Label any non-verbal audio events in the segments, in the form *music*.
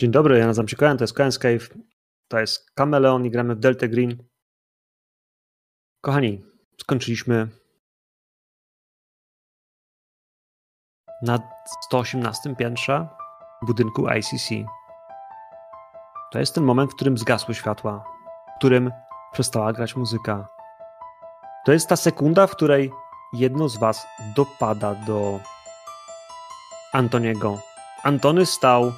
Dzień dobry, ja nazywam się Koen, to jest Koen's Cave, to jest Kameleon i gramy w Delta Green. Kochani, skończyliśmy na 118 piętrze budynku ICC. To jest ten moment, w którym zgasły światła, w którym przestała grać muzyka. To jest ta sekunda, w której jedno z was dopada do Antoniego. Antony stał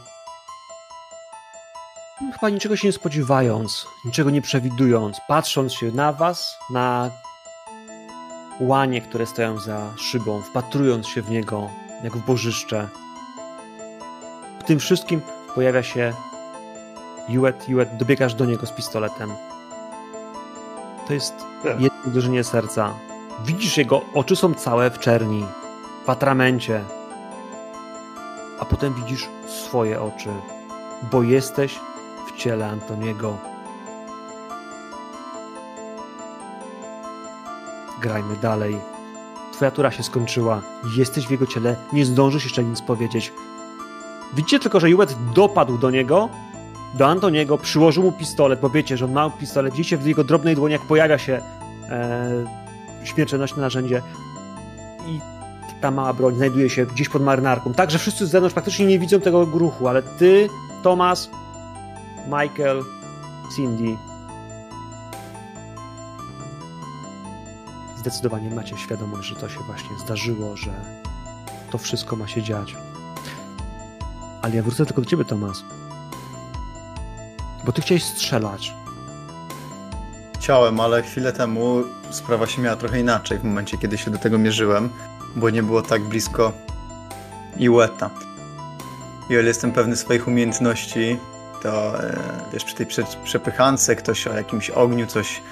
chyba niczego się nie spodziewając, niczego nie przewidując, patrząc się na was, na łanie, które stoją za szybą, wpatrując się w niego jak w bożyszcze. W tym wszystkim pojawia się Juet, Juet, dobiegasz do niego z pistoletem. To jest tak. jedno uderzenie serca. Widzisz jego oczy są całe w czerni, w atramencie. A potem widzisz swoje oczy, bo jesteś w ciele Antoniego. Grajmy dalej. Twoja tura się skończyła. Jesteś w jego ciele, nie zdążysz jeszcze nic powiedzieć. Widzicie tylko, że Juet dopadł do niego, do Antoniego, przyłożył mu pistolet, bo wiecie, że on ma pistolet. Widzicie w jego drobnej dłoni, jak pojawia się e, śmiertelnośne narzędzie. I ta mała broń znajduje się gdzieś pod marynarką. Tak, że wszyscy z zewnątrz praktycznie nie widzą tego gruchu, ale ty, Tomas, Michael, Cindy. Zdecydowanie macie świadomość, że to się właśnie zdarzyło, że to wszystko ma się dziać. Ale ja wrócę tylko do ciebie, Tomas. Bo ty chciałeś strzelać. Chciałem, ale chwilę temu sprawa się miała trochę inaczej w momencie, kiedy się do tego mierzyłem, bo nie było tak blisko Iweta. I o ile jestem pewny swoich umiejętności, to e, wiesz, przy tej przepychance ktoś o jakimś ogniu coś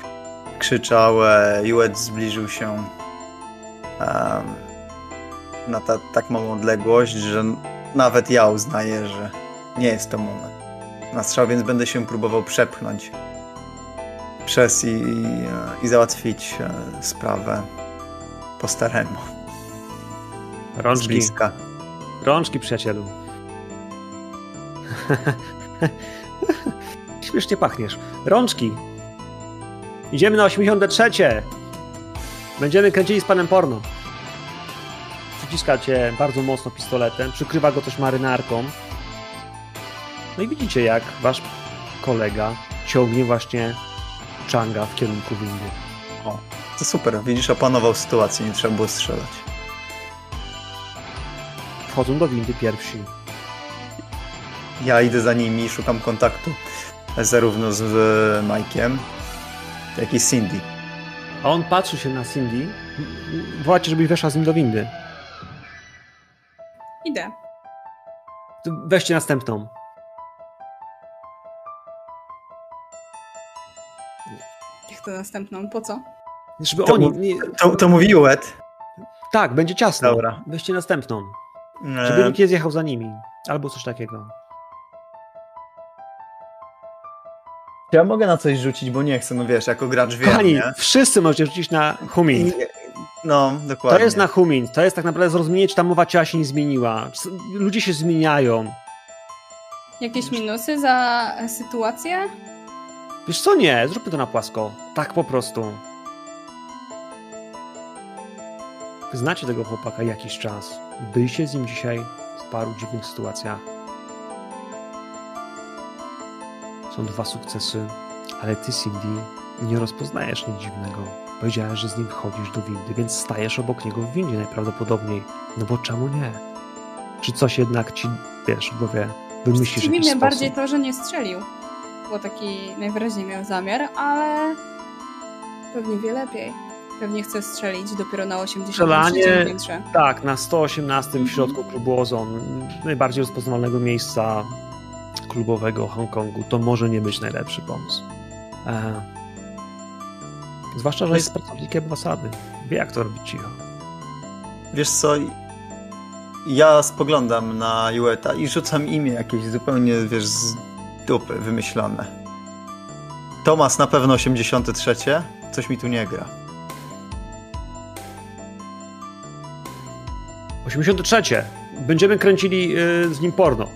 krzyczał, e, Juet zbliżył się um, na ta, tak małą odległość, że nawet ja uznaję, że nie jest to moment na strzał, więc będę się próbował przepchnąć przez i, i, i załatwić e, sprawę po staremu. Rączki. Rączki, przyjacielu. *laughs* *laughs* Śmiesznie pachniesz. Rączki. Idziemy na 83. Będziemy kręcili z panem porno. Przyciska cię bardzo mocno pistoletem, przykrywa go też marynarką. No i widzicie, jak wasz kolega ciągnie właśnie Changa w kierunku windy. O, to super. Widzisz, opanował sytuację, nie trzeba było strzelać. Wchodzą do windy pierwsi. Ja idę za nimi i szukam kontaktu zarówno z Mike'iem, jak i z Cindy. A on patrzy się na Cindy. Wołacie, żebyś weszła z nim do windy. Idę. Weźcie następną. Jak to następną? Po co? Żeby to, oni. To, to mówi Uet. Tak, będzie ciasno. Dobra. Weźcie następną. Żeby nikt nie zjechał za nimi. Albo coś takiego. Ja mogę na coś rzucić, bo nie chcę, no wiesz, jako gracz wiem, Kochani, nie? wszyscy możecie rzucić na Humin. No, dokładnie. To jest na Humin. To jest tak naprawdę zrozumienie, czy ta mowa ciała się nie zmieniła. Ludzie się zmieniają. Jakieś minusy za sytuację? Wiesz co, nie. Zróbmy to na płasko. Tak po prostu. Znacie tego chłopaka jakiś czas. Byliście z nim dzisiaj w paru dziwnych sytuacjach. Są dwa sukcesy, ale ty, Cindy, nie rozpoznajesz nic dziwnego. Powiedziałeś, że z nim wchodzisz do windy, więc stajesz obok niego w windzie najprawdopodobniej. No bo czemu nie? Czy coś jednak ci, wiesz, w głowie wymyślisz Dziwi mnie bardziej to, że nie strzelił. Bo taki najwyraźniej miał zamiar, ale pewnie wie lepiej. Pewnie chce strzelić dopiero na 80 Strzelanie, piętrze. Tak, na 118 w mhm. środku klubu Ozon, najbardziej rozpoznawalnego miejsca klubowego Hongkongu, to może nie być najlepszy pomysł. E, zwłaszcza, że jest pracownikiem ambasady. Wie, jak to robić cicho. Wiesz co, ja spoglądam na Jueta i rzucam imię jakieś zupełnie, wiesz, z dupy wymyślone. Tomas na pewno 83. Coś mi tu nie gra. 83. Będziemy kręcili y, z nim porno.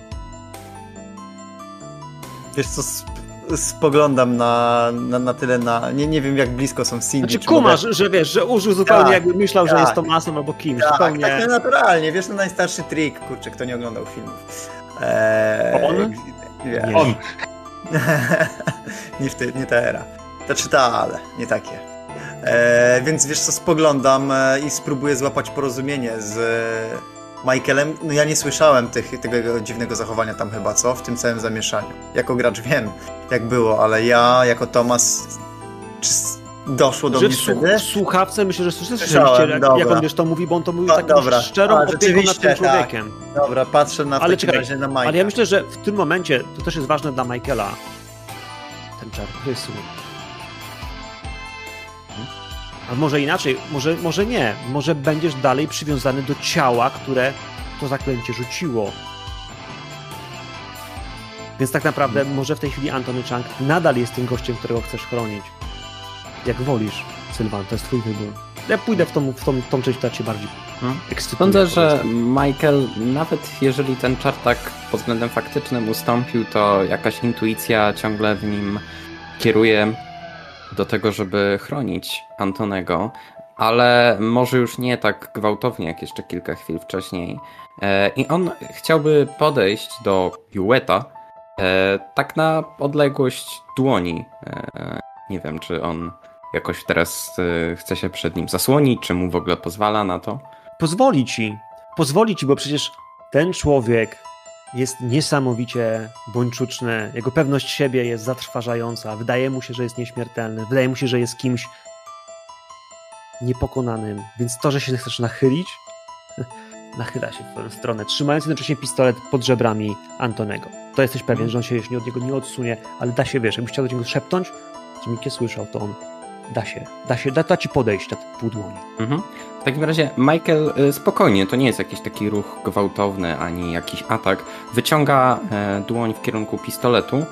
Wiesz co, sp spoglądam na, na, na tyle na... Nie, nie wiem jak blisko są Cindy. Znaczy czy kumasz, mogę- że wiesz, że użył zupełnie Tak, jakby myślał, że tak. jest Tomasem albo kimś. Tak, zupełnie... tak naturalnie, wiesz, no najstarszy trik, kurczę, kto nie oglądał filmów. Eee, On? Wiesz. On. *laughs* nie, w te, nie ta era. Znaczy ta, ale nie takie. E, więc wiesz co, spoglądam e, i spróbuję złapać porozumienie z Michaelem. No ja nie słyszałem tych, tego dziwnego zachowania tam chyba, co? W tym całym zamieszaniu. Jako gracz wiem, jak było, ale ja jako Tomas czy doszło do Że mnie wtedy? w słuchawce myślę, że słyszeliście, jak, jak on wiesz to mówi, bo on to mówił No, taką dobra. szczerą A, opieką nad tym tak. człowiekiem. Dobra, patrzę na Ale czekaj, razie na. Ale ja myślę, że w tym momencie to też jest ważne dla Michaela. Ten czar rysu. A może inaczej, może, może nie. Może będziesz dalej przywiązany do ciała, które to zaklęcie rzuciło. Więc tak naprawdę może w tej chwili Antony Chang nadal jest tym gościem, którego chcesz chronić. Jak wolisz, Sylwan, to jest twój wybór. Ja pójdę w tą, w tą, tą część, która cię bardziej Hmm. ekscytuje. Sądzę, że. Michael, nawet jeżeli ten czar tak pod względem faktycznym ustąpił, to jakaś intuicja ciągle w nim kieruje do tego, żeby chronić Antonego, ale może już nie tak gwałtownie jak jeszcze kilka chwil wcześniej. E, I on chciałby podejść do Jueta e, tak na odległość dłoni. E, Nie wiem, czy on jakoś teraz chce się przed nim zasłonić, czy mu w ogóle pozwala na to. pozwoli ci. Pozwoli ci, bo przecież ten człowiek jest niesamowicie bończuczny. Jego pewność siebie jest zatrważająca. Wydaje mu się, że jest nieśmiertelny. Wydaje mu się, że jest kimś niepokonanym. Więc to, że się chcesz nachylić, *laughs* nachyla się w twoją stronę, trzymając jednocześnie pistolet pod żebrami Antonego. To jesteś pewien, że on się już od niego nie odsunie, ale da się, wiesz, jakbyś chciał do niego szepnąć, żebym nie słyszał, to on da się, da się, da, da ci podejść na pół dłoni. Mhm. W takim razie Michael y, spokojnie, to nie jest jakiś taki ruch gwałtowny ani jakiś atak. Wyciąga e, dłoń w kierunku pistoletu, y,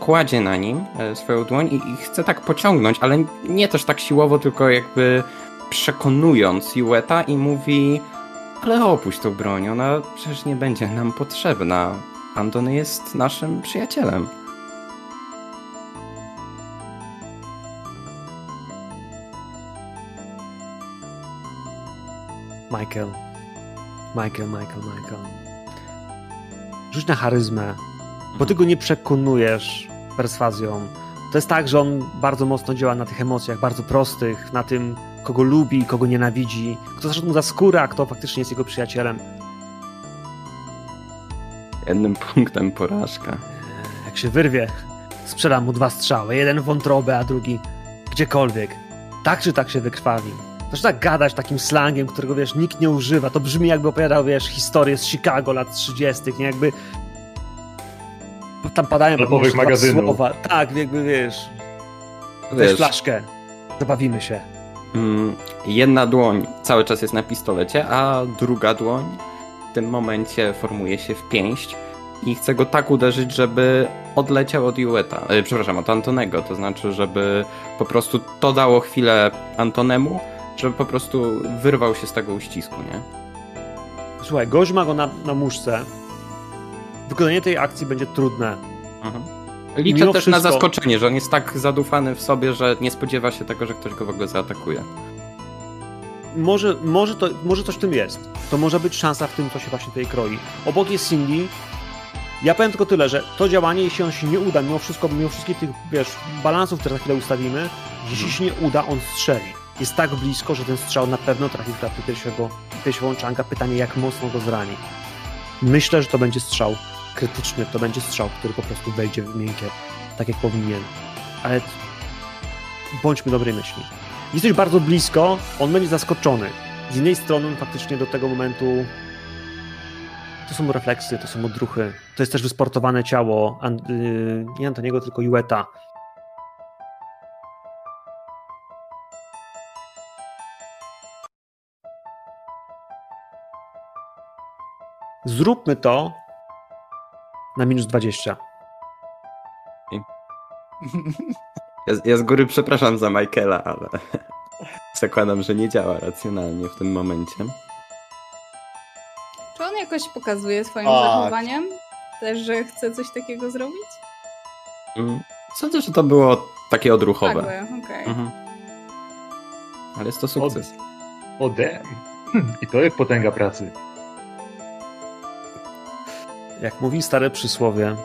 kładzie na nim e, swoją dłoń i, chce tak pociągnąć, ale nie też tak siłowo, tylko jakby przekonując Jueta i mówi ale opuść tą broń, ona przecież nie będzie nam potrzebna. Antony jest naszym przyjacielem. Michael. Michael, Michael, Michael. Rzuć na charyzmę, bo ty go nie przekonujesz perswazją. To jest tak, że on bardzo mocno działa na tych emocjach, bardzo prostych, na tym, kogo lubi, kogo nienawidzi, kto zaszedł mu za skórę, a kto faktycznie jest jego przyjacielem. Jednym punktem porażka. Jak się wyrwie, sprzedam mu dwa strzały, jeden w wątrobę, a drugi gdziekolwiek. Tak czy tak się wykrwawi. Zaczyna gadać takim slangiem, którego wiesz, nikt nie używa. To brzmi jakby opowiadał, wiesz, historię z Chicago lat 30., nie jakby. Tam padają Sklepowych magazynów. słowa. Tak, jakby wiesz. Weź Wiesz, flaszkę. Zabawimy się. Mm, Jedna dłoń cały czas jest na pistolecie, a druga dłoń w tym momencie formuje się w pięść i chce go tak uderzyć, żeby odleciał od Jueta. E, przepraszam, od Antonego. To znaczy, żeby po prostu to dało chwilę Antonemu, żeby po prostu wyrwał się z tego uścisku, nie? Słuchaj, gość ma go na, na muszce. Wykonanie tej akcji będzie trudne. Mhm. Liczę też na wszystko- zaskoczenie, że on jest tak zadufany w sobie, że nie spodziewa się tego, że ktoś go w ogóle zaatakuje. może, może, to, może coś w tym jest. To może być szansa w tym, co się właśnie tutaj kroi. Obok jest Cindy. Ja powiem tylko tyle, że to działanie, jeśli on się nie uda, mimo wszystko, mimo wszystkich tych, wiesz, balansów, które za chwilę ustawimy, jeśli się nie uda, on strzeli. Jest tak blisko, że ten strzał na pewno trafi w klatkę piersiowego, piersiową Changa. Pytanie, jak mocno go zrani. Myślę, że to będzie strzał krytyczny, to będzie strzał, który po prostu wejdzie w miękkie, tak jak powinien. Ale bądźmy dobrej myśli. Jesteś bardzo blisko, on będzie zaskoczony. Z innej strony on faktycznie do tego momentu to są refleksy, to są odruchy. To jest też wysportowane ciało An- yy, nie Antoniego, tylko Jueta. Zróbmy to na minus 20. Ja, ja z góry przepraszam za Michaela, ale *laughs* zakładam, że nie działa racjonalnie w tym momencie. Czy on jakoś pokazuje swoim Tak. zachowaniem też, że chce coś takiego zrobić? Mm, Sądzę, że to było takie odruchowe. Nagłe, okej. Mhm. Ale jest to sukces. O damn. *laughs* I to jest potęga pracy. Jak mówi stare przysłowie,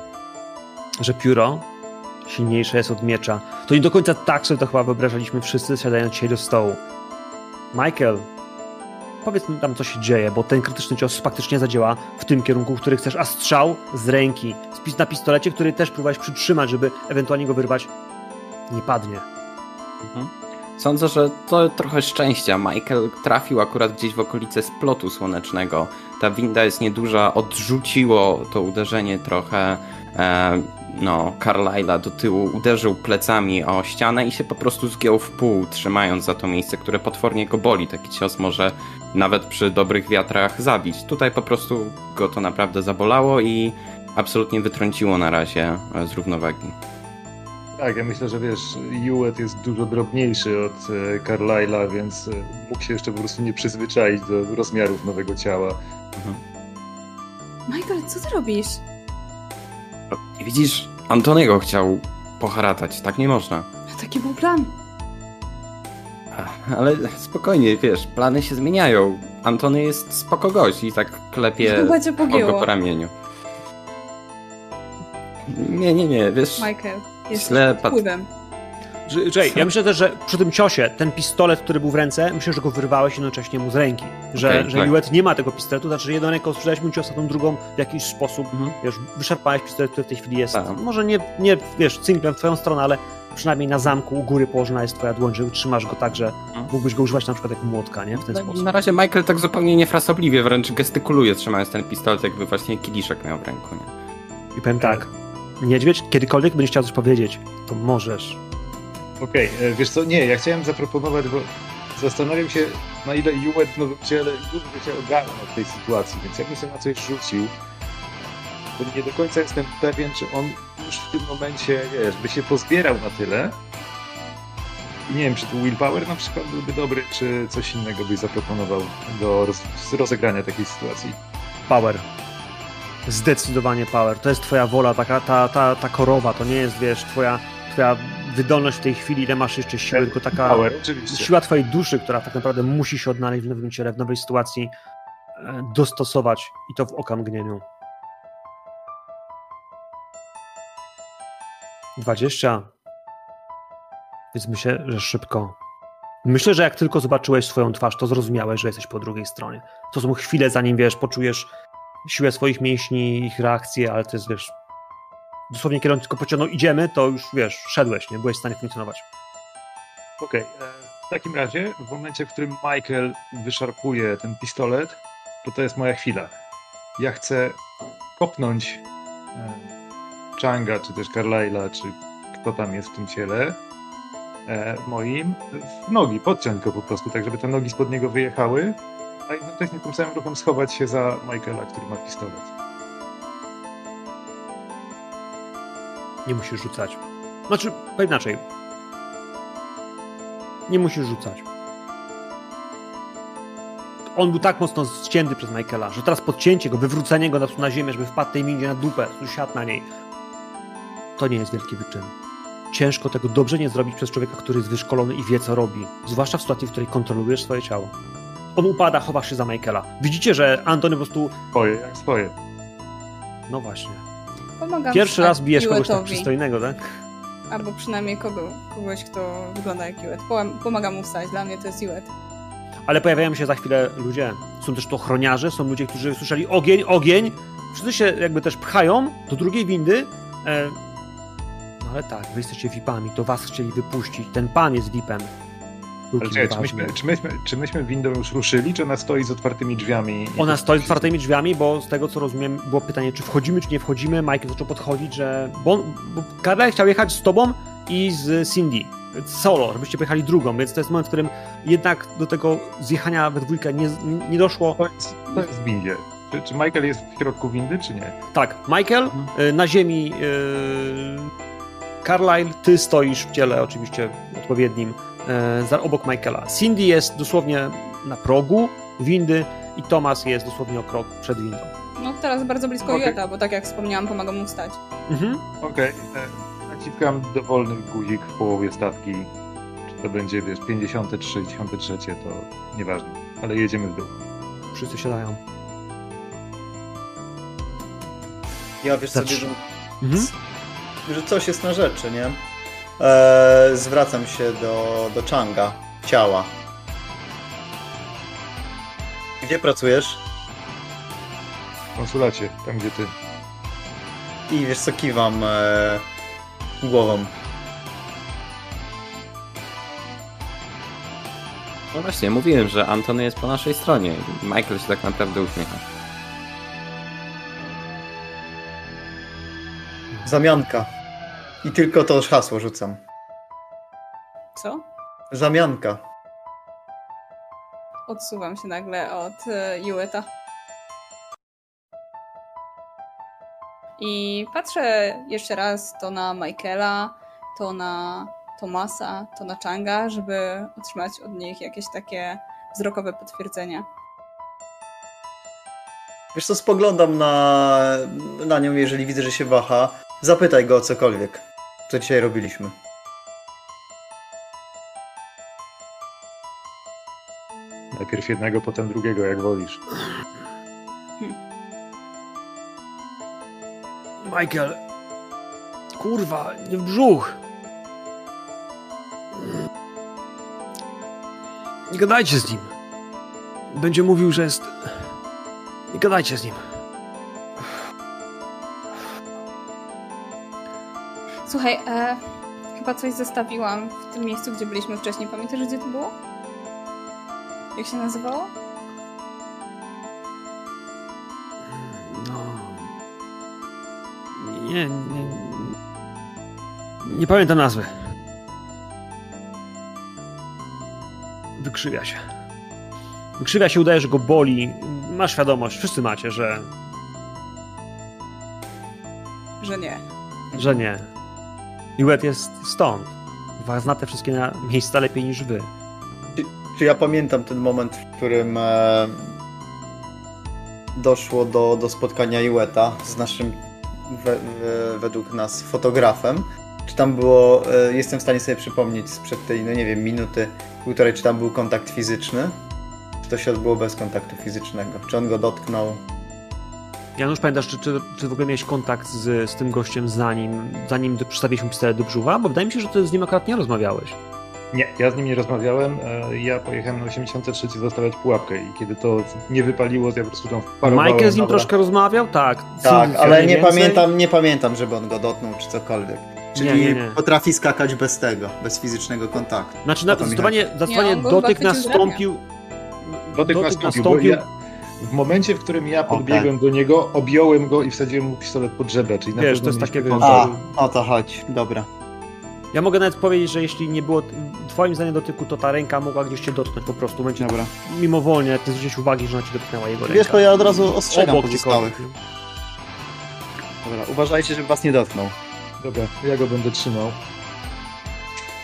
że pióro silniejsze jest od miecza, to nie do końca tak sobie to chyba wyobrażaliśmy wszyscy, siadając dzisiaj do stołu. Michael, powiedz mi tam, co się dzieje, bo ten krytyczny cios faktycznie zadziała w tym kierunku, który chcesz, a strzał z ręki, spis na pistolecie, który też próbowałeś przytrzymać, żeby ewentualnie go wyrwać, nie padnie. Mhm. Sądzę, że to trochę szczęścia. Michael trafił akurat gdzieś w okolice splotu słonecznego. Ta winda jest nieduża, odrzuciło to uderzenie trochę e, no, Carlyla do tyłu, uderzył plecami o ścianę i się po prostu zgiął w pół, trzymając za to miejsce, które potwornie go boli. Taki cios może nawet przy dobrych wiatrach zabić. Tutaj po prostu go to naprawdę zabolało i absolutnie wytrąciło na razie e, z równowagi. Tak, ja myślę, że wiesz, Hewitt jest dużo drobniejszy od e, Carlyla, więc e, mógł się jeszcze po prostu nie przyzwyczaić do rozmiarów nowego ciała. Michael, co ty robisz? Widzisz, Antoniego chciał poharatać, tak nie można. A taki był plan. Ale spokojnie, wiesz, plany się zmieniają. Antony jest spoko gość i tak klepie Chyba cię po ramieniu. Nie, nie, nie, wiesz, Michael, jest pat... wpływem. Jay, ja myślę też, że przy tym ciosie, ten pistolet, który był w ręce, myślę, że go wyrwałeś jednocześnie mu z ręki. Że, Okej, że tak. Hewitt nie ma tego pistoletu, znaczy że jedną ręką sprzedałeś mu cios, a tą drugą w jakiś sposób, Mhm. wiesz, wyszarpałeś pistolet, który w tej chwili jest, Tak. może nie, nie, wiesz, cynklem w twoją stronę, ale przynajmniej na zamku u góry położona jest twoja dłoń, że trzymasz go tak, że Mhm. mógłbyś go używać na przykład jako młotka, nie? W ten Na, sposób. na razie Michael tak zupełnie niefrasobliwie wręcz gestykuluje, trzymając ten pistolet, jakby właśnie kieliszek miał w ręku. Nie? I powiem tak, niedźwiedź, kiedykolwiek będziesz chciał coś powiedzieć, to możesz. Okej, e, wiesz co, nie, ja chciałem zaproponować, bo zastanawiam się, na ile Hewitt w nowym ciele już by się ogarnął w tej sytuacji, więc ja bym sobie na coś rzucił, bo nie do końca jestem pewien, czy on już w tym momencie, wiesz, by się pozbierał na tyle. I nie wiem, czy tu willpower na przykład byłby dobry, czy coś innego byś zaproponował do roz, rozegrania takiej sytuacji. Power. Zdecydowanie power. To jest twoja wola, taka, ta, ta, ta korowa, to nie jest, wiesz, twoja, twoja wydolność w tej chwili, ile masz jeszcze siły, tylko taka Power, siła twojej duszy, która tak naprawdę musi się odnaleźć w nowym ciele, w nowej sytuacji, e, dostosować i to w okamgnieniu. 20. Więc myślę, że szybko. Myślę, że jak tylko zobaczyłeś swoją twarz, to zrozumiałeś, że jesteś po drugiej stronie. To są chwile, zanim wiesz, poczujesz siłę swoich mięśni, ich reakcje, ale to jest, wiesz, dosłownie on tylko pociągnął, idziemy, to już, wiesz, szedłeś, nie? Byłeś w stanie funkcjonować. Okej, e, w takim razie, w momencie, w którym Michael wyszarpuje ten pistolet, to to jest moja chwila. Ja chcę kopnąć e, Changa, czy też Carlyla, czy kto tam jest w tym ciele e, moim, w nogi, podciąć go po prostu, tak żeby te nogi spod niego wyjechały, a jednocześnie tym samym ruchem schować się za Michaela, który ma pistolet. Nie musisz rzucać. Znaczy, inaczej. Nie musisz rzucać. On był tak mocno ścięty przez Michaela, że teraz podcięcie go, wywrócenie go na, ziemię, żeby wpadł tej minie na dupę, siadł na niej. To nie jest wielki wyczyn. Ciężko tego dobrze nie zrobić przez człowieka, który jest wyszkolony i wie, co robi. Zwłaszcza w sytuacji, w której kontrolujesz swoje ciało. On upada, chowasz się za Michaela. Widzicie, że Antony po prostu... Swoje, jak swoje. No właśnie. Pomagam Pierwszy raz bijesz kogoś tak przystojnego, tak? Albo przynajmniej kogo, kogoś, kto wygląda jak. Pom- Pomagam mu wstać, dla mnie to jest Hewitt. Ale pojawiają się za chwilę ludzie. Są też to ochroniarze, są ludzie, którzy słyszeli ogień, ogień. Wszyscy się jakby też pchają do drugiej windy. E... No ale tak, wy jesteście VIP-ami, to was chcieli wypuścić. Ten pan jest VIP-em. Ale czekaj, czy myśmy, czy, myśmy, czy myśmy windą już ruszyli, czy ona stoi z otwartymi drzwiami? Ona to- stoi z otwartymi drzwiami, bo z tego co rozumiem, było pytanie, czy wchodzimy, czy nie wchodzimy. Michael zaczął podchodzić, że. Bo, on- bo Karel chciał jechać z tobą i z Cindy. Solo, żebyście pojechali drugą, więc to jest moment, w którym jednak do tego zjechania we dwójkę nie, nie, doszło. To jest, to jest w windzie. Czy, czy Michael jest w środku windy, czy nie? Tak, Michael, Mhm. y, na ziemi y, Carlyle, ty stoisz w ciele oczywiście odpowiednim za, obok Michaela. Cindy jest dosłownie na progu windy i Thomas jest dosłownie o krok przed windą. No teraz bardzo blisko Okej. Hewita, bo tak jak wspomniałam, pomagam mu wstać. Mhm. Okej. e, W wciskam dowolny guzik w połowie stawki. Czy to będzie, wiesz, 53, 53, to nieważne. Ale jedziemy w dół. Wszyscy siadają. Ja wiesz Zacz- że, Mhm. że coś jest na rzeczy, nie? Eee, zwracam się do, do Changa, ciała. Gdzie pracujesz? W konsulacie, tam gdzie ty. I wiesz co, kiwam e, głową. No właśnie, mówiłem, że Antony jest po naszej stronie. Michael się tak naprawdę uśmiecha. Zamianka. I tylko to hasło rzucam. Co? Zamianka. Odsuwam się nagle od e, Jueta. I patrzę jeszcze raz to na Michaela, to na Tomasa, to na Changa, żeby otrzymać od nich jakieś takie wzrokowe potwierdzenia. Wiesz co, spoglądam na, na nią, jeżeli widzę, że się waha. Zapytaj go o cokolwiek. Co dzisiaj robiliśmy. Najpierw jednego, potem drugiego, jak wolisz. Michael. Kurwa, nie w brzuch. Nie gadajcie z nim. Będzie mówił, że jest. Nie gadajcie z nim. Słuchaj, e, chyba coś zostawiłam w tym miejscu, gdzie byliśmy wcześniej. Pamiętasz, gdzie to było? Jak się nazywało? No. Nie, nie. Nie pamiętam nazwy. Wykrzywia się. Wykrzywia się, udaje, że go boli. Ma świadomość, wszyscy macie, że, Że nie. że nie. Iwet jest stąd. Zna te wszystkie miejsca lepiej niż wy. Czy, czy ja pamiętam ten moment, w którym e, doszło do, do spotkania Iweta z naszym, we, we, według nas, fotografem? Czy tam było, e, jestem w stanie sobie przypomnieć sprzed tej, no nie wiem, minuty, półtorej, czy tam był kontakt fizyczny? Czy to się odbyło bez kontaktu fizycznego? Czy on go dotknął? Janusz, pamiętasz, czy, czy, czy w ogóle miałeś kontakt z, z tym gościem zanim, zanim przystawiliśmy pistolet do brzucha? Bo wydaje mi się, że ty z nim akurat nie rozmawiałeś. Nie, ja z nim nie rozmawiałem. e, Ja pojechałem na 83 zostawiać pułapkę i kiedy to nie wypaliło, to ja po prostu tam wparowałem. Michael z nim dobra. troszkę rozmawiał? Tak. Tak, ale nie więcej? pamiętam, nie pamiętam, żeby on go dotknął, czy cokolwiek. Czyli Nie, nie, nie. potrafi skakać bez tego, bez fizycznego kontaktu. Znaczy, na, zdecydowanie, dotyk nastąpił. Dotyk nastąpił, bo ja, w momencie, w którym ja podbiegłem do niego, objąłem go i wsadziłem mu pistolet pod żebra, czyli na Wiesz, pewno to jest takie. A, o to chodź, dobra. Ja mogę nawet powiedzieć, że jeśli nie było twoim zdaniem dotyku, to ta ręka mogła gdzieś cię dotknąć po prostu. Będzie Dobra. mimowolnie, ty zwróciłeś uwagi, że ona ci dotknęła jego ręka. Wiesz, to ja od razu ostrzegam Obok pozostałych. Dobra, uważajcie, żeby was nie dotknął. Dobra, ja go będę trzymał.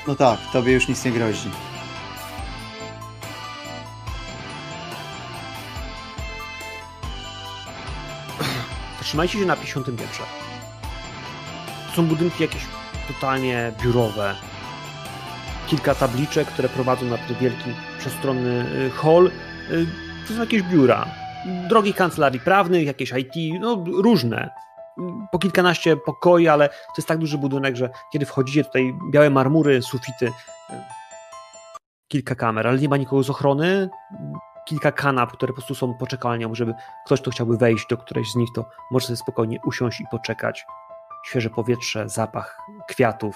No tak, tobie już nic nie grozi. Trzymajcie się na 50 piętrze. Są budynki jakieś totalnie biurowe. Kilka tabliczek, które prowadzą na ten wielki, przestronny y, hall. Y, To są jakieś biura. Drogich kancelarii prawnych, jakieś IT, no różne. Po kilkanaście pokoi, ale to jest tak duży budynek, że kiedy wchodzicie tutaj, białe marmury, sufity, y, kilka kamer, ale nie ma nikogo z ochrony, kilka kanap, które po prostu są poczekalnią, żeby ktoś, kto chciałby wejść do którejś z nich, to może sobie spokojnie usiąść i poczekać. Świeże powietrze, zapach kwiatów,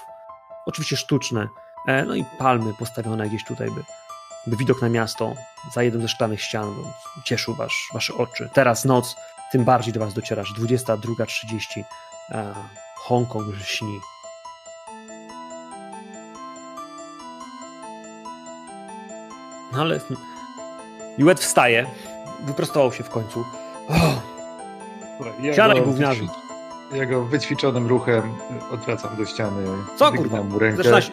oczywiście sztuczne, e, no i palmy postawione gdzieś tutaj, by, by widok na miasto za jedną ze szklanych ścian cieszył was, wasze oczy. Teraz noc, tym bardziej do was dociera, że 22.30 e, Hongkong śni. No ale Juet wstaje, wyprostował się w końcu. O, Słuchaj, Ja Siadaj, go gówniarzu. Ja go wyćwiczonym ruchem odwracam do ściany. Co, kurwa? mu rękę. Zaczyna się...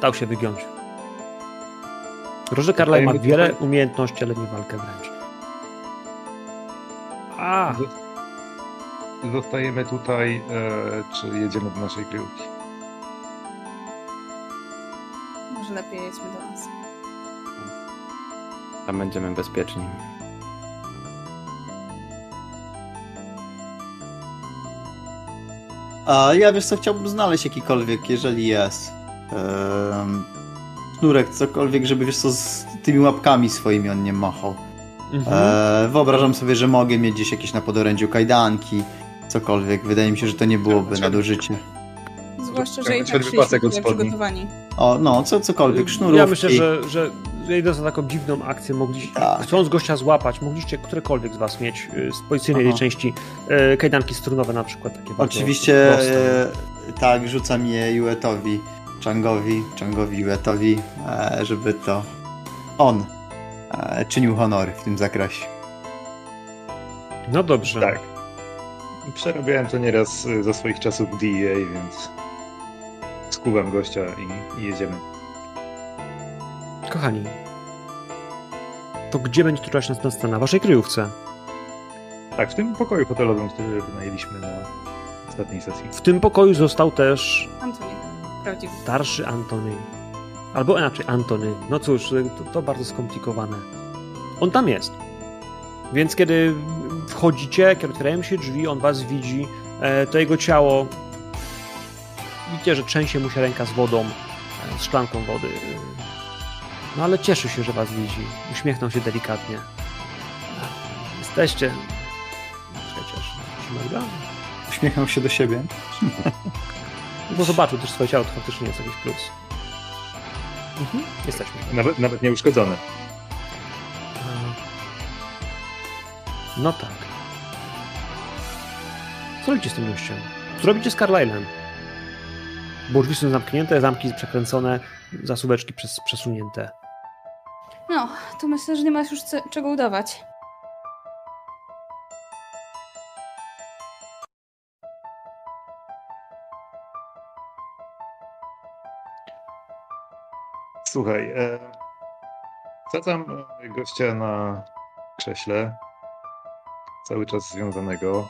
Dał się wygiąć. Roger Carlyle ma wiele tutaj- umiejętności, ale nie walkę wręcz. A, zostajemy tutaj, e, czy jedziemy do naszej kryjówki? Może lepiej jedźmy do nas. Tam będziemy bezpieczni. A ja wiesz co, chciałbym znaleźć jakikolwiek, jeżeli jest. Um, sznurek, cokolwiek, żeby wiesz co, z tymi łapkami swoimi on nie machał. Mhm. E, wyobrażam sobie, że mogę mieć gdzieś jakieś na podorędziu kajdanki, cokolwiek. Wydaje mi się, że to nie byłoby nadużycie. Zwłaszcza, że i tak spodni. przygotowani. O, no, co, cokolwiek, sznurówki. Ja myślę, że że idąc na taką dziwną akcję, mogliście, Tak. chcąc gościa złapać, mogliście którekolwiek z was mieć y, z policyjnej Aha. części e, kajdanki strunowe na przykład. Takie bardzo Oczywiście e, tak, rzucam je Juetowi, Changowi, Changowi Juetowi, e, żeby to on e, czynił honory w tym zakresie. No dobrze. Tak. Przerabiałem to nieraz za swoich czasów w DEA, więc skuwam gościa i, i jedziemy. Kochani, to gdzie będzie toczyła się nas na waszej kryjówce? Tak, w tym pokoju hotelowym, który wynajęliśmy na ostatniej sesji. W tym pokoju został też Antoni, prawdziwy. starszy Antony. Albo inaczej, Antony. No cóż, to, to bardzo skomplikowane. On tam jest. Więc kiedy wchodzicie, kiedy otwierają się drzwi, on was widzi, e, to jego ciało. Widzicie, że trzęsie mu się ręka z wodą, e, z szklanką wody. No ale cieszy się, że was widzi. Uśmiechnął się delikatnie. Jesteście. Się nagra. Uśmiechnął się do siebie. *laughs* Bo zobaczył też swoje ciało, to faktycznie jest jakiś plus. Mhm. Jesteśmy. Nawet, nawet nieuszkodzone. No tak. Co robicie z tym gościem? Co robicie z Carlylem? Bo drzwi są zamknięte, zamki przekręcone, zasuweczki przes przesunięte. No, to myślę, że nie ma już czego udawać. Słuchaj, e, sadzam e, gościa na krześle, cały czas związanego.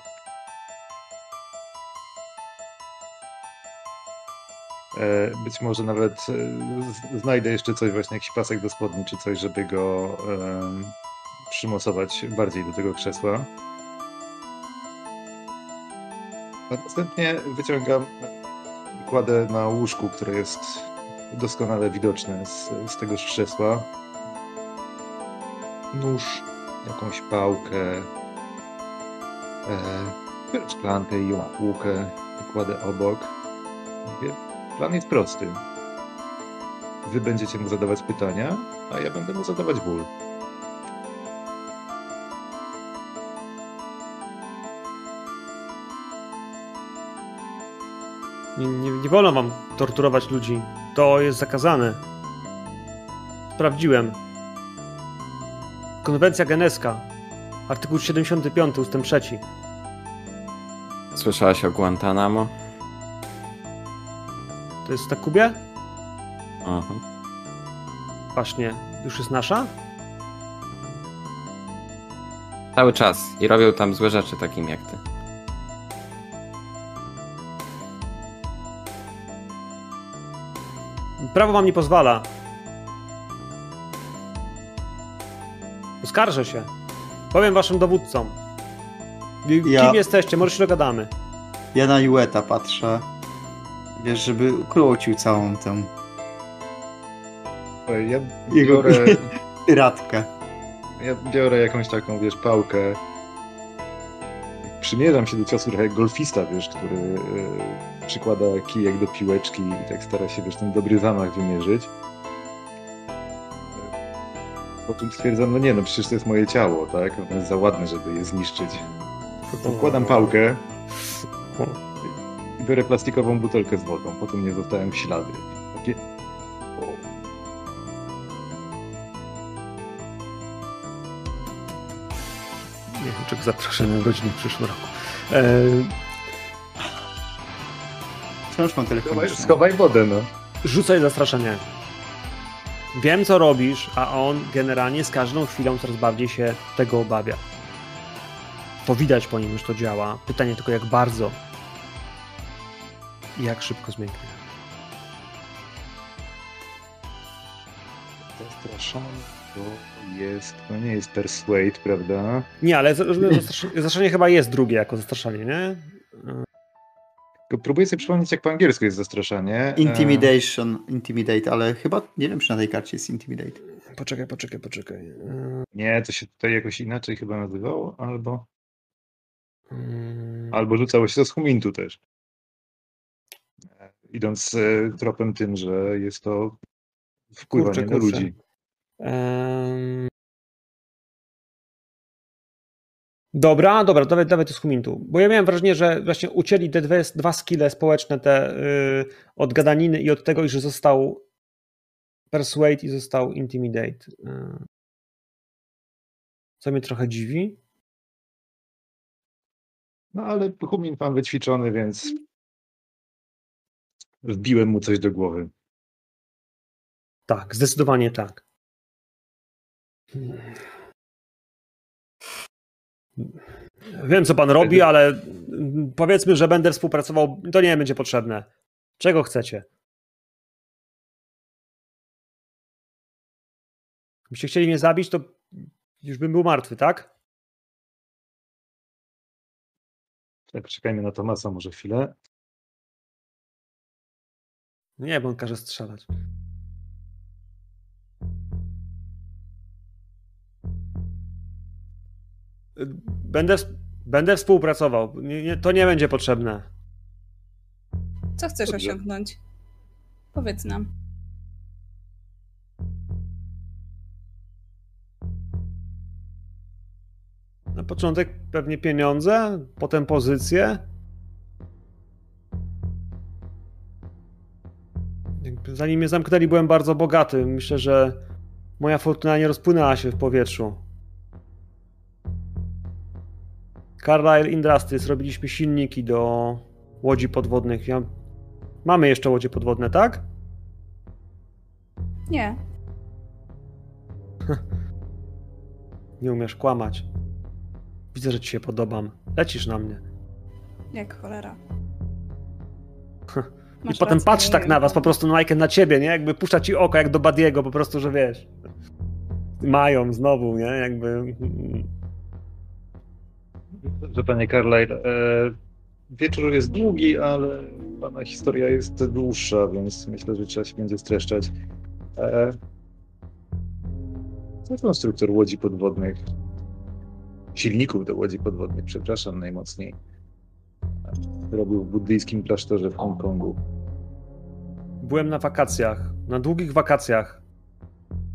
Być może nawet e, znajdę jeszcze coś, właśnie jakiś pasek do spodni, czy coś, żeby go przymocować bardziej do tego krzesła. Następnie wyciągam kładę na łóżku, które jest doskonale widoczne z, z tego krzesła. Nóż, jakąś pałkę, e, szklankę i łukę kładę obok. Plan jest prosty. Wy będziecie mu zadawać pytania, a ja będę mu zadawać ból. Nie, nie, nie wolno wam torturować ludzi. To jest zakazane. Sprawdziłem. Konwencja geneska. Artykuł 75 ustęp 3. Słyszałaś o Guantanamo? To jest na Kubie? Aha. Właśnie. Już jest nasza? Cały czas. I robią tam złe rzeczy takim jak ty. Prawo wam nie pozwala. Oskarżę się. Powiem waszym dowódcom. Kim Ja- jesteście? Może się dogadamy. Ja na Jueta patrzę. Wiesz, żeby ukrócił całą tę Ja Jego- biorę, piratkę. ja biorę jakąś taką, wiesz, pałkę. Przymierzam się do ciosu trochę jak golfista, wiesz, który e, przykłada kijek do piłeczki i tak stara się, wiesz, ten dobry zamach wymierzyć. Po czym stwierdzam, no nie, no przecież to jest moje ciało, tak? Ono jest za ładne, żeby je zniszczyć. Wkładam pałkę biorę plastikową butelkę z wodą. Potem nie zostałem ślady. Takie... Nie wiem, czego zaproszenie godziny w przyszłym roku. E, Wciąż mam Schowaj, wodę, no. rzucaj zastraszenie. Wiem, co robisz, a on generalnie z każdą chwilą coraz bardziej się tego obawia. To widać po nim, że to działa. Pytanie tylko jak bardzo jak szybko zmięknie. Zastraszanie to jest, to nie jest persuade, prawda? Nie, ale zastraszenie, chyba jest drugie jako zastraszanie, nie? Próbuję sobie przypomnieć, jak po angielsku jest zastraszanie. E, Intimidation, intimidate, ale chyba nie wiem, czy na tej karcie jest intimidate. Poczekaj, poczekaj, poczekaj. Nie, to się tutaj jakoś inaczej chyba nazywało, albo, Mm, albo rzucało się to z humintu też. Idąc e, tropem tym, że jest to wpływanie na ludzi. em, Dobra, dobra, dawaj, dawaj to z humintu. Bo ja miałem wrażenie, że właśnie ucięli te dwie, dwa skille społeczne, te y, od gadaniny i od tego, iż został persuade i został intimidate. Y. Co mnie trochę dziwi. No ale humin pan wyćwiczony, więc wbiłem mu coś do głowy. Tak, zdecydowanie tak. Wiem, co pan robi, ale powiedzmy, że będę współpracował. To nie będzie potrzebne. Czego chcecie? Gdybyście chcieli mnie zabić, to już bym był martwy, tak? Tak, czekajmy na Tomasa może chwilę. Nie, bo on każe strzelać. Będę, będę współpracował. Nie, nie, to nie będzie potrzebne. Co chcesz Dobrze. osiągnąć? Powiedz nam. Na początek pewnie pieniądze, potem pozycje. Zanim mnie zamknęli, byłem bardzo bogaty. Myślę, że moja fortuna nie rozpłynęła się w powietrzu. Carlyle Industries robiliśmy silniki do łodzi podwodnych. Ja... Mamy jeszcze łodzie podwodne, tak? Nie. *laughs* Nie umiesz kłamać. Widzę, że ci się podobam. Lecisz na mnie. Jak cholera. *laughs* I Masz potem rację, patrzy tak wiem. na was, po prostu Michael na ciebie, nie? Jakby puszcza ci oko, jak do Badiego, po prostu, że wiesz. Mają znowu, nie? Jakby. Że panie Carlyle, e, wieczór jest długi, ale pana historia jest dłuższa, więc myślę, że trzeba się będzie streszczać. E, co konstruktor łodzi podwodnych, silników do łodzi podwodnych, przepraszam najmocniej, robił w buddyjskim klasztorze w Hongkongu. Byłem na wakacjach, na długich wakacjach.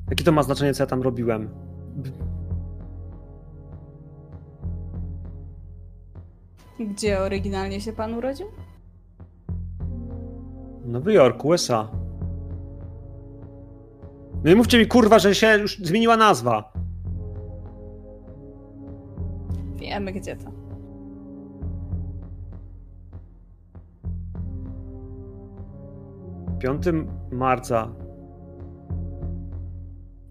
Jakie to ma znaczenie, co ja tam robiłem? Gdzie oryginalnie się pan urodził? Nowy Jork, USA. No i mówcie mi, kurwa, że się już zmieniła nazwa. Wiemy gdzie to. Piątym marca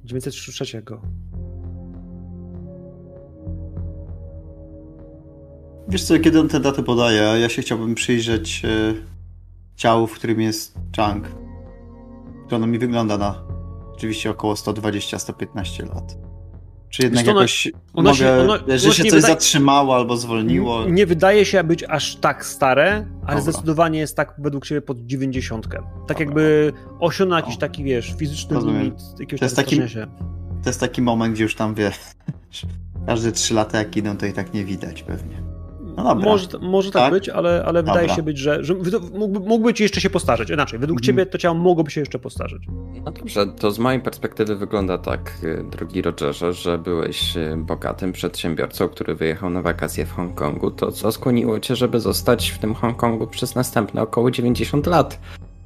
1933. Wiesz co, kiedy on tę datę podaje, ja się chciałbym przyjrzeć e, ciału, w którym jest Chang. Ono mi wygląda na oczywiście około 120-115 lat. Czy jednak Wiesz jakoś ono mogę, ono- że się coś wydaje- zatrzymało albo zwolniło? Nie wydaje się być aż tak stare, ale Dobra. zdecydowanie jest tak według siebie pod 90. Tak jakby osiągnął jakiś taki, wiesz, fizyczny Rozumiem. limit jakiegoś To jest taki-. To jest taki moment, gdzie już tam wie, *laughs* każde 3 lata jak idą, to i tak nie widać pewnie. No dobra. Może, może tak, Tak? być, ale, ale wydaje się być, że, że mógłby, mógłby ci jeszcze się postarzeć. Inaczej, według Mhm. ciebie to ciało mogłoby się jeszcze postarzeć. No dobrze, to z mojej perspektywy wygląda tak, y, drogi Rogerze, że byłeś y, bogatym przedsiębiorcą, który wyjechał na wakacje w Hongkongu. To co skłoniło cię, żeby zostać w tym Hongkongu przez następne około 90 lat?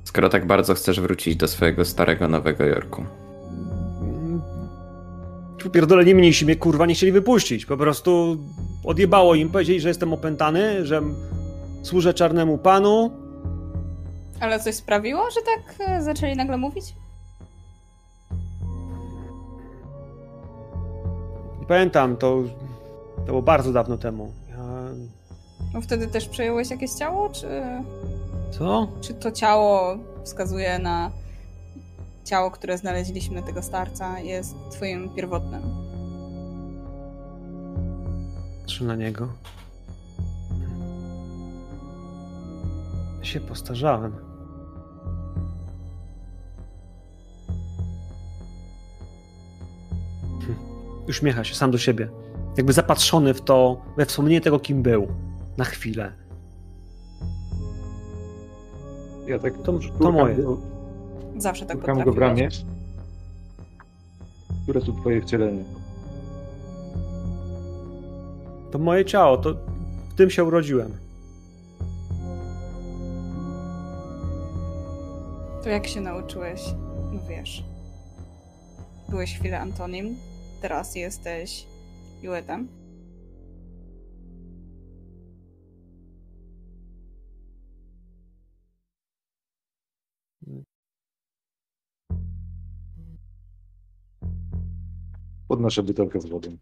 Skoro tak bardzo chcesz wrócić do swojego starego Nowego Jorku. Pierdolę, nie mniejsi mnie, kurwa, nie chcieli wypuścić. Po prostu odjebało im, powiedzieli, że jestem opętany, że służę czarnemu panu. Ale coś sprawiło, że tak e, zaczęli nagle mówić? I pamiętam, to, to było bardzo dawno temu. Ja No wtedy też przejąłeś jakieś ciało, czy, Co? czy to ciało wskazuje na ciało, które znaleźliśmy tego starca, jest twoim pierwotnym? Patrzę na niego. Ja się postarzałem. Hm. Uśmiecha się sam do siebie. Jakby zapatrzony w to, we wspomnienie tego, kim był. Na chwilę. Ja tak To- to moje. Zawsze tak szturkam go w ramię. potrafiłeś. Które tu twoje wcielenie? To moje ciało, to w tym się urodziłem. To jak się nauczyłeś? No wiesz. Byłeś chwilę Antonim, teraz jesteś Juetem. Podnoszę butelkę z wodą.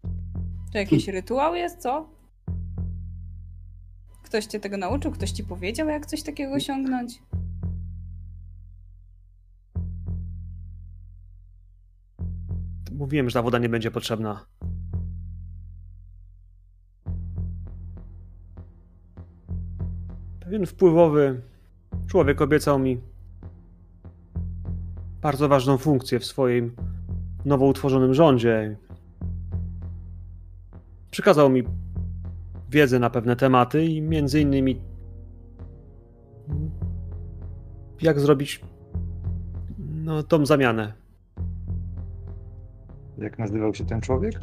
To jakiś rytuał jest, co? Ktoś cię tego nauczył? Ktoś ci powiedział, jak coś takiego osiągnąć? Mówiłem, że ta woda nie będzie potrzebna. Pewien wpływowy człowiek obiecał mi bardzo ważną funkcję w swoim nowo utworzonym rządzie. Przekazał mi wiedzę na pewne tematy i między innymi jak zrobić no, tą zamianę. Jak nazywał się ten człowiek?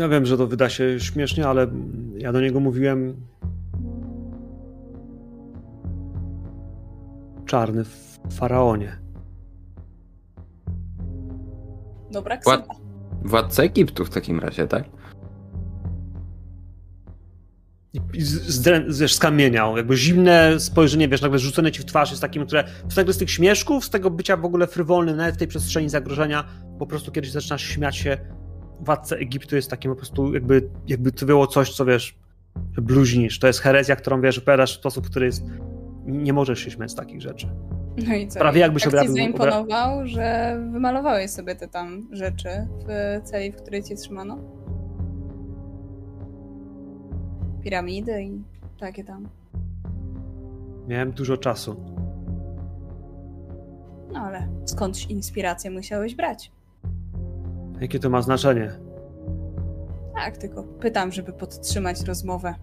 Ja wiem, że to wyda się śmiesznie, ale ja do niego mówiłem. Czarny w faraonie. Dobra, Wład... Władca Egiptu w takim razie, tak? I z- zdrę- wiesz, skamieniał. Jakby zimne spojrzenie, wiesz, nagle rzucone ci w twarz jest takim, które z nagle z tych śmieszków, z tego bycia w ogóle frywolnym, nawet w tej przestrzeni zagrożenia, po prostu kiedyś zaczynasz śmiać się. Władca Egiptu jest takim po prostu, jakby, jakby to było coś, co wiesz, bluźnisz. To jest herezja, którą wiesz, opowiadasz w sposób, który jest. Nie możesz się śmiać z takich rzeczy. No i co? Prawie jakbyś tak obrabił- zaimponował, że wymalowałeś sobie te tam rzeczy w celi, w której cię trzymano? Piramidy i takie tam. Miałem dużo czasu. No ale skądś inspirację musiałeś brać? Jakie to ma znaczenie? Tak, tylko pytam, żeby podtrzymać rozmowę.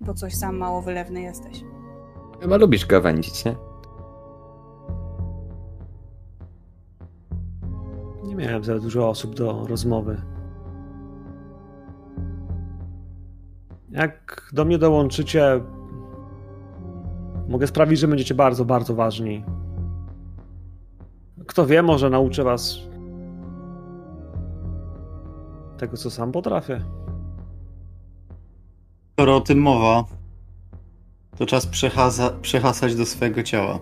Bo coś sam mało wylewny jesteś. Chyba lubisz gawędzić, nie? Nie miałem za dużo osób do rozmowy. Jak do mnie dołączycie, mogę sprawić, że będziecie bardzo, bardzo ważni. Kto wie, może nauczę was tego, co sam potrafię. Skoro o tym mowa, to czas przechasa, przechasać do swojego ciała.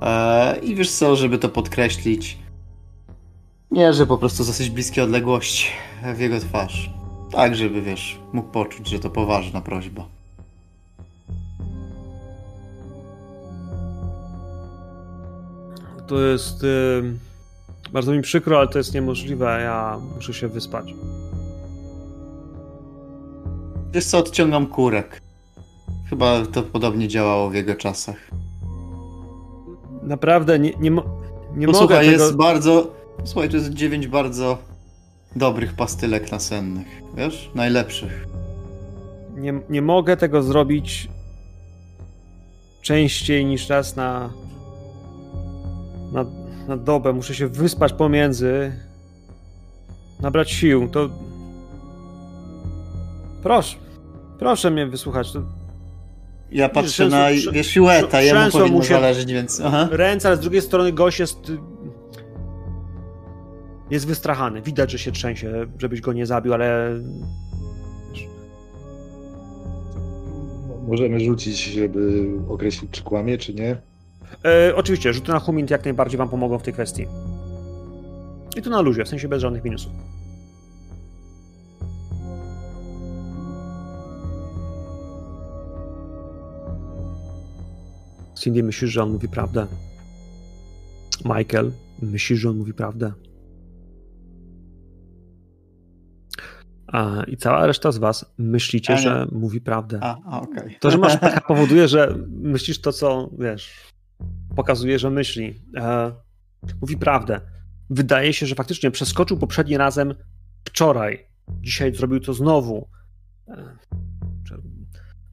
Eee, I wiesz co, żeby to podkreślić, nie, że po prostu zostać bliskie odległości w jego twarz. Tak, żeby wiesz, mógł poczuć, że to poważna prośba. To jest. bardzo mi przykro, ale to jest niemożliwe. Ja muszę się wyspać. Wiesz co, odciągam kurek. Chyba to podobnie działało w jego czasach. Naprawdę nie, nie, mo- nie No mogę tego... jest bardzo. Słuchaj, to jest dziewięć bardzo dobrych pastylek nasennych. Wiesz? Najlepszych. Nie, nie mogę tego zrobić częściej niż raz na, na, na dobę. Muszę się wyspać pomiędzy, nabrać sił. To. Proszę, proszę mnie wysłuchać. To Ja patrzę na wiesz, silueta, jemu powinno mu się- zależeć, więc. Aha. ręce, ale z drugiej strony gość jest. Jest wystrachany. Widać, że się trzęsie, żebyś go nie zabił, ale Możemy rzucić, żeby określić, czy kłamie, czy nie. E, oczywiście, rzuty na humint jak najbardziej wam pomogą w tej kwestii. I tu na luzie, w sensie bez żadnych minusów. Cindy myślisz, że on mówi prawdę. Michael myśli, że on mówi prawdę. A, I cała reszta z was myślicie, że mówi prawdę. A, a okej. To, że masz *laughs* pecha powoduje, że myślisz to, co wiesz, pokazuje, że myśli. E, mówi prawdę. Wydaje się, że faktycznie przeskoczył poprzednim razem wczoraj. Dzisiaj zrobił to znowu. E,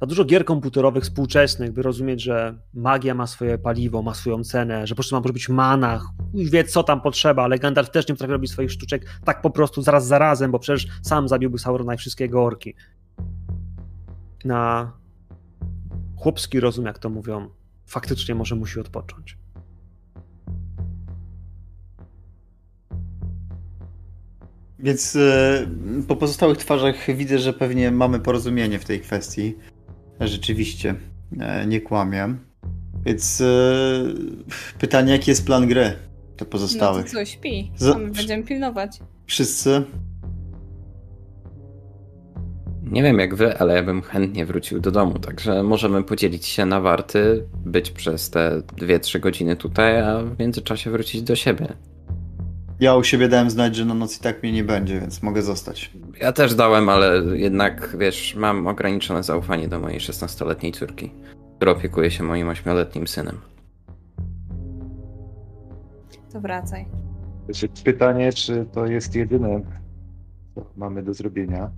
za dużo gier komputerowych współczesnych, by rozumieć, że magia ma swoje paliwo, ma swoją cenę, że po prostu ma robić manach, już wie co tam potrzeba, ale Gandalf też nie potrafi robić swoich sztuczek tak po prostu zaraz za razem, bo przecież sam zabiłby Saurona i wszystkie jego orki. Na chłopski rozum, jak to mówią, faktycznie może musi odpocząć. Więc e, po pozostałych twarzach widzę, że pewnie mamy porozumienie w tej kwestii. Rzeczywiście, e, nie kłamię. Więc e, pytanie, jaki jest plan gry No pozostałych? to co, śpi. A my będziemy pilnować. Wszyscy? Nie wiem jak wy, ale ja bym chętnie wrócił do domu, także możemy podzielić się na warty, być przez te 2-3 godziny tutaj, a w międzyczasie wrócić do siebie. Ja u siebie dałem znać, że na noc i tak mnie nie będzie, więc mogę zostać. Ja też dałem, ale jednak, wiesz, mam ograniczone zaufanie do mojej 16-letniej córki, która opiekuje się moim 8-letnim synem. To wracaj. Pytanie, czy to jest jedyne, co mamy do zrobienia.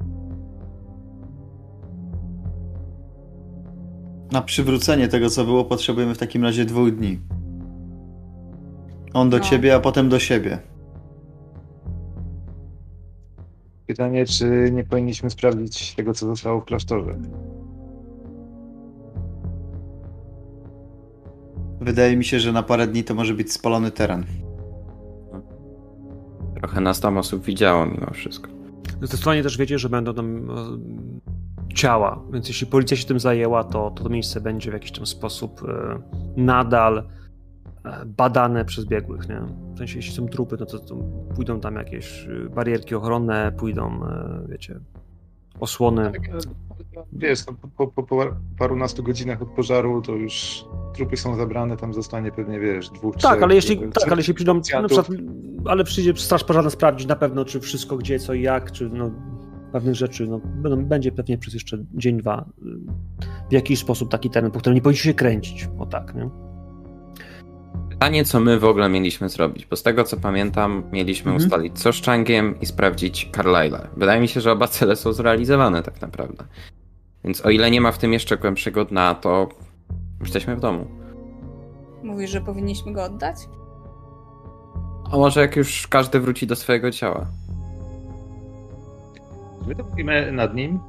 Na przywrócenie tego, co było, potrzebujemy w takim razie dwóch dni. On do No. ciebie, a potem do siebie. Pytanie, czy nie powinniśmy sprawdzić tego, co zostało w klasztorze. Wydaje mi się, że na parę dni to może być spalony teren. Trochę nas tam osób widziało mimo wszystko. Zdecydowanie też wiecie, że będą tam e, ciała, więc jeśli policja się tym zajęła, to to, miejsce będzie w jakiś tam sposób e, nadal e, badane przez biegłych, nie? W sensie, jeśli są trupy, no to, to pójdą tam jakieś e, barierki ochronne, pójdą, wiecie, osłony. Tak, Wiesz, no, po, po, po parunastu godzinach od pożaru to już trupy są zabrane, tam zostanie pewnie, wiesz, dwóch, trzech. Tak, ale jeśli, trzech tak, ale jeśli przyjdą, na przykład, ale przyjdzie straż pożarna sprawdzić na pewno, czy wszystko gdzie, co i jak, czy no, pewnych rzeczy, no, będą, będzie pewnie przez jeszcze dzień, dwa y, w jakiś sposób taki teren, po którym nie powinien się kręcić, o tak, nie? Pytanie, co my w ogóle mieliśmy zrobić, bo z tego co pamiętam, mieliśmy Mhm. ustalić co z Changiem i sprawdzić Carlyle'a. Wydaje mi się, że oba cele są zrealizowane tak naprawdę. Więc o ile nie ma w tym jeszcze głębszego dna, to jesteśmy w domu. Mówisz, że powinniśmy go oddać? A może jak już każdy wróci do swojego ciała? My to mówimy nad nim.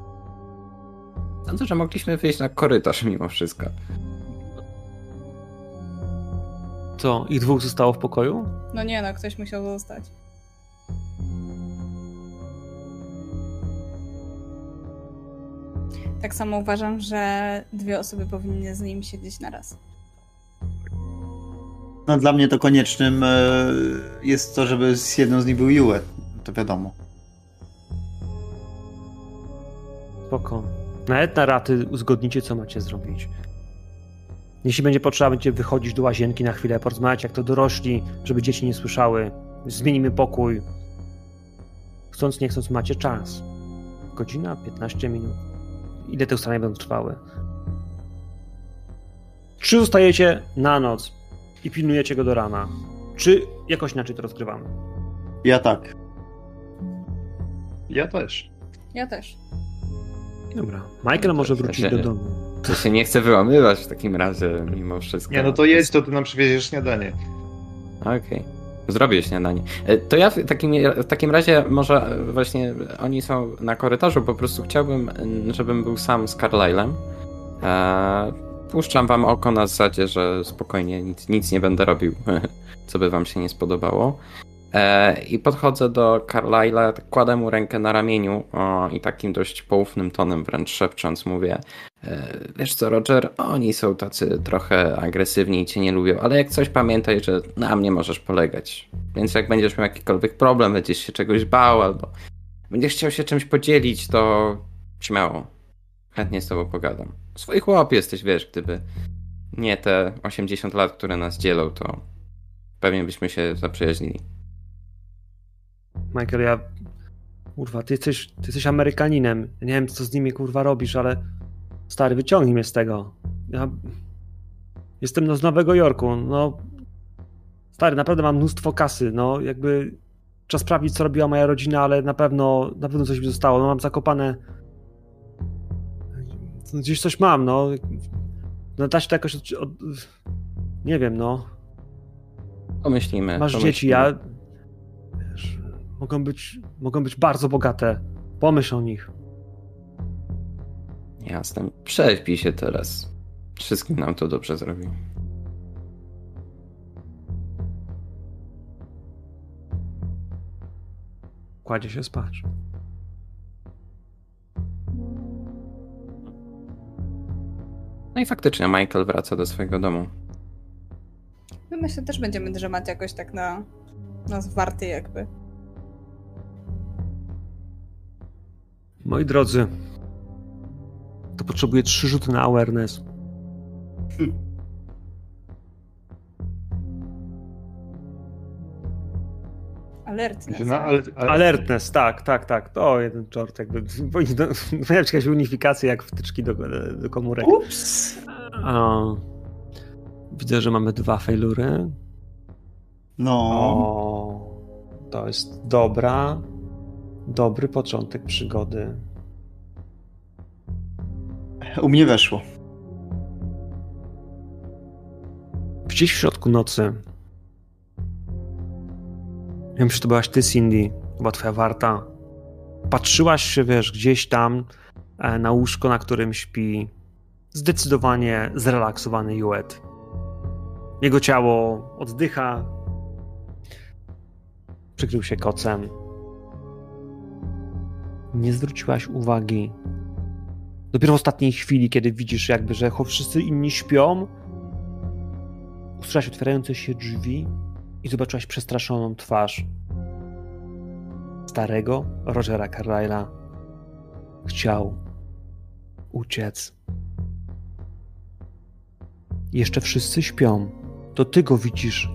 Sądzę, że mogliśmy wyjść na korytarz mimo wszystko. Co, ich dwóch zostało w pokoju? No nie no, ktoś musiał zostać. Tak samo uważam, że dwie osoby powinny z nim siedzieć na raz. No dla mnie to koniecznym e, jest to, żeby z jedną z nich był Yue. To wiadomo. Spoko. Nawet na raty uzgodnicie, co macie zrobić. Jeśli będzie potrzeba, będziecie wychodzić do łazienki na chwilę, porozmawiać jak to dorośli, żeby dzieci nie słyszały. Zmienimy pokój. Chcąc, nie chcąc, macie czas. Godzina, 15 minut. Ile te ustalenia będą trwały? Czy zostajecie na noc i pilnujecie go do rana? Czy jakoś inaczej to rozgrywamy? Ja tak. Ja też. Ja też. Dobra. Michael może To wrócić się- do domu. To się nie chce wyłamywać w takim razie mimo wszystko. Nie, no to jedź, to ty nam przywieziesz śniadanie. Okej. Zrobię śniadanie. E, To ja w takim, w takim razie może e, właśnie oni są na korytarzu, po prostu chciałbym, żebym był sam z Carlylem. E, puszczam wam oko na zasadzie, że spokojnie nic, nic nie będę robił, *laughs* co by wam się nie spodobało. E, I podchodzę do Carlyla, tak kładę mu rękę na ramieniu o, i takim dość poufnym tonem, wręcz szepcząc, mówię: e, Wiesz co, Roger, oni są tacy trochę agresywni i cię nie lubią, ale jak coś pamiętaj, że na mnie możesz polegać. Więc jak będziesz miał jakikolwiek problem, będziesz się czegoś bał albo będziesz chciał się czymś podzielić, to śmiało. Chętnie z tobą pogadam. Swój chłop jesteś, wiesz, gdyby nie te 80 lat, które nas dzielą, to pewnie byśmy się zaprzyjaźnili. Michael, ja. Kurwa, ty jesteś, ty jesteś Amerykaninem. Ja nie wiem, co z nimi kurwa robisz, ale. Stary, wyciągnij mnie z tego. Ja. Jestem no, z Nowego Jorku. No. Stary, naprawdę mam mnóstwo kasy. No, jakby. Trzeba sprawdzić, co robiła moja rodzina, ale na pewno, na pewno coś mi zostało. No, mam zakopane. Gdzieś coś mam, no. No, da się to jakoś. Od... Od... Nie wiem, no. Pomyślimy. Masz pomyślimy. dzieci, ja. Mogą być, mogą być bardzo bogate. Pomyśl o nich. Jasne. Prześpij się teraz. Wszystkim nam to dobrze zrobi. Kładzie się spać. No i faktycznie Michael wraca do swojego domu. My myślę, też będziemy drzemać jakoś tak na, na zwarty jakby. Moi drodzy, to potrzebuję trzy rzuty na awareness. Alertne. Że na, ale, ale, Alertness, tak, tak, tak. To jeden czort, jakby. Być jakaś unifikacja jak wtyczki do, do komórek. Ups! A, widzę, że mamy dwa failury. No. O, to jest dobra, dobry początek przygody. U mnie weszło. Gdzieś w środku nocy. Myślę, że to byłaś ty, Cindy. Chyba twoja warta. Patrzyłaś się, wiesz, gdzieś tam e, na łóżko, na którym śpi zdecydowanie zrelaksowany Juet. Jego ciało oddycha. Przykrył się kocem. Nie zwróciłaś uwagi. Dopiero w ostatniej chwili, kiedy widzisz jakby, że wszyscy inni śpią, usłyszałaś otwierające się drzwi i zobaczyłaś przestraszoną twarz starego Rogera Carlyla. Chciał uciec. Jeszcze wszyscy śpią. To ty go widzisz.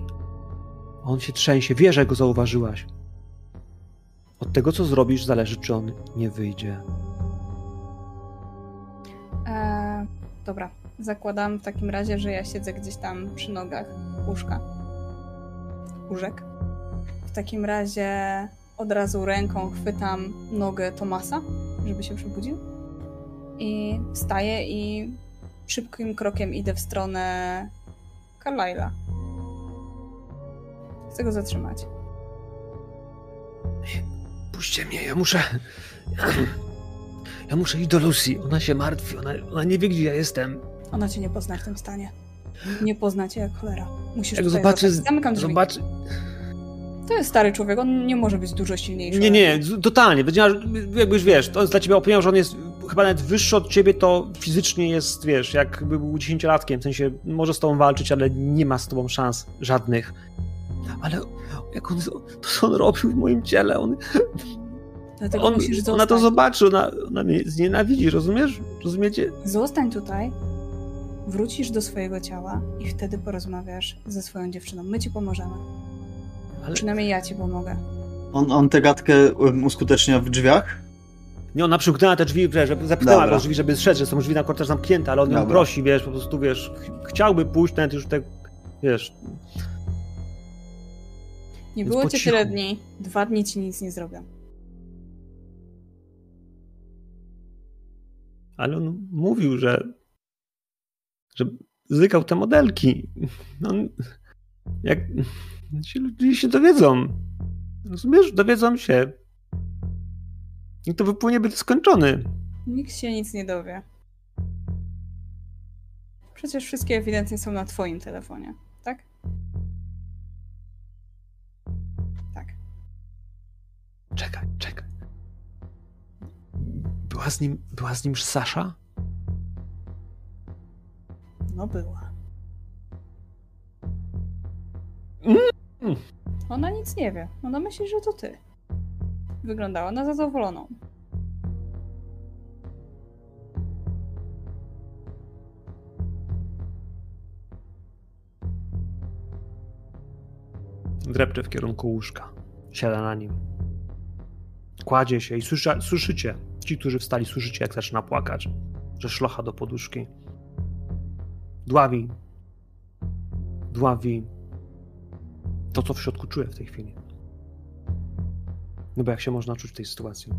On się trzęsie. Wie, że go zauważyłaś. Od tego, co zrobisz, zależy, czy on nie wyjdzie. Eee, dobra, zakładam w takim razie, że ja siedzę gdzieś tam przy nogach łóżka. Łóżek. W takim razie od razu ręką chwytam nogę Tomasa, żeby się przebudził. I wstaję i szybkim krokiem idę w stronę Carlyla. Chcę go zatrzymać. Puśćcie mnie, ja muszę. Ja muszę iść do Lucy. Ona się martwi, ona, ona nie wie, gdzie ja jestem. Ona cię nie pozna w tym stanie. Nie pozna cię jak cholera. Musisz Jak zobaczy. zostać. Zamykam drzwi. Zobaczy. To jest stary człowiek, on nie może być dużo silniejszy. Nie, nie, totalnie. Będzie, jakby już wiesz, to jest dla ciebie opinia, że on jest chyba nawet wyższy od ciebie, to fizycznie jest, wiesz, jakby był dziesięciolatkiem, w sensie może z tobą walczyć, ale nie ma z tobą szans żadnych. Ale jak on, to co on robił w moim ciele, on, Dlatego on musisz zostać. ona to zobaczy, ona, ona mnie znienawidzi, rozumiesz? Rozumiecie? Zostań tutaj, wrócisz do swojego ciała i wtedy porozmawiasz ze swoją dziewczyną. My ci pomożemy. Ale- Przynajmniej ja ci pomogę. On, on tę gadkę uskutecznia w drzwiach? Nie, ona przymknęła te drzwi, żeby zapytała Dobra. drzwi, żeby zszedł, że są drzwi na korytarz zamknięte, ale on ją prosi, wiesz, po prostu, wiesz, ch- chciałby pójść, nawet już tak, wiesz, Nie Więc było cię cichu. tyle dni. Dwa dni ci nic nie zrobią. ale on mówił, że że zykał te modelki. On, jak ci ludzie się dowiedzą, rozumiesz, dowiedzą się i to wypłynie będzie skończony. Nikt się nic nie dowie. Przecież wszystkie ewidentnie są na twoim telefonie, Czekaj, czekaj. Była z nim, była z nim już Sasza? No była. Mm. Ona nic nie wie. Ona myśli, że to ty. Wyglądała na zadowoloną. Drepcze w kierunku łóżka. Siada na nim. Kładzie się i słysza, słyszycie, ci, którzy wstali, słyszycie, jak zaczyna płakać, że szlocha do poduszki. Dławi. Dławi to, co w środku czuję w tej chwili. No bo jak się można czuć w tej sytuacji?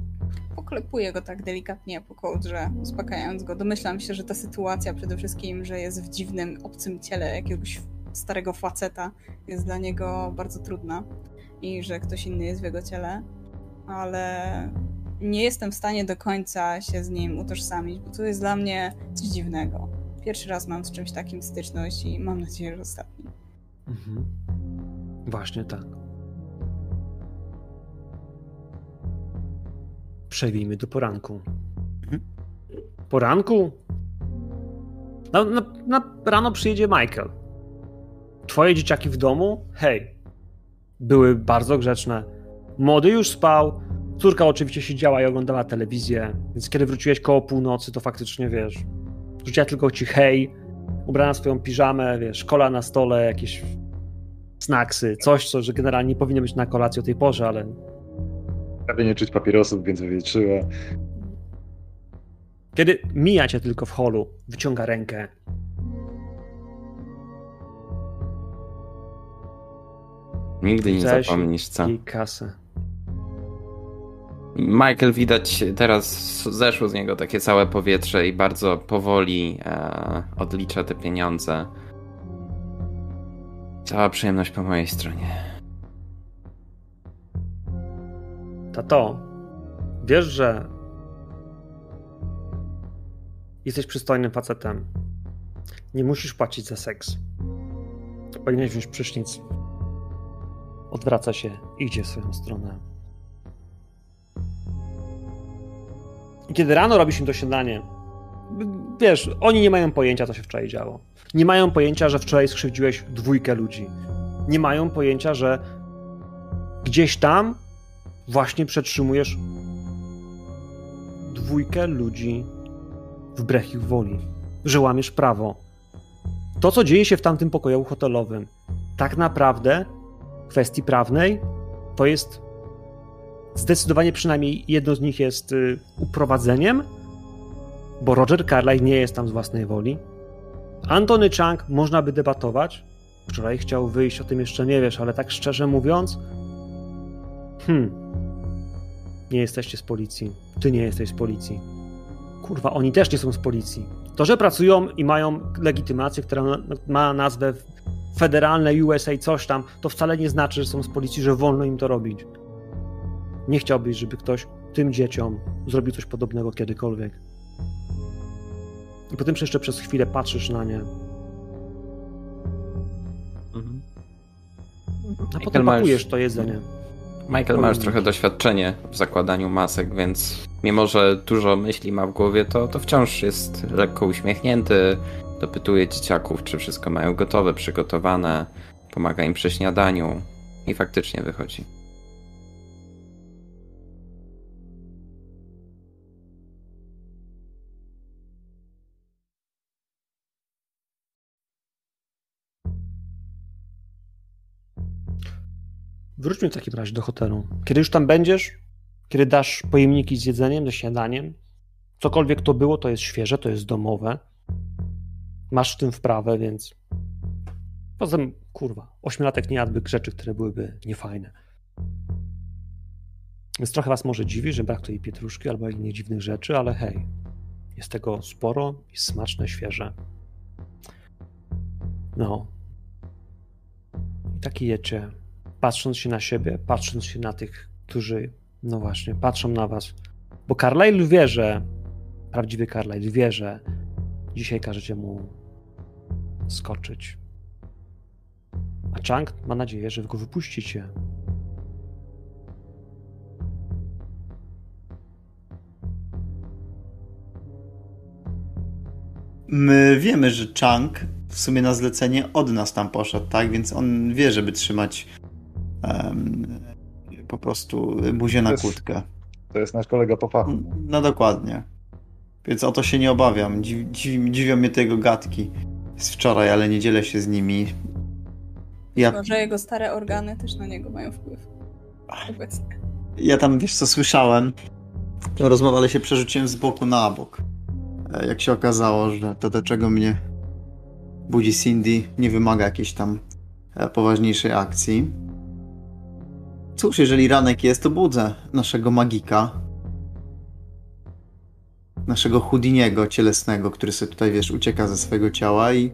Poklepuję go tak delikatnie po kołdrze, uspokajając go. Domyślam się, że ta sytuacja przede wszystkim, że jest w dziwnym, obcym ciele jakiegoś starego faceta, jest dla niego bardzo trudna i że ktoś inny jest w jego ciele, ale nie jestem w stanie do końca się z nim utożsamić, bo to jest dla mnie coś dziwnego. Pierwszy raz mam z czymś takim styczność i mam nadzieję, że ostatni. Mhm. Właśnie tak. Przewijmy do poranku. Mhm. Poranku? Na, na, na rano przyjedzie Michael. Twoje dzieciaki w domu? Hej. Były bardzo grzeczne. Młody już spał. Córka oczywiście siedziała i oglądała telewizję, więc kiedy wróciłeś koło północy, to faktycznie wiesz. Rzuciła tylko ci hej, ubrana w swoją piżamę, wiesz, kola na stole, jakieś snacksy, coś, co że generalnie nie powinno być na kolacji o tej porze, ale Prawie nie czuć papierosów, więc wywietrzyła. kiedy mija cię tylko w holu, wyciąga rękę. Nigdy nie zapomnisz, co? Jej kasę. Michael widać teraz zeszło z niego takie całe powietrze i bardzo powoli e, odlicza te pieniądze. Cała przyjemność po mojej stronie. Tato, wiesz, że jesteś przystojnym facetem. Nie musisz płacić za seks. Powinieneś wziąć prysznic. Odwraca się, idzie w swoją stronę. I kiedy rano robisz im to śniadanie, wiesz, oni nie mają pojęcia, co się wczoraj działo. Nie mają pojęcia, że wczoraj skrzywdziłeś dwójkę ludzi. Nie mają pojęcia, że gdzieś tam właśnie przetrzymujesz dwójkę ludzi wbrew ich woli, że łamiesz prawo. To, co dzieje się w tamtym pokoju hotelowym, tak naprawdę w kwestii prawnej, to jest zdecydowanie przynajmniej jedno z nich jest y, uprowadzeniem, bo Roger Carlyle nie jest tam z własnej woli. Antony Chang można by debatować. Wczoraj chciał wyjść, o tym jeszcze nie wiesz, ale tak szczerze mówiąc, hmm, nie jesteście z policji. Ty nie jesteś z policji. Kurwa, oni też nie są z policji. To, że pracują i mają legitymację, która ma nazwę federalne USA coś tam, to wcale nie znaczy, że są z policji, że wolno im to robić. Nie chciałbyś, żeby ktoś tym dzieciom zrobił coś podobnego kiedykolwiek. I potem jeszcze przez chwilę patrzysz na nie, Mhm. a potem ma już- pakujesz to jedzenie. Michael ma już trochę doświadczenie w zakładaniu masek, więc mimo, że dużo myśli ma w głowie, to, to wciąż jest lekko uśmiechnięty. Dopytuje dzieciaków, czy wszystko mają gotowe, przygotowane. Pomaga im przy śniadaniu i faktycznie wychodzi. Wróćmy w takim razie do hotelu. Kiedy już tam będziesz, kiedy dasz pojemniki z jedzeniem, ze śniadaniem, cokolwiek to było, to jest świeże, to jest domowe. Masz w tym wprawę, więc. Poza tym, kurwa, ośmiolatek nie jadłby rzeczy, które byłyby niefajne. Więc trochę was może dziwi, że brak tutaj pietruszki albo innych dziwnych rzeczy, ale hej, jest tego sporo, jest smaczne, świeże. No. I taki jecie patrząc się na siebie, patrząc się na tych, którzy, no właśnie, patrzą na was. Bo Carlyle wie, że, prawdziwy Carlyle wie, że dzisiaj każecie mu skoczyć. A Chang ma nadzieję, że go wypuścicie. my wiemy, że Chang w sumie na zlecenie od nas tam poszedł, tak? Więc on wie, żeby trzymać em, po prostu buzię na To jest- kłódkę. To jest nasz kolega po fachu. No dokładnie. Więc o to się nie obawiam. Dziw, dziw, dziwią mnie te jego gadki z wczoraj, ale nie dzielę się z nimi. Ja, Może jego stare organy też na niego mają wpływ. Obecnie. ja tam, wiesz co, słyszałem tę rozmowę, ale się przerzuciłem z boku na bok. E, Jak się okazało, że to, do czego mnie budzi Cindy, nie wymaga jakiejś tam e, poważniejszej akcji. Cóż, jeżeli ranek jest, to budzę naszego magika. Naszego Houdiniego cielesnego, który sobie tutaj, wiesz, ucieka ze swojego ciała i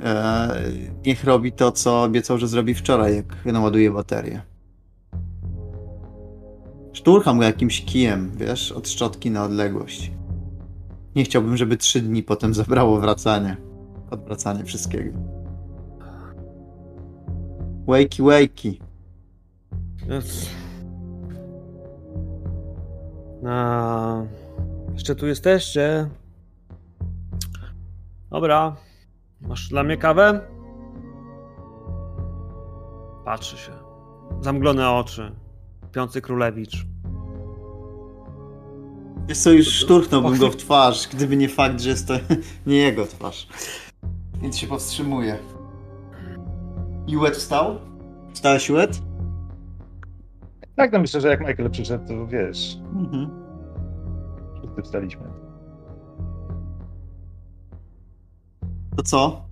e, niech robi to, co obiecał, że zrobi wczoraj, jak naładuje baterię. Szturcham go jakimś kijem, wiesz, od szczotki na odległość. Nie chciałbym, żeby trzy dni potem zabrało wracanie. Odwracanie wszystkiego. Wakey, wakey. Jest. A, jeszcze tu jesteście. Dobra. Masz dla mnie kawę? Patrzy się. Zamglone oczy. Piący królewicz. Wiesz co, już szturchnąłbym go w twarz, gdyby nie fakt, że jest to *laughs* nie jego twarz. Więc się powstrzymuję. Juet wstał? Wstałeś Juet? Tak, no myślę, że jak Michael przyszedł, to wiesz, Mhm. wszyscy wstaliśmy. To co?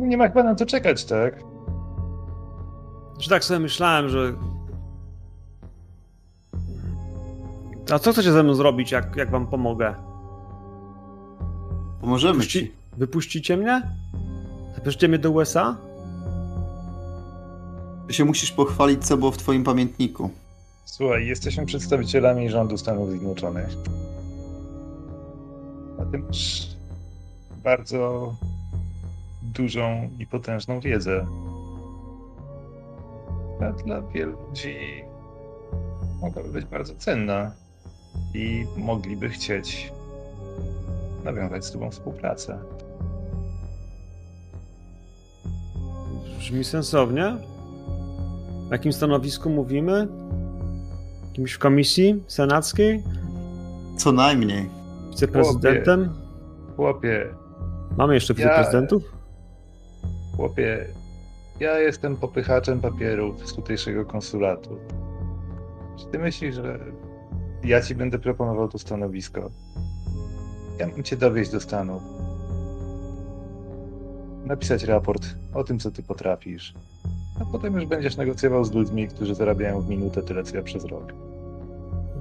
Nie ma chyba na co czekać, tak? Że tak sobie myślałem, że. A co chcecie ze mną zrobić, jak, jak wam pomogę? Pomożemy Puści... ci. Wypuścicie mnie? Zabierzcie mnie do USA? Ty się musisz pochwalić, co było w twoim pamiętniku. Słuchaj, jesteśmy przedstawicielami rządu Stanów Zjednoczonych. A ty masz bardzo dużą i potężną wiedzę. A dla wielu ludzi mogłaby być bardzo cenna i mogliby chcieć nawiązać z tobą współpracę. Brzmi sensownie. Na jakim stanowisku mówimy? Kimś w komisji senackiej? Co najmniej. Wiceprezydentem? Chłopie, Mamy jeszcze Ja- wiceprezydentów? Chłopie, ja jestem popychaczem papierów z tutejszego konsulatu. Czy ty myślisz, że ja ci będę proponował to stanowisko? Ja mam cię dowieźć do Stanów. Napisać raport o tym, co ty potrafisz. A potem już będziesz negocjował z ludźmi, którzy zarabiają w minutę tyle, co ja przez rok.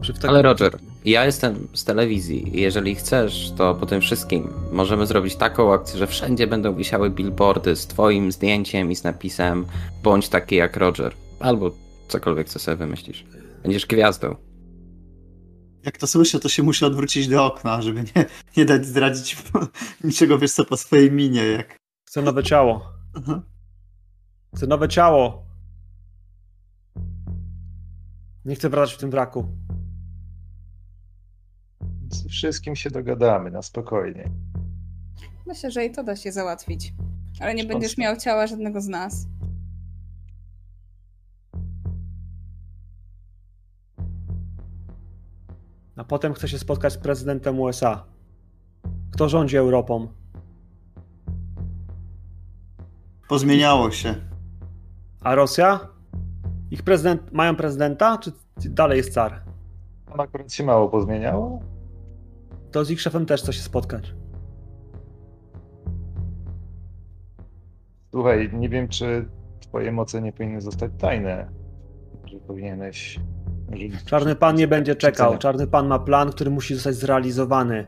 Takim- Ale Roger, ja jestem z telewizji jeżeli chcesz, to po tym wszystkim możemy zrobić taką akcję, że wszędzie będą wisiały billboardy z twoim zdjęciem i z napisem bądź taki jak Roger. Albo cokolwiek, co sobie wymyślisz. Będziesz gwiazdą. Jak to słyszę, to się muszę odwrócić do okna, żeby nie, nie dać zdradzić *laughs* niczego, wiesz co, po swojej minie, jak... Chcę nowe ciało. Aha. Chcę nowe ciało. Nie chcę wracać w tym wraku. Z wszystkim się dogadamy, na spokojnie. Myślę, że i to da się załatwić. Ale nie będziesz miał ciała żadnego z nas. A potem chcę się spotkać z prezydentem USA. Kto rządzi Europą? Pozmieniało się. A Rosja? Ich prezydent, mają prezydenta, czy dalej jest car? On akurat się mało pozmieniało. To z ich szefem też chce się spotkać. Słuchaj, nie wiem, czy twoje moce nie powinny zostać tajne. Że powinieneś. Czarny pan nie będzie czekał. Czarny pan ma plan, który musi zostać zrealizowany.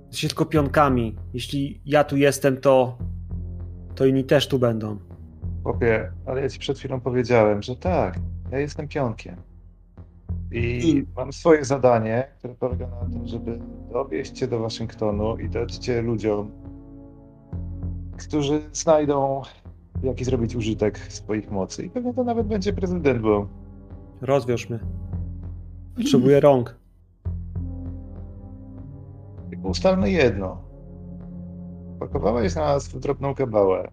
Jesteście tylko pionkami. Jeśli ja tu jestem, to. to inni też tu będą. Chłopie, ale ja ci przed chwilą powiedziałem, że tak, ja jestem pionkiem. I, I- mam swoje zadanie, które polega na tym, żeby dowieść cię do Waszyngtonu i dać cię ludziom, którzy znajdą, jaki zrobić użytek swoich mocy. I pewnie to nawet będzie prezydent, bo Rozwiąż mnie. Potrzebuję *laughs* rąk. Ustalmy jedno. Pakowałeś nas w drobną kabałę.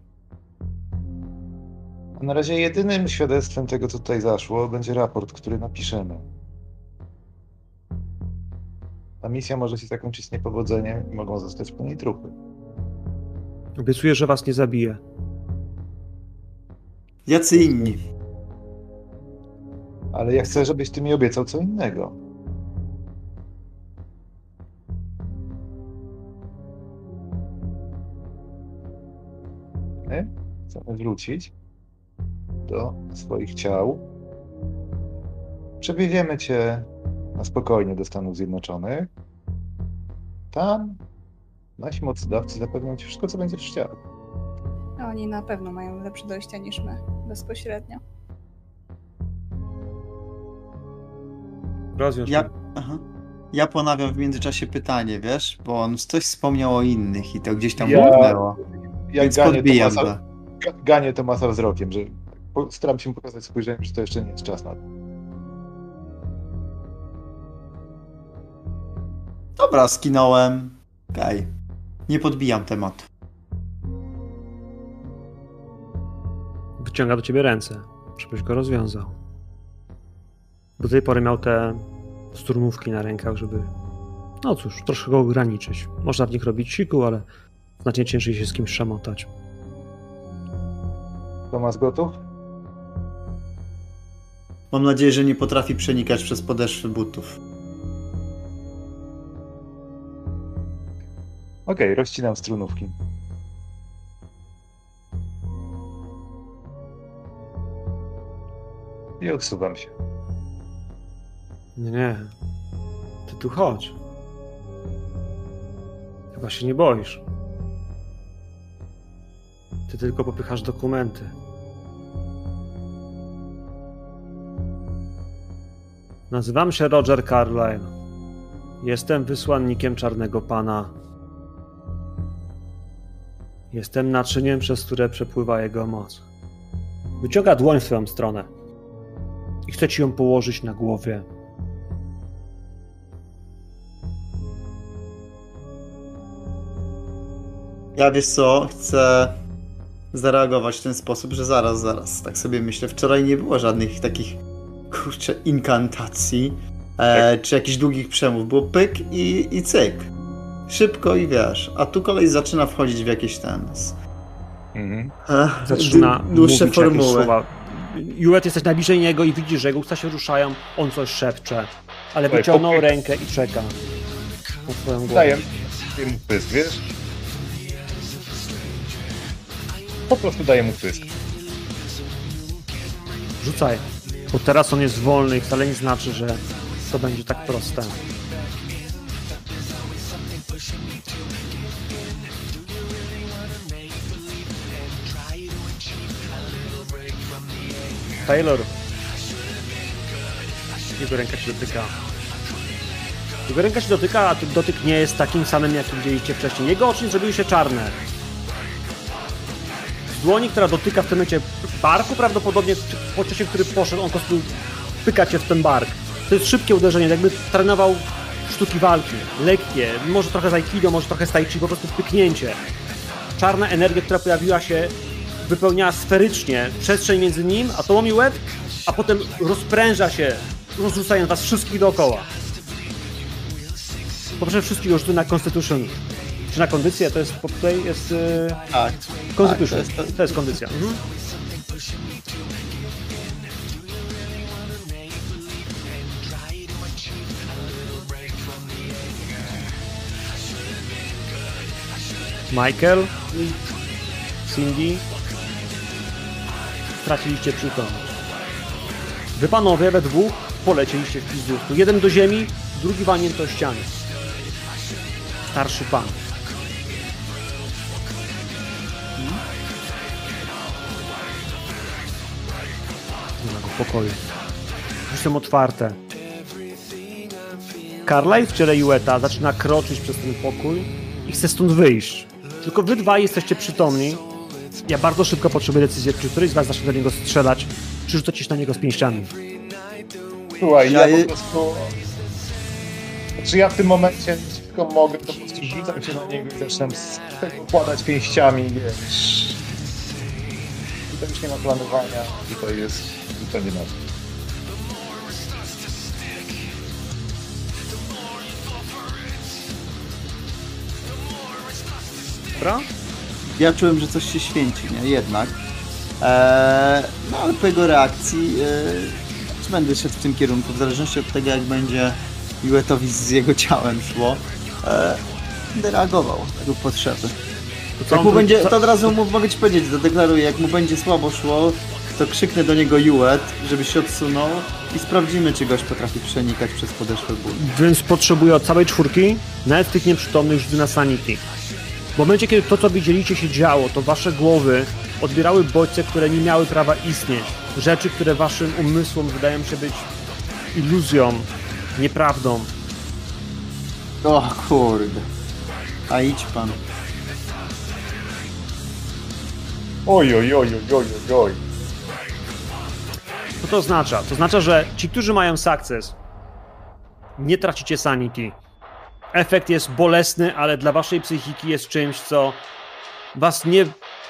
A na razie jedynym świadectwem tego, co tutaj zaszło, będzie raport, który napiszemy. Ta misja może się zakończyć niepowodzeniem i mogą zostać po niej trupy. Obiecuję, że was nie zabiję. Jacy inni? Ale ja chcę, żebyś ty mi obiecał co innego. My chcemy wrócić do swoich ciał. Przewieziemy cię na spokojnie do Stanów Zjednoczonych. Tam nasi mocodawcy zapewnią ci wszystko, co będziesz chciał. Oni na pewno mają lepsze dojścia niż my, bezpośrednio. Rozwiąż Ja, aha. ja ponawiam w międzyczasie pytanie, wiesz? Bo on coś wspomniał o innych i to gdzieś tam Ja- mknęło. Ja Więc ganię podbijam Tomasa, go. ga- ganię Tomasa wzrokiem, że staram się pokazać spojrzeniem, że to jeszcze nie jest czas na to. Dobra, skinąłem. Okej. Nie podbijam tematu. Wyciąga do ciebie ręce, żebyś go rozwiązał. Do tej pory miał te sturmówki na rękach, żeby, no cóż, troszkę go ograniczyć. Można w nich robić siku, ale znacznie ciężej się z kimś szamotać. Tomas gotów? Mam nadzieję, że nie potrafi przenikać przez podeszwy butów. Okej, rozcinam strunówki. I odsuwam się. Nie, nie. Ty tu chodź. Chyba się nie boisz. Ty tylko popychasz dokumenty. Nazywam się Roger Carlyle. Jestem wysłannikiem Czarnego Pana. Jestem naczyniem, przez które przepływa jego moc. Wyciąga dłoń w twoją stronę i chce ci ją położyć na głowie. Ja wiesz co, chcę zareagować w ten sposób, że zaraz, zaraz. Tak sobie myślę, wczoraj nie było żadnych takich kurczę inkantacji e, czy jakichś długich przemów. Było pyk i, i cyk. Szybko i wiesz. A tu kolej zaczyna wchodzić w jakiś ten. Mhm. E, zaczyna dłuższe formuły. słowa. Julet, jesteś najbliżej niego i widzisz, że jego usta się ruszają, on coś szepcze, ale Słuchaj, wyciągnął popy- rękę i czeka na twoją głowę. Daję daję mu pysk, wiesz? Po prostu daję mu pysk. Rzucaj, bo teraz on jest wolny i wcale nie znaczy, że to będzie tak proste. Taylor. Jego ręka się dotyka. Jego ręka się dotyka, a dotyk nie jest takim samym, jaki widzieliście wcześniej. Jego oczy zrobiły się czarne. Dłoni, która dotyka w tym momencie barku, prawdopodobnie po czasie, który poszedł, on po prostu pyka cię w ten bark. To jest szybkie uderzenie, jakby trenował sztuki walki. Lekkie, może trochę z aikido, może trochę z tai chi, po prostu pyknięcie. Czarna energia, która pojawiła się, wypełniała sferycznie przestrzeń między nim a tobą łeb, a potem rozpręża się, rozrzucając was wszystkich dookoła. Poproszę wszystkich o na Constitution. Czy na kondycję? To jest, tutaj jest... Yy... Tak. Constitution. Tak, to jest- to jest kondycja. Mhm. Michael, Cindy, straciliście przytomność. Wy panowie we dwóch polecieliście w pizdówku. Jeden do ziemi, drugi walnięty o ścianę. Starszy pan. Pokoju. Są otwarte. Carlyle w ciele Jueta zaczyna kroczyć przez ten pokój i chce stąd wyjść. Tylko wy dwaj jesteście przytomni. Ja bardzo szybko potrzebuję decyzji, czy któryś z was zacznie do niego strzelać, czy rzucacie się na niego z pięściami. Słuchaj, ja Ja je- po prostu... Czy ja w tym momencie tylko mogę to po prostu rzucam się na niego i zaczynam z tego układać pięściami, wiesz. Tutaj już nie ma planowania, tutaj jest zupełnie na Dobra? Ja czułem, że coś się święci, nie? Jednak. Eee, no ale po jego reakcji eee, czy będę szedł w tym kierunku, w zależności od tego, jak będzie Juetowi z jego ciałem szło, eee, będę reagował według potrzeby. To Jak mu będzie, to od razu mu mogę ci powiedzieć, zadeklaruję, jak mu będzie słabo szło, to krzyknę do niego Juet, żeby się odsunął i sprawdzimy, czy gość potrafi przenikać przez podeszłe ból. Więc potrzebuję od całej czwórki, nawet tych nieprzytomnych, rzuty na sanity. W momencie, kiedy to, co widzieliście się działo, to wasze głowy odbierały bodźce, które nie miały prawa istnieć. Rzeczy, które waszym umysłom wydają się być iluzją, nieprawdą. O kurde. A idź pan. Oj, oj, oj, oj, oj, oj, oj. Co to oznacza? To oznacza, że ci, którzy mają sukces, nie tracicie sanity. Efekt jest bolesny, ale dla waszej psychiki jest czymś, co was nie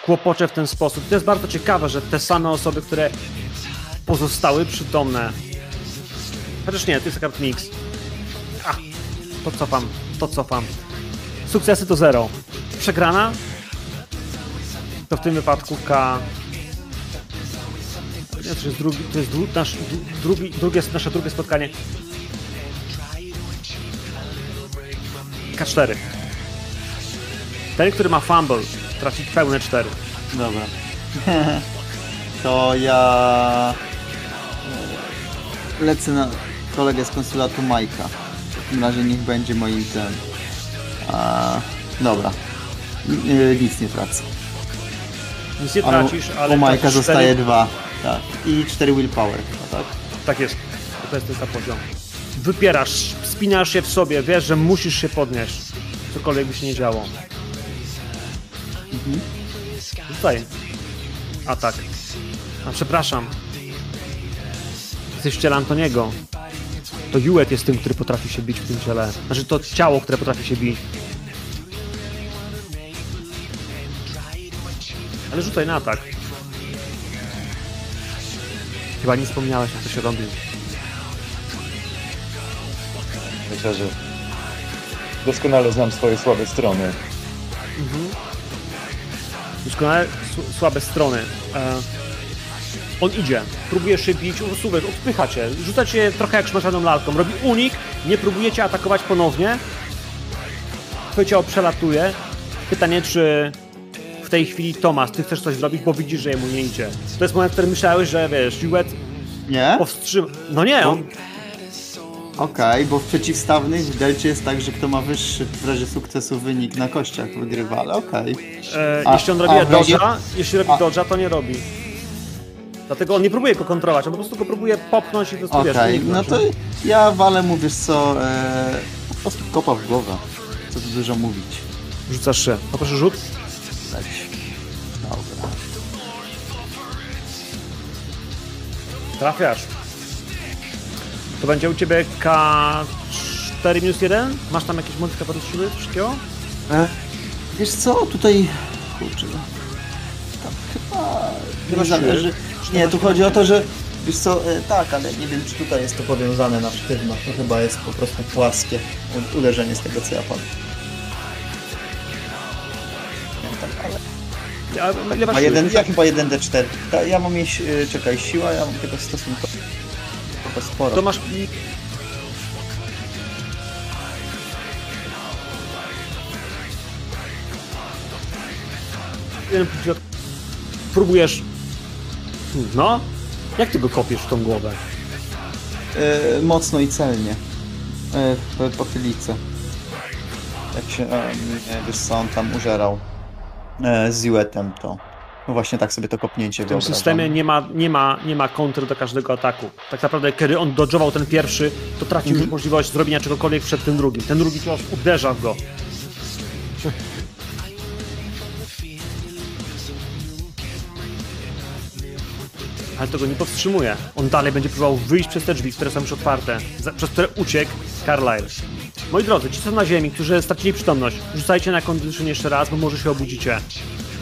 kłopocze w ten sposób. To jest bardzo ciekawe, że te same osoby, które pozostały przytomne. Chociaż nie, to jest akurat mix. A, to cofam, to cofam. Sukcesy to zero. Przegrana? To w tym wypadku K nie, to jest drugi, to jest dru, nasz, dru- drugi, drugie, nasze drugie spotkanie. K4. Ten, który ma fumble, traci pełne 4. Dobra. *laughs* to ja e, lecę na kolegę z konsulatu Majka. W takim razie niech będzie moim tym. A, dobra. Y, nic nie tracę. Nic nie tracisz, ale u Majka zostaje cztery- dwa. Tak. I 4 willpower, chyba, tak? Tak jest. To jest ten sam poziom. Wypierasz, spinasz się w sobie, wiesz, że musisz się podnieść. Cokolwiek by się nie działo. Mhm. Tutaj. Atak. A przepraszam. Jesteś ciele Antoniego. To Juet jest tym, który potrafi się bić w tym ciele. Znaczy to ciało, które potrafi się bić. Ale rzucaj na atak. Chyba nie wspomniałeś, jak to się robi. Myślę, że doskonale znam swoje słabe strony. doskonale s- słabe strony. E, on idzie, próbuje się bić, usuwać, odpycha cię, rzuca cię trochę jak szmacianą lalką, robi unik, nie próbujecie atakować ponownie. Ciało przelatuje. Pytanie, czy w tej chwili Tomas, ty chcesz coś zrobić, bo widzisz, że jemu nie idzie. To jest moment, w którym myślałeś, że wiesz, Juet Nie? powstrzyma... No nie, on... Okej, bo w przeciwstawnych w Delcie jest tak, że kto ma wyższy w razie sukcesu wynik na kościach wygrywa, ale okej. E, A- jeśli on robi a w razie- dodge'a, jeśli robi a- dodge'a, to nie robi. Dlatego on nie próbuje go kontrolować, on po prostu go próbuje popchnąć i wiesz, Okej, no uniknąć, to ja walę mu, wiesz co, e, po prostu kopa w głowę. Co tu dużo mówić. Rzucasz się. Poproszę rzut. Leć. Dobra. Trafiasz. To będzie u ciebie K4 minus 1? Masz tam jakieś modyfikatory siły, takiego? E, wiesz co, tutaj... Kurczę, no. Tam chyba... Zależy... Nie, tu chodzi o to, że... Wiesz co, e, tak, ale nie wiem, czy tutaj jest to powiązane na sztywno. To chyba jest po prostu płaskie uderzenie z tego, co ja powiem. A, ile masz Ma siły? jeden, ja chyba 1d4. Ta, ja mam mieć, y, czekaj, siła, ja mam tego stosunkowo to sporo. To masz... Próbujesz... No? Jak ty go kopiesz w tą głowę? Y, mocno i celnie. Y, w pochylicę. Jak się, e, wiesz co, on tam użerał z Juetem, to no właśnie tak sobie to kopnięcie W tym wyobrażam. systemie nie ma, nie, ma, nie ma kontry do każdego ataku. Tak naprawdę, kiedy on dodżował ten pierwszy, to tracił już możliwość zrobienia czegokolwiek przed tym drugim. Ten drugi cios uderza w go. Ale to go nie powstrzymuje. On dalej będzie próbował wyjść przez te drzwi, które są już otwarte, przez które uciekł Carlyle. Moi drodzy, ci co na ziemi, którzy stracili przytomność, rzucajcie na condition jeszcze raz, bo może się obudzicie.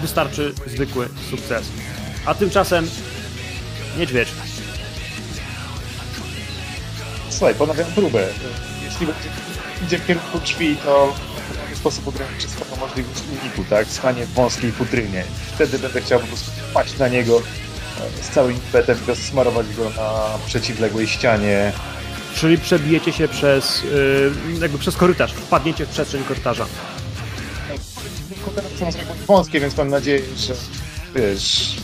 Wystarczy zwykły sukces. A tymczasem niedźwiedź. Słuchaj, ponawiam próbę. Jeśli będzie, idzie w kierunku drzwi, to w sposób ograniczy swoją możliwość uniku, tak? Stanie w wąskiej futrynie. Wtedy będę chciał po prostu wpaść na niego e, z całym impetem i rozsmarować go na przeciwległej ścianie. Czyli przebijecie się przez, yy, jakby przez korytarz, wpadniecie w przestrzeń korytarza. Korytarze są wąskie, więc mam nadzieję, że wiesz...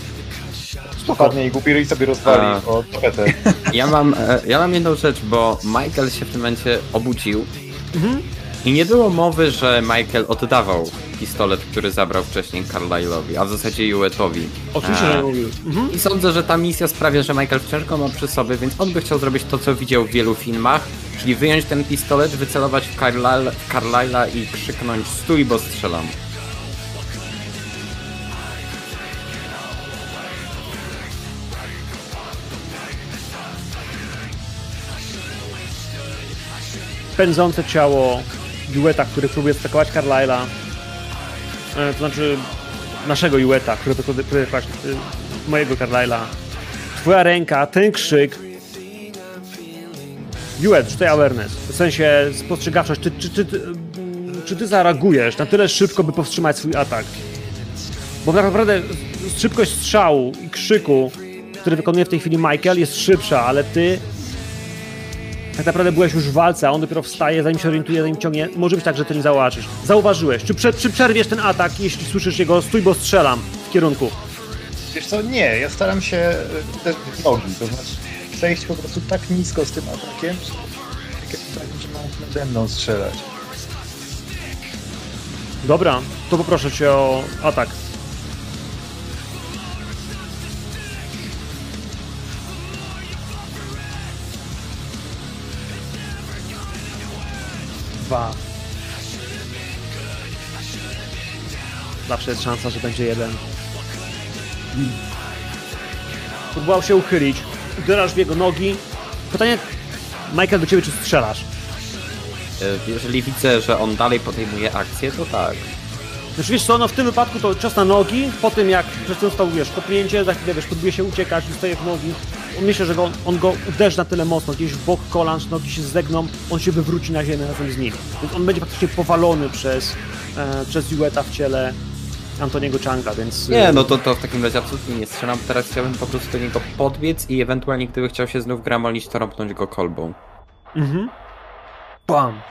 Spadnie i głupi ryj sobie rozwali o tapetę. *laughs* Ja mam, e, ja mam jedną rzecz, bo Michael się w tym momencie obudził Mhm. i nie było mowy, że Michael oddawał pistolet, który zabrał wcześniej Carlyle'owi, a w zasadzie Juetowi. Oczywiście, że mówił. Mhm. I sądzę, że ta misja sprawia, że Michael wciąż go ma przy sobie, więc on by chciał zrobić to, co widział w wielu filmach, czyli wyjąć ten pistolet, wycelować w Carlyle, Carlyle'a i krzyknąć stój, bo strzelam. pędzące ciało Dueta, który próbuje atakować Carlyle'a. E, to znaczy naszego Jueta, który próbuje próbuje atakować e, mojego Carlyle'a. Twoja ręka, ten krzyk. Juet, rzucaj awareness. W sensie spostrzegawczość. Czy, czy, czy, mm, czy ty zareagujesz na tyle szybko, by powstrzymać swój atak? Bo tak naprawdę szybkość strzału i krzyku, który wykonuje w tej chwili Michael, jest szybsza, ale ty tak naprawdę byłeś już w walce, a on dopiero wstaje, zanim się orientuje, zanim ciągnie. Może być tak, że ty nie zauważysz. Zauważyłeś. Czy, prze, czy przerwiesz ten atak, jeśli słyszysz jego stój, bo strzelam w kierunku? Wiesz co, nie, ja staram się e, też w nogi, to znaczy przejść po prostu tak nisko z tym atakiem, że mam nade mną strzelać. Dobra, to poproszę cię o atak. Zawsze jest szansa, że będzie jeden. Próbował się uchylić. Uderzasz w jego nogi. Pytanie, Michael, do ciebie, czy strzelasz? E, Jeżeli widzę, że on dalej podejmuje akcję, to tak. Znaczy wiesz co, no w tym wypadku to cios na nogi, po tym jak przez ten stał, wiesz, kopnięcie, za chwilę, wiesz, próbuje się uciekać, dostaje w nogi. On myślę, że go, on go uderzy na tyle mocno, gdzieś w bok kolan, że nogi się zegną, on się wywróci na ziemię razem z nim. Więc on będzie praktycznie powalony przez, e, przez Jueta w ciele Antoniego Changa, więc... Nie, no to, to w takim razie absolutnie nie strzelam. Teraz chciałbym po prostu do niego podbiec i ewentualnie gdyby chciał się znów gramolić, to rąpnąć go kolbą. Mhm. Bam!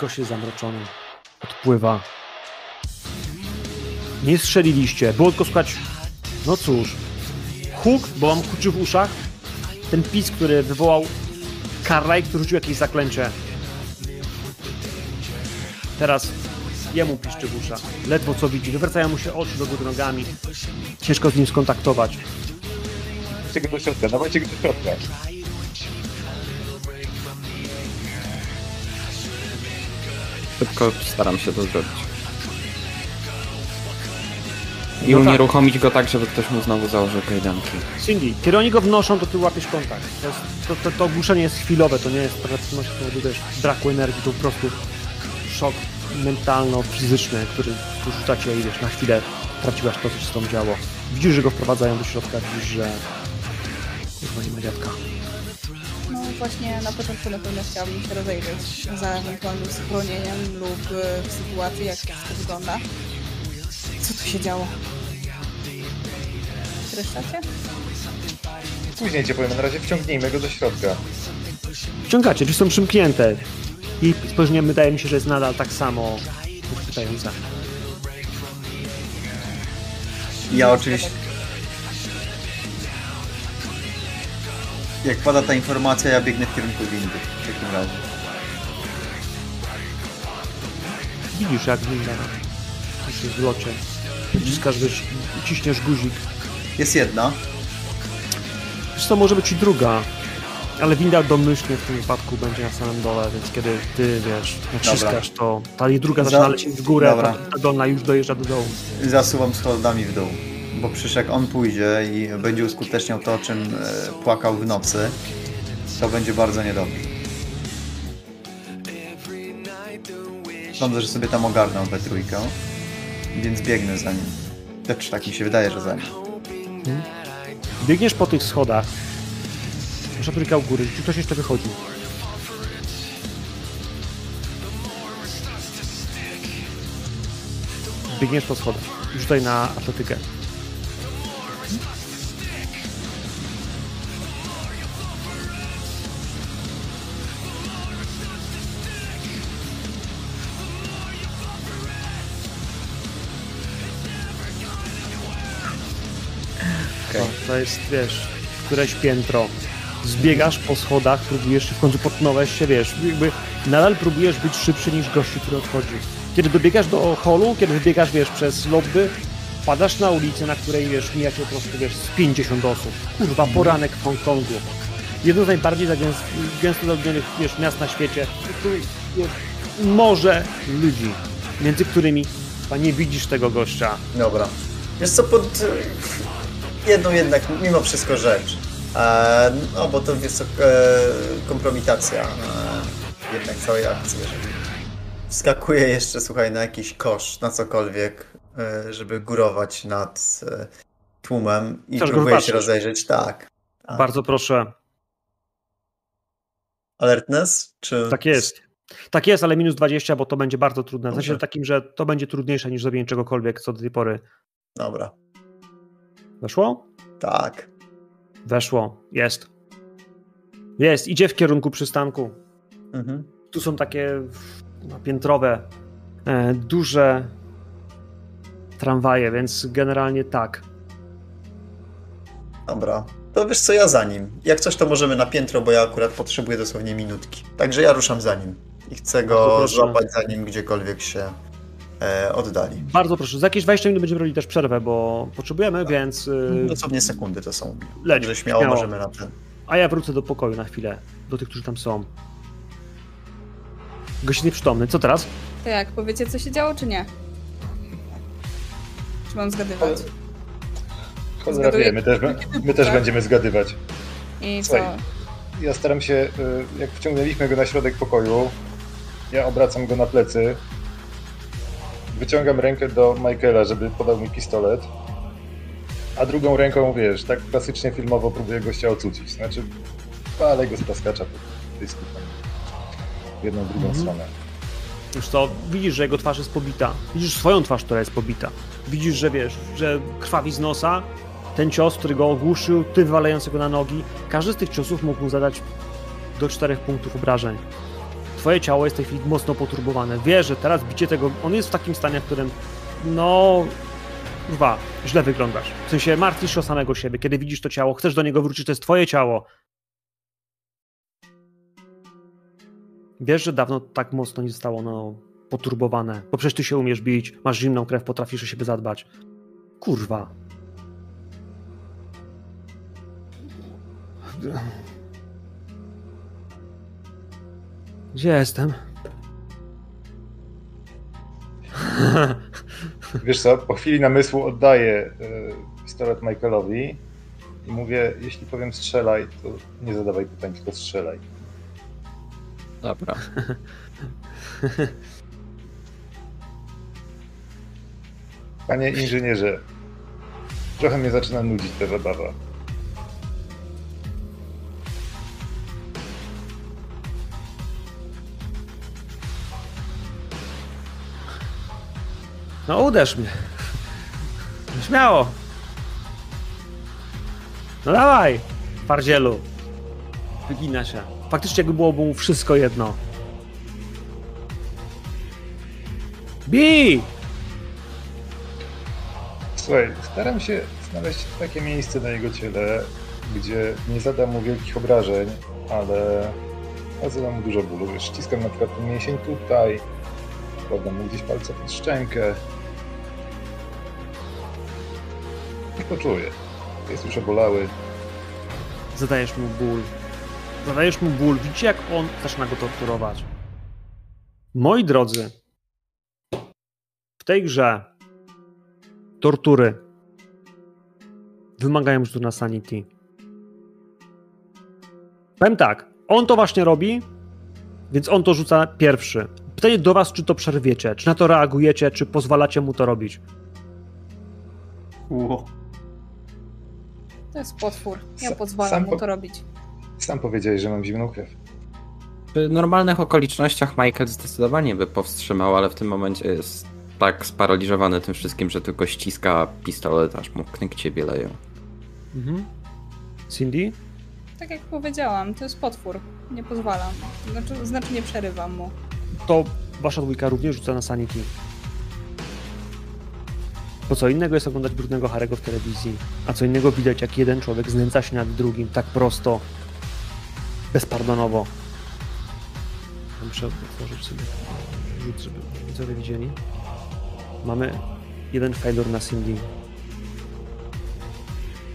Gość jest zamroczony. Odpływa. Nie strzeliliście. Było tylko słuchać... No cóż. Huk, bo mam huczy w uszach. Ten pis, który wywołał Karlaj, który rzucił jakieś zaklęcie. Teraz jemu piszczy w uszach. Ledwo co widzi. Wywracają mu się oczy do góry nogami. Ciężko z nim skontaktować. Dawajcie go do środka, dawajcie go do środka. Szybko staram się to zrobić. I No tak. unieruchomić go tak, żeby ktoś mu znowu założył kajdanki. Cindy, kiedy oni go wnoszą, to ty łapiesz kontakt. To, jest, to, to, to ogłuszenie jest chwilowe, to nie jest pracujący z powodu też braku energii, to po prostu szok mentalno-fizyczny, który rzuca cię i wiesz, na chwilę traciłaś to, co się z tą działo. Widzisz, że go wprowadzają do środka, widzisz, że kurwa nie ma dziadka. No właśnie na początku na pewno chciałabym się rozejrzeć za ewentualnym schronieniem lub e, w sytuacji jak to wygląda. Co tu się działo? Streszczacie? Później cię powiem, na razie wciągnijmy go do środka. Wciągacie, drzwi są przymknięte i spojrzenie wydaje mi się, że jest nadal tak samo uchwytające. Ja oczywiście. Jak pada ta informacja, ja biegnę w kierunku windy. W takim razie. Widzisz, jak winda jest w locie. Wciskasz, wiesz, ciśniesz guzik. Jest jedna. Wiesz co, może być i druga, ale winda domyślnie w tym wypadku będzie na samym dole, więc kiedy ty, wiesz, naciskasz, to ta druga zaczyna Za- lecieć w górę, Dobra. a ta dolna już dojeżdża do dołu. Zasuwam schodami w dół. Bo przecież jak on pójdzie i będzie uskuteczniał to, o czym e, płakał w nocy, to będzie bardzo niedobrze. Sądzę, że sobie tam ogarnął we trójkę, więc biegnę za nim. Znaczy, tak mi się wydaje, że za nim. Biegniesz po tych schodach. Nasza trójka u góry. Czy ktoś jeszcze wychodzi? Biegniesz po schodach. Rzucaj na atletykę. To jest, wiesz, któreś piętro. Zbiegasz po schodach, próbujesz się w końcu potknąłeś się, wiesz, jakby nadal próbujesz być szybszy niż gościu, który odchodzi. Kiedy dobiegasz do holu, kiedy wybiegasz, wiesz, przez lobby, padasz na ulicę, na której, wiesz, mija cię po prostu, wiesz, z 50 osób. Kurwa, poranek w Hongkongu. Jedno z najbardziej gęsto zaludnionych, wiesz, miast na świecie. Wiesz, morze ludzi, między którymi nie widzisz tego gościa. Dobra. Wiesz co, pod e, jedną jednak mimo wszystko rzecz. E, no bo to jest e, kompromitacja e, jednak całej akcji. Jeżeli wskakuje jeszcze, słuchaj, na jakiś kosz, na cokolwiek, żeby górować nad tłumem i Chcesz próbuje się rozejrzeć. Tak. tak. Bardzo proszę, Alertness? Czy... Tak jest. Tak jest, ale minus 20, bo to będzie bardzo trudne. W sensie Dobrze. takim, że to będzie trudniejsze niż zrobienie czegokolwiek, co do tej pory Dobra. weszło? Tak. Weszło. Jest. Jest. Idzie w kierunku przystanku. Mhm. Tu są takie no, piętrowe, e, duże tramwaje, więc generalnie tak. Dobra. To wiesz co, ja za nim. Jak coś, to możemy na piętro, bo ja akurat potrzebuję dosłownie minutki. Także ja ruszam za nim. I chcę go złapać za nim gdziekolwiek się e, oddali. Bardzo proszę. Za jakieś 20 minut będziemy robili też przerwę, bo potrzebujemy, więc y, Dosłownie sekundy to są. leć. Śmiało, śmiało. możemy na ten. A ja wrócę do pokoju na chwilę. Do tych, którzy tam są. Gość nieprzytomny. Co teraz? To jak, powiecie co się działo, czy nie? Czy mam zgadywać? Cholera Zgaduję- wie, my też, my też Tak. będziemy zgadywać. I co? Słuchaj. Ja staram się, y, jak wciągnęliśmy go na środek pokoju, ja obracam go na plecy, wyciągam rękę do Michaela, żeby podał mi pistolet, a drugą ręką, wiesz, tak klasycznie filmowo próbuję gościa ocucić. Znaczy, palę go z plaskacza po dysku tam w jedną, drugą Mhm. stronę. Już to widzisz, że jego twarz jest pobita. Widzisz swoją twarz, która jest pobita. Widzisz, że wiesz, że krwawi z nosa. Ten cios, który go ogłuszył, ty wywalający go na nogi. Każdy z tych ciosów mógł mu zadać do czterech punktów obrażeń. Twoje ciało jest w tej chwili mocno poturbowane. Wiesz, że teraz bicie tego. On jest w takim stanie, w którym. No. Dwa, źle wyglądasz. W sensie martwisz się o samego siebie. Kiedy widzisz to ciało, chcesz do niego wrócić, to jest twoje ciało. Wiesz, że dawno tak mocno nie zostało ono poturbowane. Bo przecież ty się umiesz bić, masz zimną krew, potrafisz o siebie zadbać. Kurwa. Gdzie jestem? Wiesz co, po chwili namysłu oddaję y, pistolet Michaelowi i mówię, jeśli powiem strzelaj, to nie zadawaj pytań, tylko strzelaj. Dobra. Panie inżynierze, trochę mnie zaczyna nudzić ta zabawa. No uderz mnie. Śmiało. No dawaj, pardzielu. Wygina się. Faktycznie jakby było mu wszystko jedno. Bij! Słuchaj, staram się znaleźć takie miejsce na jego ciele, gdzie nie zadam mu wielkich obrażeń, ale ale zadam mu dużo bólu. Wiesz, ściskam na przykład ten mięsień tutaj, wkładam mu gdzieś palce pod szczękę. Niech poczuje. Jest już obolały. Zadajesz mu ból. Zadajesz mu ból. Widzicie, jak on zaczyna go torturować. Moi drodzy, w tej grze tortury wymagają rzutu na sanity. Powiem tak, on to właśnie robi, więc on to rzuca pierwszy. Pytanie do was, czy to przerwiecie, czy na to reagujecie, czy pozwalacie mu to robić. Ło. To jest potwór. Ja Sa- pozwalam sam mu po- to robić. Sam powiedziałeś, że mam zimną krew. W normalnych okolicznościach Michael zdecydowanie by powstrzymał, ale w tym momencie jest tak sparaliżowany tym wszystkim, że tylko ściska pistolet, aż mu knykcie bieleją. Mhm. Cindy? Tak jak powiedziałam, to jest potwór. Nie pozwalam. Znaczy, znaczy nie przerywam mu. To wasza dwójka również rzuca na sanity. Bo co innego jest oglądać brudnego Harego w telewizji, a co innego widać, jak jeden człowiek znęca się nad drugim tak prosto, bezpardonowo. Muszę otworzyć sobie rzut, żeby widzowie widzieli. Mamy jeden failure na Cindy.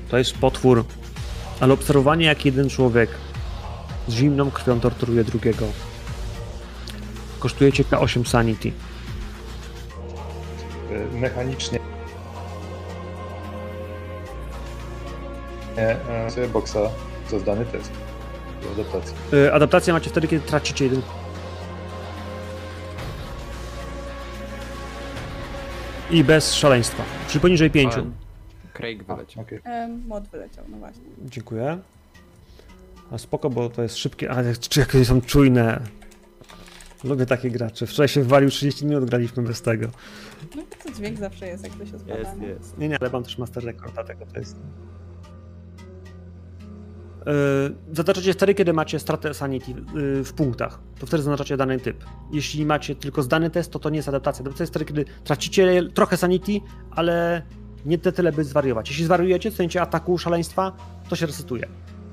To jest potwór, ale obserwowanie jak jeden człowiek z zimną krwią torturuje drugiego kosztuje cię K8 Sanity. Mechanicznie. Sobie boksa za zdany test. Do adaptacji. Y, Adaptację macie wtedy, kiedy tracicie jeden. I bez szaleństwa. Przy poniżej 5. Ale Craig wyleciał. Okej. E, mod wyleciał, no właśnie. Dziękuję. A spoko, bo to jest szybkie. A jak- czy jakie są czujne. Lubię takie gracze. Wczoraj się wywalił 30 minut, graliśmy bez tego. No to dźwięk zawsze jest, jak to się spada. nie? jest. Nie, nie, ale mam też master record, dlatego to jest. Yy, zaznaczacie wtedy, kiedy macie stratę sanity yy, w punktach. To wtedy zaznaczacie dany typ. Jeśli macie tylko zdany test, to to nie jest adaptacja. Adaptacja jest wtedy, kiedy tracicie trochę sanity, ale nie te tyle, by zwariować. Jeśli zwariujecie, dostaniecie ataku szaleństwa, to się resetuje.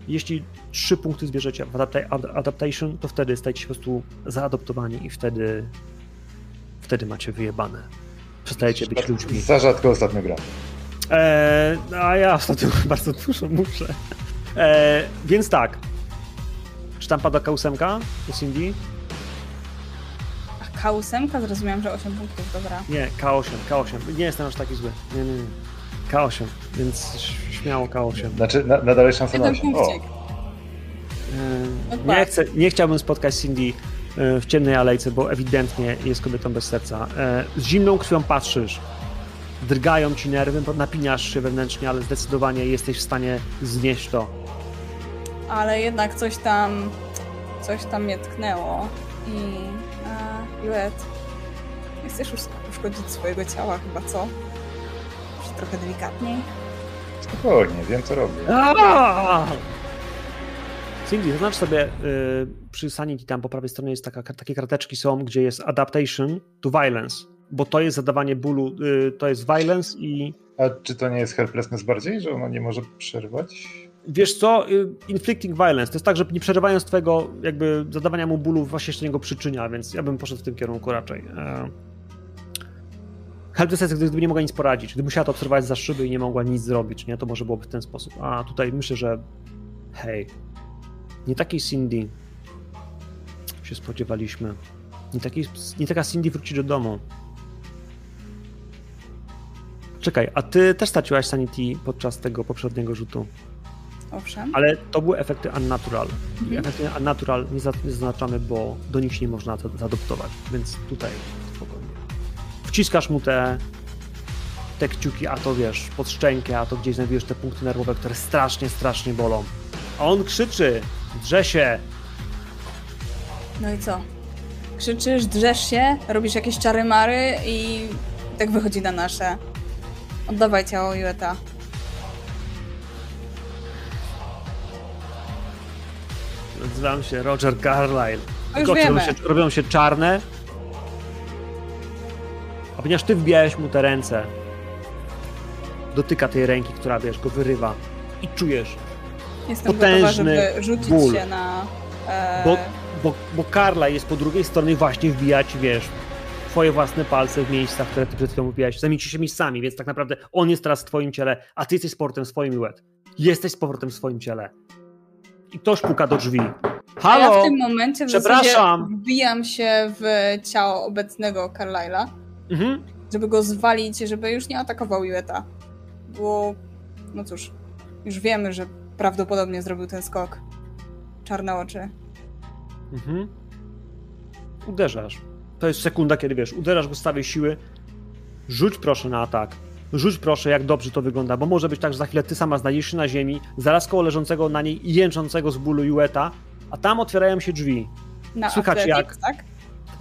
Jeśli trzy punkty zbierzecie w adapta- ad- adaptation, to wtedy stajecie się po prostu zaadoptowani i wtedy wtedy macie wyjebane. Przestajecie być ludźmi. Za rzadko ostatnio gram. Eee, a ja ostatnio *laughs* bardzo dużo muszę. Eee, więc tak. Czy tam pada K8 u Cindy? A K8? Zrozumiałam, że 8 punktów, dobra. Nie, K8, K8. Nie jestem aż taki zły. Nie, nie, nie. K8, więc śmiało K8. Znaczy, na, nadal jest szansa na Jeden 8. O. Eee, nie, chcę, nie chciałbym spotkać Cindy e, w ciemnej alejce, bo ewidentnie jest kobietą bez serca. Eee, z zimną krwią patrzysz. Drgają ci nerwy, napinasz się wewnętrznie, ale zdecydowanie jesteś w stanie znieść to. Ale jednak coś tam, coś tam mnie tknęło i... A, Juet, nie chcesz już uszkodzić swojego ciała chyba, co? Może trochę delikatniej? spokojnie, wiem co robię. Cindy, zaznacz sobie y, przy Sanity tam po prawej stronie jest taka, takie karteczki są, gdzie jest Adaptation to Violence, bo to jest zadawanie bólu, y, to jest Violence i A czy to nie jest helplessness bardziej, że ona nie może przerwać? Wiesz co, y, Inflicting Violence, to jest tak, że nie przerywając twojego jakby zadawania mu bólu właśnie do niego przyczynia, więc ja bym poszedł w tym kierunku raczej. E, Helpless jest, gdyby nie mogła nic poradzić, gdyby musiała to obserwować za szyby i nie mogła nic zrobić, nie, to może byłoby w ten sposób. A tutaj myślę, że hej, nie takiej Cindy się spodziewaliśmy. Nie, takiej, nie taka Cindy wróci do domu. Czekaj, a ty też straciłaś Sanity podczas tego poprzedniego rzutu, Owszem. ale to były efekty unnatural. Mhm. efekty unnatural nie za- nie zaznaczamy, bo do nich się nie można za- zaadoptować, więc tutaj spokojnie. Wciskasz mu te, te kciuki, a to wiesz, pod szczękę, a to gdzieś znajdujesz te punkty nerwowe, które strasznie, strasznie bolą. A on krzyczy, drze się, No i co? Krzyczysz, drzesz się, robisz jakieś czary mary i tak wychodzi na nasze. Oddawaj ciało Jueta. Nazywam się Roger Carlyle. Się, robią się czarne. A ponieważ ty wbijałeś mu te ręce, dotyka tej ręki, która wiesz, go wyrywa i czujesz, Jestem potężny gotowa, żeby rzucić ból. się na... E, bo, bo, bo Carlyle jest po drugiej stronie właśnie wbijać, wiesz, twoje własne palce w miejscach, które ty przed chwilą wbijałeś. Zamienicie się miejscami, więc tak naprawdę on jest teraz w twoim ciele, a ty jesteś w swoim łeb. Jesteś z powrotem w swoim ciele. I ktoś puka do drzwi. A ja Halo! w tym momencie w Przepraszam. wbijam się w ciało obecnego Carlyla, Mhm. żeby go zwalić, żeby już nie atakował Jueta. Bo, no cóż, już wiemy, że prawdopodobnie zrobił ten skok. Czarne oczy. Mhm. Uderzasz. To jest sekunda, kiedy wiesz, uderzasz go z całej siły. Rzuć proszę na atak. Rzuć proszę, jak dobrze to wygląda, bo może być tak, że za chwilę ty sama znajdziesz się na ziemi, zaraz koło leżącego na niej i jęczącego z bólu Jueta, a tam otwierają się drzwi. Na Słychać jak- tak?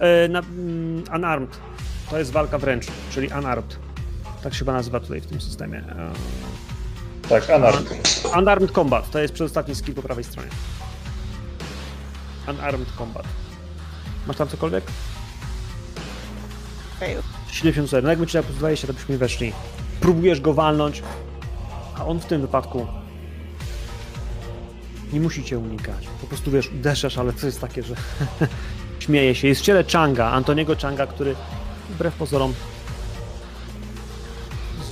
E, na, mm, unarmed. To jest walka wręcz, czyli unarmed. Tak się chyba nazywa tutaj w tym systemie. E, Tak, Anarch. Unarmed Combat, to jest przedostatni skill po prawej stronie. Unarmed Combat. Masz tam cokolwiek? Fail. 74. No jakby ci dał plus 20, to byśmy weszli. Próbujesz go walnąć, a on w tym wypadku nie musi cię unikać. Po prostu wiesz, uderzasz, ale to jest takie, że *laughs* śmieje się. Jest w ciele Changa, Antoniego Changa, który wbrew pozorom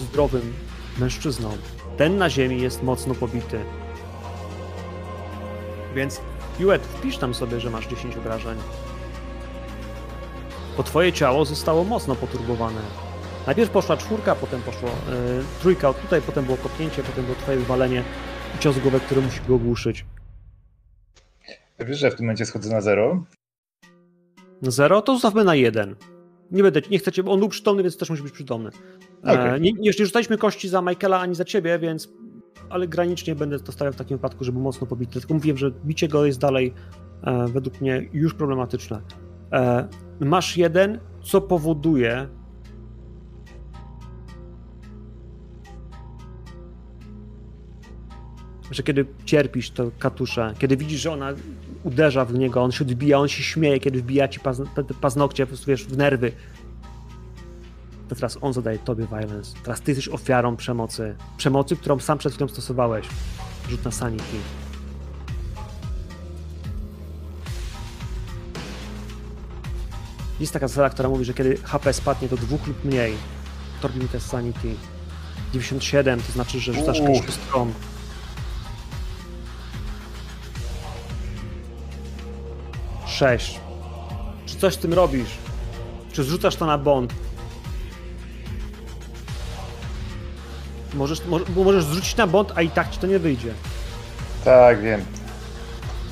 zdrowym mężczyzną. Ten na ziemi jest mocno pobity. Więc Juet, wpisz tam sobie, że masz 10 obrażeń. Bo twoje ciało zostało mocno poturbowane. Najpierw poszła czwórka, potem poszło y, trójka tutaj, potem było kopnięcie, potem było twoje wywalenie i cios głowę, który musi go ogłuszyć. Wiesz, że w tym momencie schodzę na zero. Zero, to zostawmy na jeden. Nie będę, nie chcecie, bo on był przytomny, więc też musi być przytomny. E, Okej. nie, nie rzucaliśmy kości za Michaela ani za ciebie, więc ale granicznie będę to stawiał w takim wypadku, żeby mocno pobity. Tylko mówiłem, że bicie go jest dalej e, według mnie już problematyczne. E, masz jeden, co powoduje że kiedy cierpisz to katusze, kiedy widzisz, że ona uderza w niego, on się odbija, on się śmieje, kiedy wbija ci pazn- paznokcie po prostu, wiesz, w nerwy, to teraz on zadaje tobie violence. Teraz ty jesteś ofiarą przemocy. Przemocy, którą sam przed chwilą stosowałeś. Rzut na sanity. Jest taka zasada, która mówi, że kiedy HP spadnie do dwóch lub mniej, to robimy test sanity. 97 to znaczy, że rzucasz Uuu. szóstką. Sześć. Czy coś z tym robisz? Czy zrzucasz to na bond? Możesz, mo- możesz zrzucić na bond, a i tak ci to nie wyjdzie. Tak, wiem.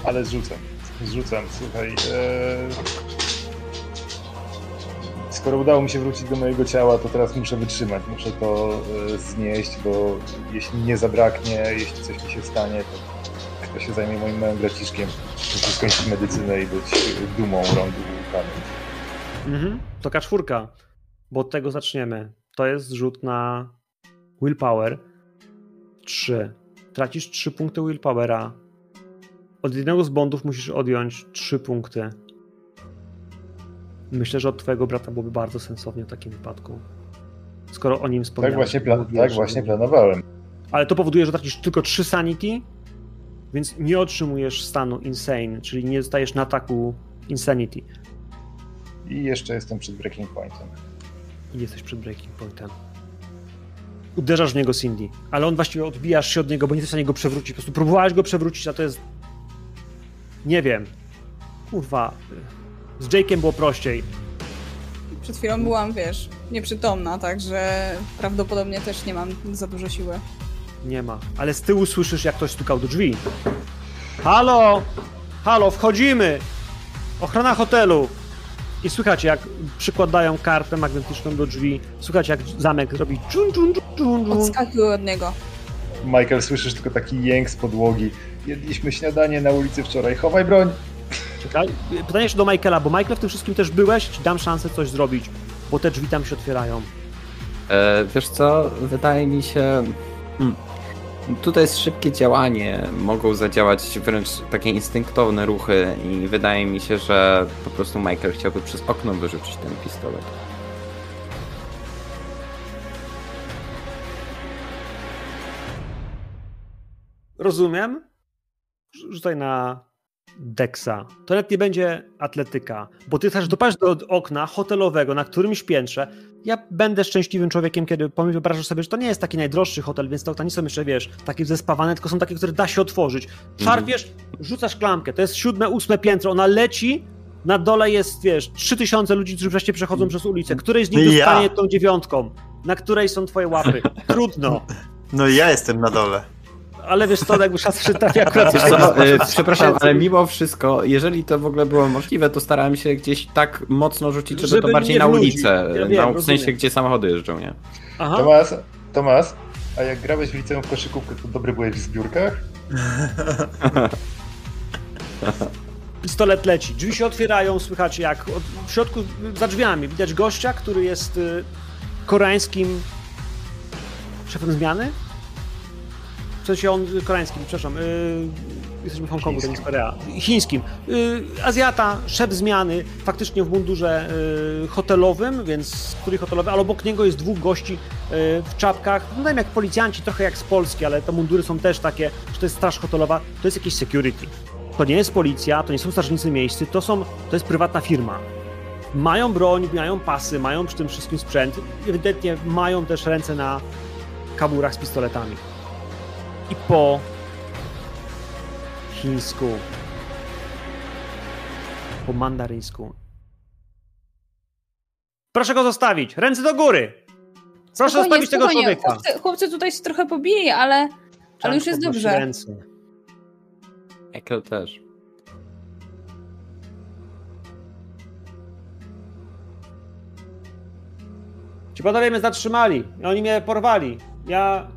Ale zrzucam. Zrzucam, słuchaj. E... Skoro udało mi się wrócić do mojego ciała, to teraz muszę wytrzymać. Muszę to e, znieść, bo jeśli nie zabraknie, jeśli coś mi się stanie, to kto się zajmie moim małym braciszkiem, muszę skończyć medycynę i być dumą rodu wulkanu. Mhm. To K4, bo od tego zaczniemy. To jest rzut na willpower. 3. Tracisz 3 punkty willpowera. Od jednego z bondów musisz odjąć 3 punkty. Myślę, że od twojego brata byłoby bardzo sensownie w takim wypadku. Skoro o nim Tak wspomniałeś. właśnie, pla- powoduje, tak właśnie planowałem. Ale to powoduje, że tracisz tylko 3 sanity, więc nie otrzymujesz stanu insane, czyli nie dostajesz na ataku insanity. I jeszcze jestem przed breaking pointem. i jesteś przed breaking pointem. Uderzasz w niego Cindy, ale on właściwie odbijasz się od niego, bo nie jesteś w stanie go przewrócić. Po prostu próbowałeś go przewrócić, a to jest. Nie wiem. Kurwa. Z Jake'em było prościej. Przed chwilą byłam, wiesz, nieprzytomna, także prawdopodobnie też nie mam za dużo siły. Nie ma. Ale z tyłu słyszysz, jak ktoś stukał do drzwi. Halo! Halo, wchodzimy! Ochrona hotelu! I słychać, jak przykładają kartę magnetyczną do drzwi. Słychać, jak zamek robi dżun, dżun, dżun, dżun, dżun. Odskakuję od niego. Michael, słyszysz tylko taki jęk z podłogi. Jedliśmy śniadanie na ulicy wczoraj. Chowaj broń! Czekaj. Pytanie jeszcze do Michaela, bo Michael w tym wszystkim też byłeś, ci dam szansę coś zrobić, bo te drzwi tam się otwierają. E, wiesz co, wydaje mi się. Hmm. Tutaj jest szybkie działanie, mogą zadziałać wręcz takie instynktowne ruchy i wydaje mi się, że po prostu Michael chciałby przez okno wyrzucić ten pistolet. Rozumiem. Rzucaj na Dexa. To nawet nie będzie atletyka, bo ty chcesz dopaść do okna hotelowego na którymś piętrze. Ja będę szczęśliwym człowiekiem, kiedy wyobrażasz sobie, że to nie jest taki najdroższy hotel, więc te okna nie są jeszcze, wiesz, takie zespawane, tylko są takie, które da się otworzyć. Szarpiesz, rzucasz klamkę, to jest siódme, ósme piętro, ona leci, na dole jest, wiesz, trzy tysiące ludzi, którzy wreszcie przechodzą przez ulicę. Której z nich Ja. dostanie tą dziewiątką? Na której są twoje łapy? *laughs* Trudno. No i ja jestem na dole. Ale wiesz co, jakby szans przytrafi akurat Wiesz coś co, takiego. e, przepraszam, ale mimo wszystko, jeżeli to w ogóle było możliwe, to starałem się gdzieś tak mocno rzucić, żeby, Żeby to bardziej na w ulicę, Ja wiem, na, w rozumiem. sensie gdzie samochody jeżdżą, nie? Aha. Tomas, Tomas, a jak grałeś w liceum w koszykówkę, to dobry byłeś w zbiórkach? *laughs* Pistolet leci. Drzwi się otwierają, słychać jak od, w środku, za drzwiami, widać gościa, który jest y, koreańskim szefem zmiany? W sensie on y, koreańskim, przepraszam. Y, jesteśmy w Hongkongu, to nie jest Korea. Chińskim. Y, Azjata, szef zmiany, faktycznie w mundurze y, hotelowym, więc strój hotelowy, ale obok niego jest dwóch gości y, w czapkach. Wyglądają jak policjanci, trochę jak z Polski, ale te mundury są też takie, że to jest straż hotelowa, to jest jakieś security. To nie jest policja, to nie są strażnicy miejscy, to, są, to jest prywatna firma. Mają broń, mają pasy, mają przy tym wszystkim sprzęt. Ewidentnie mają też ręce na kaburach z pistoletami. I po chińsku, po mandaryńsku. Proszę go zostawić! Ręce do góry! Proszę Spokojnie, zostawić tego spokojnie. człowieka! Chłopcy, chłopcy tutaj się trochę pobili, ale, ale już jest dobrze. Ręce. Ekel też. Ci panowie mnie zatrzymali i oni mnie porwali. Ja...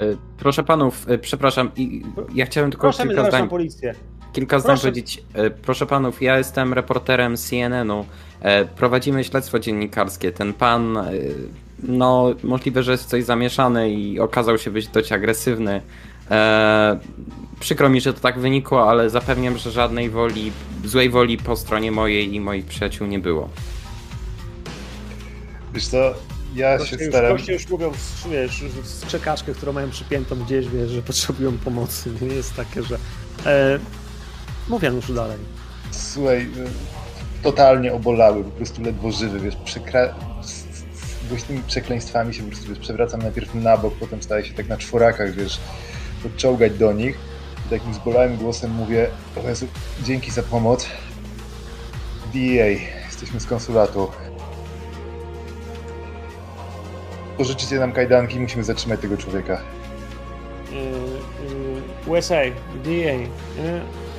E, Proszę panów, e, przepraszam, i ja chciałem tylko Proszę kilka zdań, policję. kilka zdań Proszę. powiedzieć. E, Proszę panów, ja jestem reporterem CNN-u. Prowadzimy śledztwo dziennikarskie. Ten pan, no możliwe, że jest coś zamieszany i okazał się być dość agresywny. E, Przykro mi, że to tak wynikło, ale zapewniam, że żadnej woli, złej woli po stronie mojej i moich przyjaciół nie było. Wiesz co, ja Goście się już, staram... goście już mówią, wiesz, z czekaczkę, którą mają przypiętą gdzieś, wiesz, że potrzebują pomocy. *laughs* Nie jest takie, że... E, mówię już dalej. Słuchaj, y, totalnie obolały, po prostu ledwo żywy, wiesz, przekra... z, z głośnymi przekleństwami się po prostu, wiesz, przewracam najpierw na bok, potem staję się tak na czworakach, wiesz, podczołgać do nich i takim zbolałym głosem mówię, o Jezu, dzięki za pomoc. DEA, jesteśmy z konsulatu. Pożyczycie nam kajdanki, musimy zatrzymać tego człowieka. E, e, USA, DA.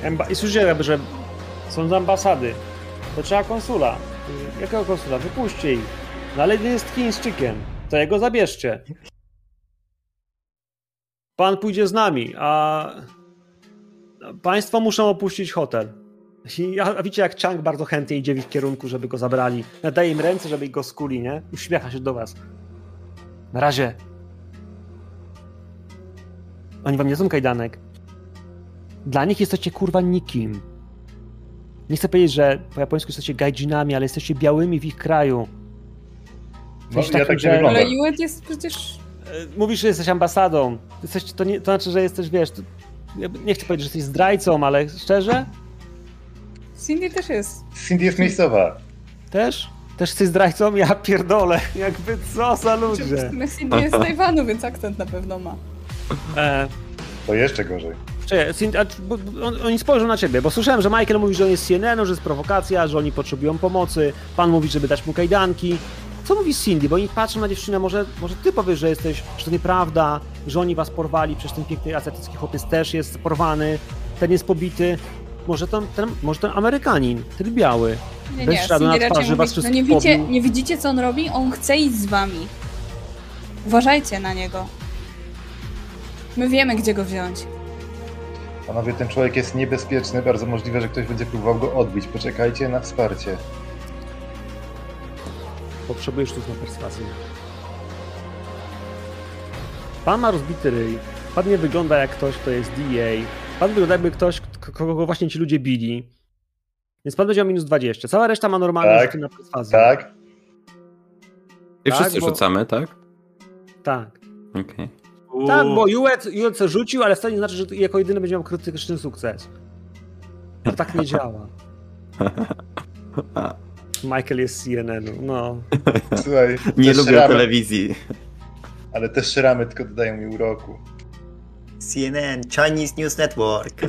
Emba- I słyszałem, że są z ambasady. To trzeba konsula. Jakiego konsula? Wypuśćcie ich. No ale jest Chińczykiem. To jego zabierzcie. Pan pójdzie z nami, a państwo muszą opuścić hotel. A widzicie, jak Chang bardzo chętnie idzie w ich kierunku, żeby go zabrali. Nadaje im ręce, żeby go skuli, nie? Uśmiecha się do was. Na razie. Oni wam nie są kajdanek. Dla nich jesteście kurwa nikim. Nie chcę powiedzieć, że po japońsku jesteście gaijinami, ale jesteście białymi w ich kraju. No, ja takim, tak że-. Ale Juet jest przecież... E, Mówisz, że jesteś ambasadą. Jesteś, to, nie, to znaczy, że jesteś, wiesz, to, ja nie chcę powiedzieć, że jesteś zdrajcą, ale szczerze? Cindy też jest. Cindy jest miejscowa. Też? Też jesteś zdrajcą? Ja pierdolę. Jakby co za ludzie. Cindy *laughs* jest z Tajwanu, więc akcent na pewno ma. E, To jeszcze gorzej. Czekaj, oni spojrzą na ciebie, bo słyszałem, że Michael mówi, że on jest z CNN-u, że jest prowokacja, że oni potrzebują pomocy, pan mówi, żeby dać mu kajdanki. Co mówi Cindy? Bo oni patrzą na dziewczynę, może, może ty powiesz, że jesteś, że to nieprawda, że oni was porwali, przecież ten piękny azjatycki chłopiec też jest porwany, ten jest pobity. Może to, ten, może ten Amerykanin, ten biały. Nie, Bez nie, śladu na twarzy was mówi, no nie wszystkich widzicie, nie widzicie, co on robi? On chce iść z wami. Uważajcie na niego. My wiemy, gdzie go wziąć. Panowie, ten człowiek jest niebezpieczny, bardzo możliwe, że ktoś będzie próbował go odbić. Poczekajcie na wsparcie. Potrzebujesz tu na perswazję. Pan ma rozbity ryj. Pan nie wygląda jak ktoś, kto jest DA. Pan wygląda jakby ktoś, kogo właśnie ci ludzie bili. Więc pan będzie miał minus 20. Cała reszta ma normalne Tak, na perswazję. Tak? I Tak, wszyscy bo- rzucamy, tak? Tak. Okej. Tak, bo Juet, rzucił, ale wcale nie znaczy, że jako jedyny będzie miał krytyczny sukces. To tak nie działa. *laughs* Michael jest z CNN-u, no. Słuchaj, Nie lubię telewizji. ale te szramy tylko dodają mi uroku. CNN, Chinese News Network. *laughs*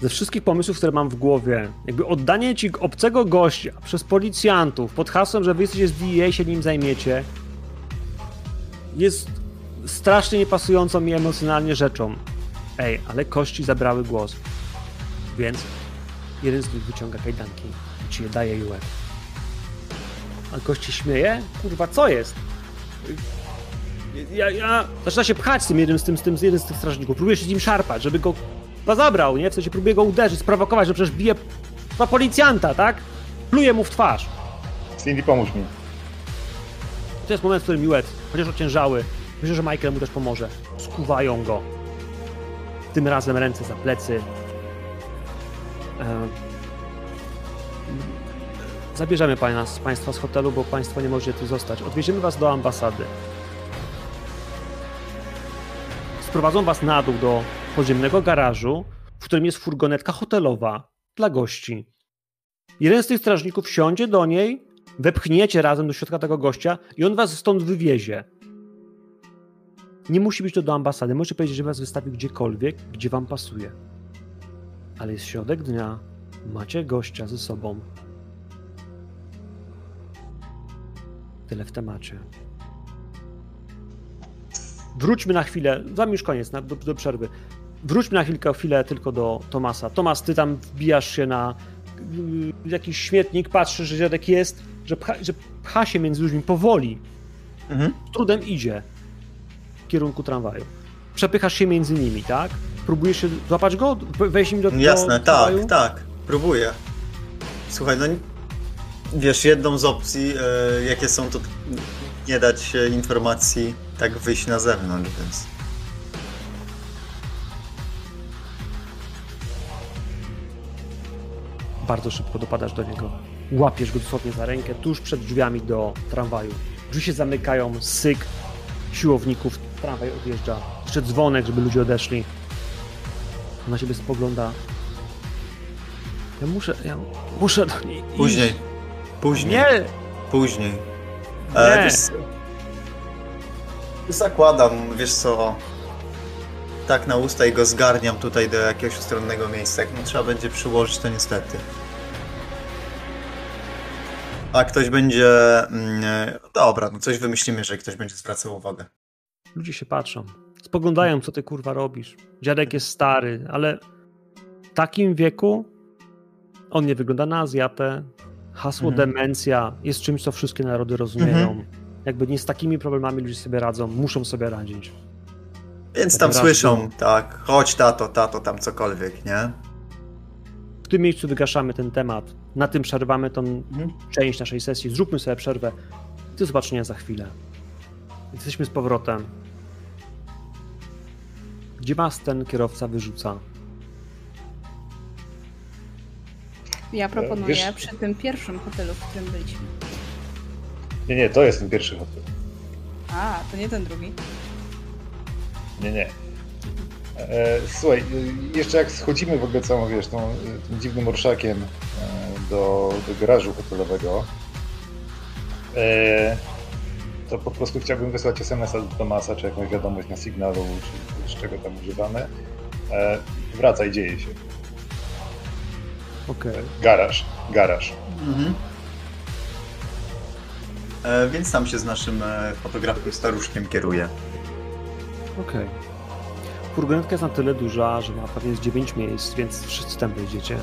ze wszystkich pomysłów, które mam w głowie, jakby oddanie ci obcego gościa przez policjantów pod hasłem, że wy jesteście z DEA się nim zajmiecie, jest strasznie niepasującą mi emocjonalnie rzeczą. Ej, ale kości zabrały głos. Więc jeden z nich wyciąga kajdanki i ci je daje łeb. A gość się śmieje? Kurwa, co jest? Ja, ja... Zaczyna się pchać z tym jednym z, tym, z, tym, z jednym z tych strażników. Próbuje się z nim szarpać, żeby go zabrał, nie? W sensie próbuje go uderzyć, sprowokować, że przecież bije chyba policjanta, tak? Pluje mu w twarz. Cindy, pomóż mi. To jest moment, w którym Miłet, chociaż ociężały, myślę, że Michael mu też pomoże. Skuwają go. Tym razem ręce za plecy. Zabierzemy pana, państwa z hotelu, bo państwo nie możecie tu zostać. Odwieziemy was do ambasady. Sprowadzą was na dół do podziemnego garażu, w którym jest furgonetka hotelowa dla gości. Jeden z tych strażników wsiądzie do niej, wepchniecie razem do środka tego gościa i on was stąd wywiezie. Nie musi być to do ambasady. Możecie powiedzieć, że was wystawi gdziekolwiek, gdzie wam pasuje. Ale jest środek dnia, macie gościa ze sobą. Tyle w temacie. Wróćmy na chwilę, za już koniec, na, do, do przerwy. Wróćmy na chwilkę, chwilę tylko do Tomasa. Tomas, ty tam wbijasz się na y, jakiś śmietnik, patrzysz, że dziadek jest, że pcha, że pcha się między ludźmi powoli. Mhm. Z trudem idzie w kierunku tramwaju. Przepychasz się między nimi, tak? Próbujesz się złapać go? Wejść im do, do Jasne, tramwaju? tak, tak. Próbuję. Słuchaj, no wiesz, jedną z opcji, e, jakie są, to nie dać informacji, tak wyjść na zewnątrz, więc... Bardzo szybko dopadasz do niego. Łapiesz go dosłownie za rękę tuż przed drzwiami do tramwaju. Drzwi się zamykają, syk siłowników, tramwaj odjeżdża. Jeszcze dzwonek, żeby ludzie odeszli. Na siebie spogląda. Ja muszę, ja muszę do niej iść. Później, później, Nie! później. Nie. E, wiesz, zakładam, wiesz co, tak na usta i go zgarniam tutaj do jakiegoś ustronnego miejsca. Jak mu trzeba będzie przyłożyć, to niestety. A ktoś będzie... Mm, e, dobra, no coś wymyślimy, jeżeli ktoś będzie zwracał uwagę. Ludzie się patrzą. Spoglądają, co ty kurwa robisz. Dziadek jest stary, ale w takim wieku on nie wygląda na Azjatę. Hasło Mhm. demencja jest czymś, co wszystkie narody rozumieją. Jakby nie z takimi problemami ludzie sobie radzą, muszą sobie radzić. Więc Tak tam słyszą, tak, chodź tato, tato, tam cokolwiek, nie? W tym miejscu wygaszamy ten temat. Na tym przerwamy tą Mhm. część naszej sesji. Zróbmy sobie przerwę. Do zobaczenia za chwilę. Jesteśmy z powrotem. Gdzie was ten kierowca wyrzuca? Ja proponuję wiesz- przy tym pierwszym hotelu, w którym byliśmy. Nie, nie, to jest ten pierwszy hotel. A, to nie ten drugi. Nie, nie. E, słuchaj, e, jeszcze jak schodzimy w ogóle całą, wiesz, tą, e, tym dziwnym orszakiem e, do, do garażu hotelowego, e, to po prostu chciałbym wysłać SMS-a do Tomasa, czy jakąś wiadomość na sygnalu, czy z czego tam używamy. E, wracaj, dzieje się. Okej. Garaż, garaż. Mhm. E, więc tam się z naszym e, fotografem staruszkiem kieruje. Okej. Furgonetka jest na tyle duża, że ma pewnie z 9 miejsc, więc wszyscy tam wejdziecie.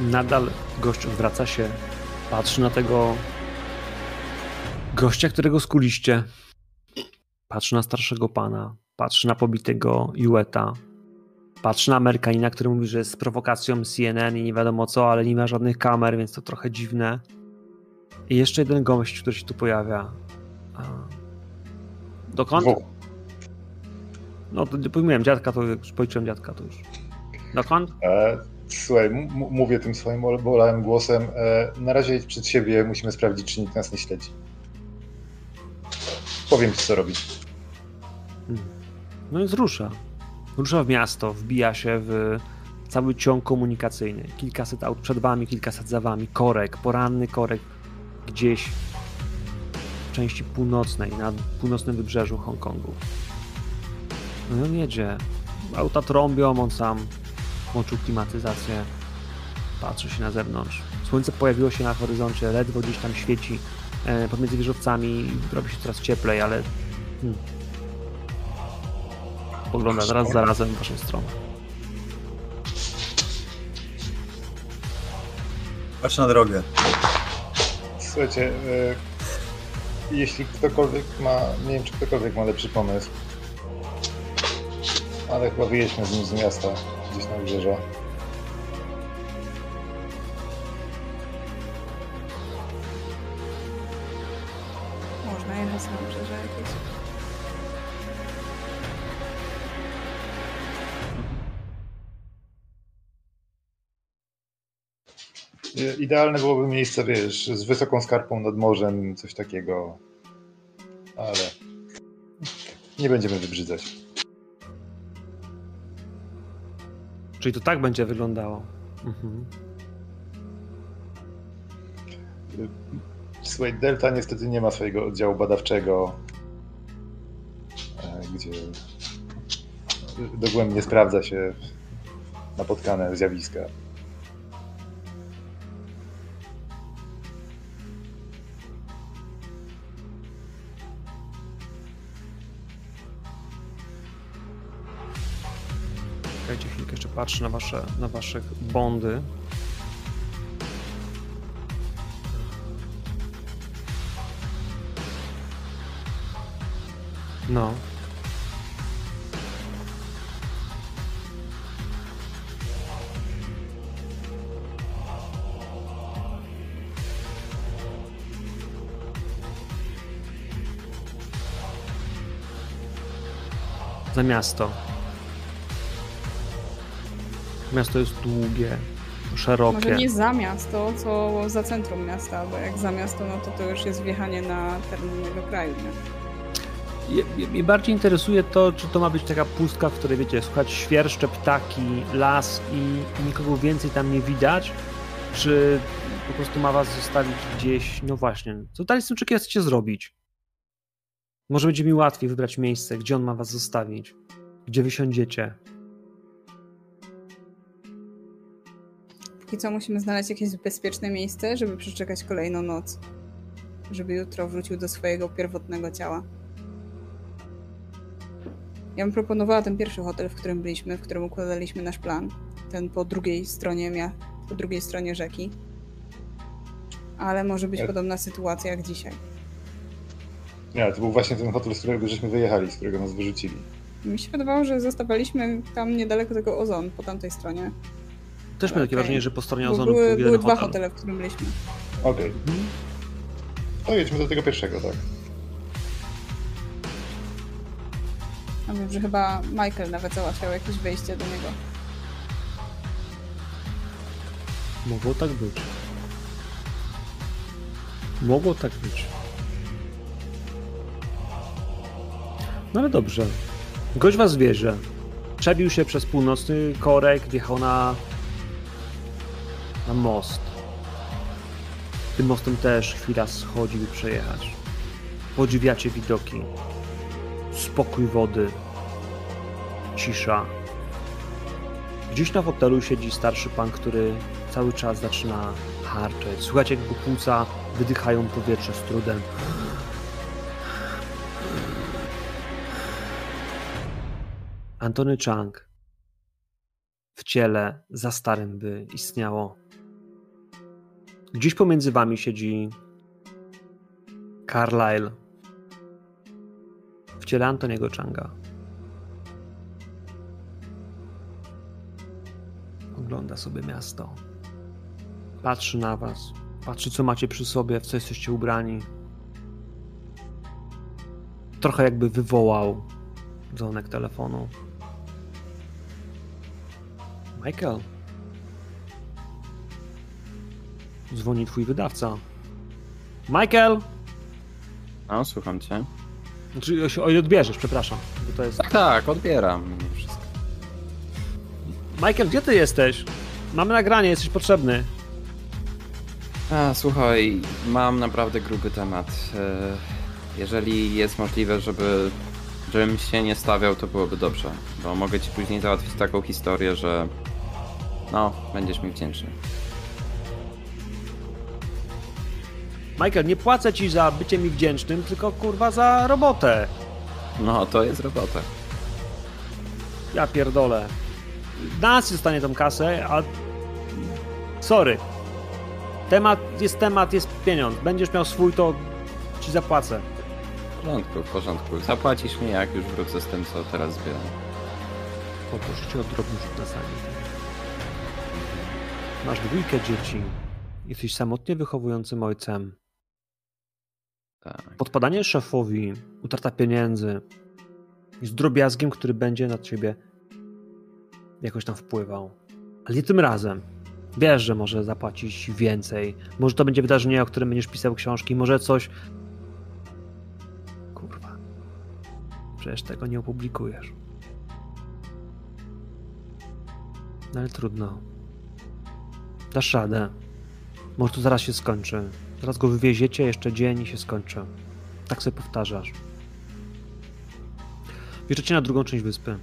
Nadal gość odwraca się, patrzy na tego gościa, którego skuliście. Patrzy na starszego pana, patrzy na pobitego Jueta, patrzy na Amerykanina, który mówi, że jest z prowokacją CNN i nie wiadomo co, ale nie ma żadnych kamer, więc to trochę dziwne. I jeszcze jeden gość, który się tu pojawia. Dokąd? Dwóch. No, to pojmujemy dziadka, to już policzyłem dziadka, to już. Dokąd? E, słuchaj, mówię tym swoim bolałym głosem. E, na razie przed siebie musimy sprawdzić, czy nikt nas nie śledzi. Powiem ci, co robić. Hmm. No więc rusza. Rusza w miasto, wbija się w cały ciąg komunikacyjny. Kilkaset aut przed wami, kilkaset za wami. Korek, poranny korek gdzieś w części północnej, na północnym wybrzeżu Hongkongu. No on jedzie. Auta trąbią, on sam włączył klimatyzację. Patrzy się na zewnątrz. Słońce pojawiło się na horyzoncie, ledwo gdzieś tam świeci e, pomiędzy wieżowcami. Robi się coraz cieplej, ale... Hmm. Pogląda raz za razem w waszą stronę. Patrz na drogę. Słuchajcie, e, jeśli ktokolwiek ma, nie wiem czy ktokolwiek ma lepszy pomysł, ale chyba wyjedźmy z nim z miasta, gdzieś na wybrzeża. Można jechać na wybrzeże jakieś. Idealne byłoby miejsce, wiesz, z wysoką skarpą nad morzem, coś takiego, ale nie będziemy wybrzydzać. Czyli to tak będzie wyglądało. Mhm. Słuchaj, Delta niestety nie ma swojego oddziału badawczego, e, gdzie dogłębnie sprawdza się napotkane zjawiska. Patrzę na wasze, na wasze bondy. No. Za miasto. Miasto jest długie, szerokie. Może nie za miasto, co za centrum miasta, bo jak za miasto, no to to już jest wjechanie na teren innego kraju, Mnie bardziej interesuje to, czy to ma być taka pustka, w której wiecie, słuchać świerszcze, ptaki, las i nikogo więcej tam nie widać, czy po prostu ma was zostawić gdzieś, no właśnie, co dalej z tym człowiekiem chcecie zrobić? Może będzie mi łatwiej wybrać miejsce, gdzie on ma was zostawić, gdzie wysiądziecie. Póki co musimy znaleźć jakieś bezpieczne miejsce, żeby przeczekać kolejną noc. Żeby jutro wrócił do swojego pierwotnego ciała. Ja bym proponowała ten pierwszy hotel, w którym byliśmy, w którym układaliśmy nasz plan. Ten po drugiej stronie mia- po drugiej stronie rzeki. Ale może być podobna sytuacja jak dzisiaj. Nie, to był właśnie ten hotel, z którego żeśmy wyjechali, z którego nas wyrzucili. Mi się wydawało, że zostawaliśmy tam niedaleko tego ozon, po tamtej stronie. Też mam takie Okej. wrażenie, że po stronie ozonu był były, jeden były dwa hotel. hotele, w którym byliśmy. Okej. To jedźmy do tego pierwszego, tak. A wiem, że chyba Michael nawet załatwiał jakieś wejście do niego. Mogło tak być. Mogło tak być. No ale dobrze. Gość was wierzy. Przebił się przez północny korek, wjechał na, na most. Tym mostem też chwila schodzi, by przejechać. Podziwiacie widoki. Spokój wody. Cisza. Gdzieś na fotelu siedzi starszy pan, który cały czas zaczyna harczeć. Słuchajcie, jak jego płuca wydychają powietrze z trudem. Antony Chang w ciele za starym, by istniało. Gdzieś pomiędzy wami siedzi Carlyle w ciele Antoniego Changa. Ogląda sobie miasto. Patrzy na was. Patrzy, co macie przy sobie, w co jesteście ubrani. Trochę jakby wywołał dzwonek telefonu. Michael. Dzwoni twój wydawca. Michael! No, słucham cię. Znaczy, o- ile odbierzesz, przepraszam. Bo to jest... Tak, tak, odbieram wszystko. Michael, gdzie ty jesteś? Mamy nagranie, jesteś potrzebny. A, słuchaj, mam naprawdę gruby temat. E, Jeżeli jest możliwe, żeby Żebym się nie stawiał, to byłoby dobrze, bo mogę ci później załatwić taką historię, że no, będziesz mi wdzięczny. Michael, nie płacę ci za bycie mi wdzięcznym, tylko kurwa za robotę. No, to jest robota. Ja pierdolę. Nas dostanie tą kasę, a... Sorry. Temat jest temat, jest pieniądz. Będziesz miał swój, to ci zapłacę. W porządku, w porządku. Zapłacisz mi, jak już wrócę z tym, co teraz zbieram. Poproszę cię o drobny rzut na sali. Masz dwójkę dzieci. Jesteś samotnie wychowującym ojcem. Tak. Podpadanie szefowi, utrata pieniędzy jest drobiazgiem, który będzie na ciebie jakoś tam wpływał. Ale nie tym razem. Wiesz, że może zapłacić więcej. Może to będzie wydarzenie, o którym będziesz pisał książki. Może coś. Kurwa. Przecież tego nie opublikujesz. No ale trudno. Dasz radę. Może to zaraz się skończy. Zaraz go wywieziecie, jeszcze dzień i się skończy. Tak sobie powtarzasz. Wjeżdżacie na drugą część wyspy.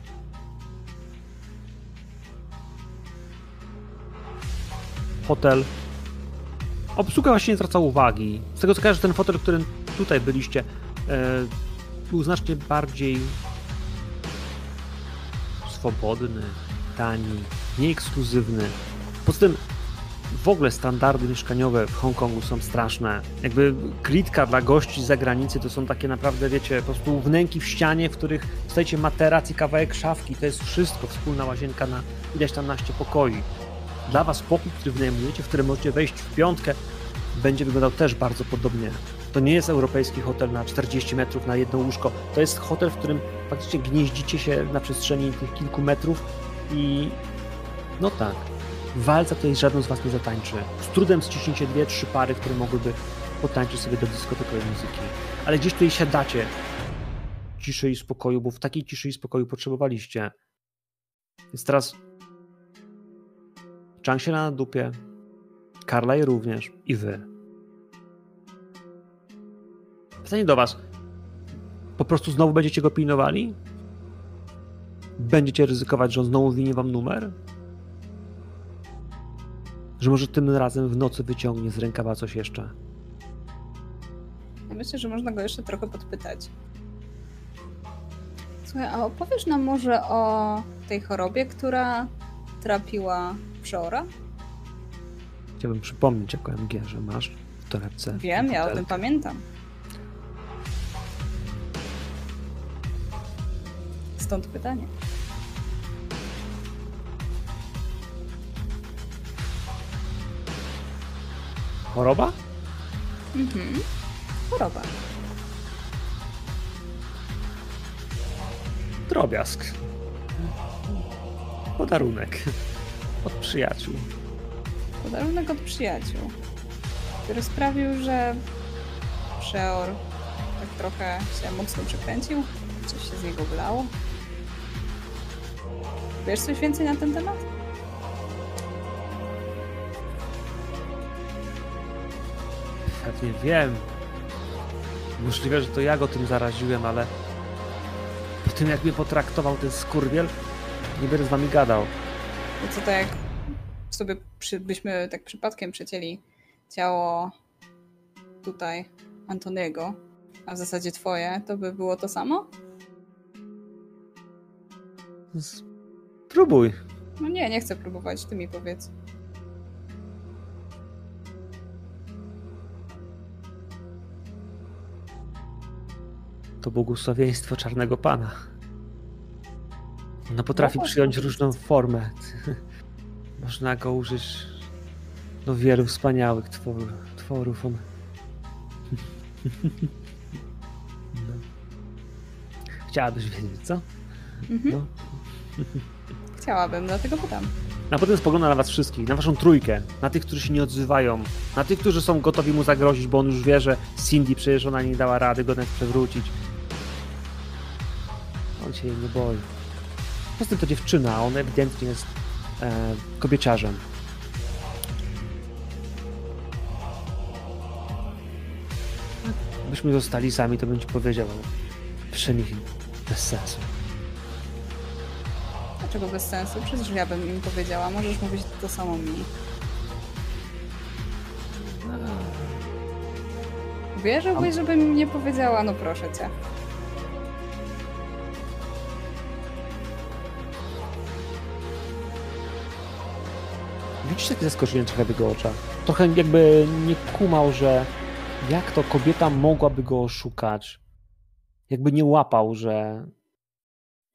Hotel. Obsługa właśnie nie zwraca uwagi. Z tego co kojarzę, ten fotel, w którym tutaj byliście, e, był znacznie bardziej swobodny, tani, nieekskluzywny. Poza tym w ogóle standardy mieszkaniowe w Hongkongu są straszne. Jakby klitka dla gości z zagranicy to są takie naprawdę, wiecie, po prostu wnęki w ścianie, w których stajecie materac i kawałek szafki. To jest wszystko, wspólna łazienka na ileś tam naście pokoi. Dla was pokój, który wynajmujecie, w którym możecie wejść w piątkę, będzie wyglądał też bardzo podobnie. To nie jest europejski hotel na 40 metrów na jedno łóżko. To jest hotel, w którym faktycznie gnieździcie się na przestrzeni tych kilku metrów i no tak, walca tutaj żaden z was nie zatańczy. Z trudem ściśniecie dwie, trzy pary, które mogłyby potańczyć sobie do dyskotekowej muzyki. Ale gdzieś tutaj siadacie ciszy i spokoju, bo w takiej ciszy i spokoju potrzebowaliście. Więc teraz Chang się na dupie, Carlyle również i wy. Pytanie do was. Po prostu znowu będziecie go pilnowali? Będziecie ryzykować, że on znowu winie wam numer? Że może tym razem w nocy wyciągnie z rękawa coś jeszcze? Ja myślę, że można go jeszcze trochę podpytać. Słuchaj, a opowiesz nam może o tej chorobie, która trapiła Przeora? Chciałbym przypomnieć jako MG, że masz w torebce. Wiem, ja o tym pamiętam. Stąd pytanie. Choroba? Mhm. Choroba. Drobiazg. Podarunek. Od przyjaciół. Podarunek od przyjaciół, który sprawił, że Przeor tak trochę się mocno przekręcił. Coś się z niego wylało. Wiesz coś więcej na ten temat? Pewnie wiem. Możliwe, że to ja go tym zaraziłem, ale po tym jak mnie potraktował ten skurwiel, nie będę z wami gadał. To co to jak sobie przy, byśmy tak przypadkiem przecięli ciało tutaj Antoniego, a w zasadzie twoje, to by było to samo? Spróbuj. No nie, nie chcę próbować, ty mi powiedz. To błogosławieństwo czarnego pana. Ono potrafi No, przyjąć różną formę. *laughs* Można go użyć do wielu wspaniałych twor, tworów. On... *laughs* No. Chciałabyś wiedzieć, co? Mhm. No. *laughs* Chciałabym, dlatego pytam. A potem spogląda na was wszystkich, na waszą trójkę, na tych, którzy się nie odzywają, na tych, którzy są gotowi mu zagrozić, bo on już wie, że Cindy przecież ona nie dała rady go nawet przewrócić. On się jej nie boi. Poza tym to dziewczyna, a on ewidentnie jest e, kobieciarzem. Byśmy zostali sami, to bym ci powiedział, ale przynajmniej Bez sensu. Dlaczego bez sensu? Przecież ja bym im powiedziała. Możesz mówić to samo mi. Wierzyłbyś, żebym nie powiedziała? No proszę cię. Widzisz takie zaskoczenie trochę w jego oczach. Trochę jakby nie kumał, że jak to kobieta mogłaby go oszukać. Jakby nie łapał, że,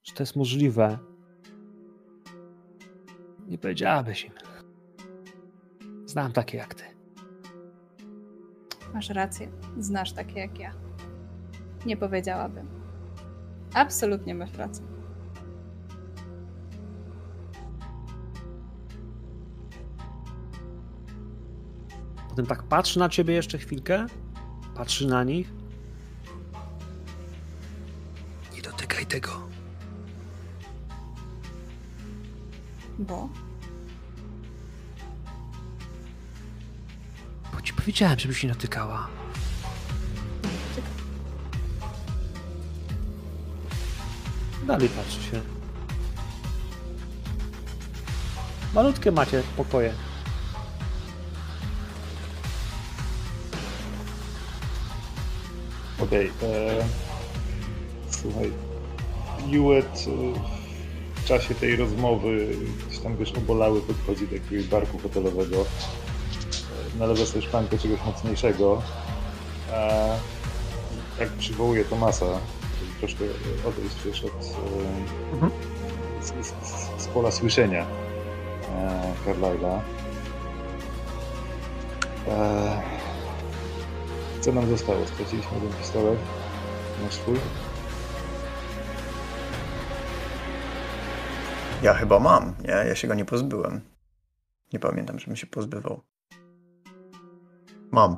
że to jest możliwe. Nie powiedziałabyś im. Znam takie jak ty. Masz rację. Znasz takie jak ja. Nie powiedziałabym. Absolutnie masz rację. Potem tak patrzy na ciebie jeszcze chwilkę. Patrzy na nich. Nie dotykaj tego. Bo? Bo ci powiedziałem, żebyś nie dotykała. Dalej patrzcie. Malutkie macie pokoje. Okej. e, Słuchaj. Juet e, w czasie tej rozmowy gdzieś tam wiesz obolały, podchodzi do jakiegoś barku hotelowego. E, Nalewa sobie szklankę czegoś mocniejszego. A jak przywołuje Tomasa, żeby troszkę odejść wiesz, od e, Mhm. z, z, z pola słyszenia e, Carlyle'a. E, co nam zostało? Straciliśmy jeden pistolet. Masz swój? Ja chyba mam, nie? Ja się go nie pozbyłem. Nie pamiętam, żebym się pozbywał. Mam.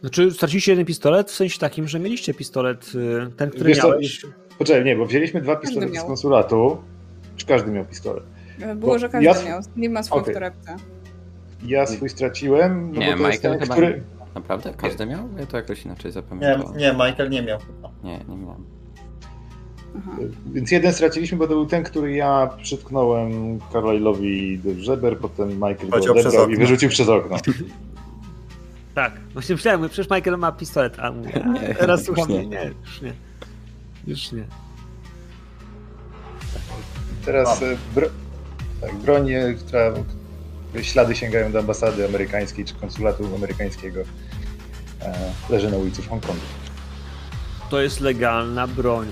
Znaczy, straciliście jeden pistolet w sensie takim, że mieliście pistolet, y, ten, który Wiesz co, miałeś. Poczekaj, nie, bo wzięliśmy dwa pistolety z konsulatu. Czy każdy miał pistolet? Było, Bo że każdy ja- miał. Nie ma swoich Okej. w torebce. Ja swój straciłem, no Nie, bo to jest Michael ten, chyba który... Naprawdę? Każdy miał? Ja to jakoś inaczej Nie, zapamiętałem. nie, Michael nie miał. Nie, nie miałem. Aha. Więc jeden straciliśmy, bo to był ten, który ja przytknąłem Carlyle'owi do żeber, potem Michael go odebrał i wyrzucił przez okno. *laughs* Tak, właśnie myślałem, przecież Michael ma pistolet, a mówię, Nie, teraz już słucham, nie. nie. nie, już nie. Już nie. Teraz e, bro... tak, broń, e, która ślady sięgają do ambasady amerykańskiej czy konsulatu amerykańskiego e, leży na ulicy w Hongkongu. To jest legalna broń.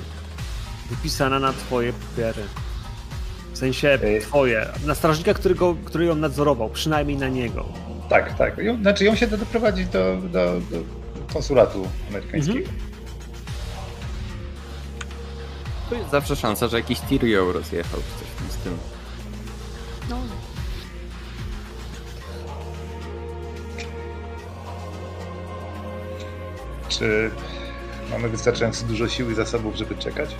Wypisana na twoje papiery. W sensie Ej. twoje. Na strażnika, którego, który ją nadzorował, przynajmniej na niego. Tak, tak. Ją, znaczy ją się da doprowadzić do, do, do konsulatu amerykańskiego. To jest zawsze szansa, że jakiś Tyrio rozjechał czy coś w tym stylu. No. Czy mamy wystarczająco dużo sił i zasobów, żeby czekać?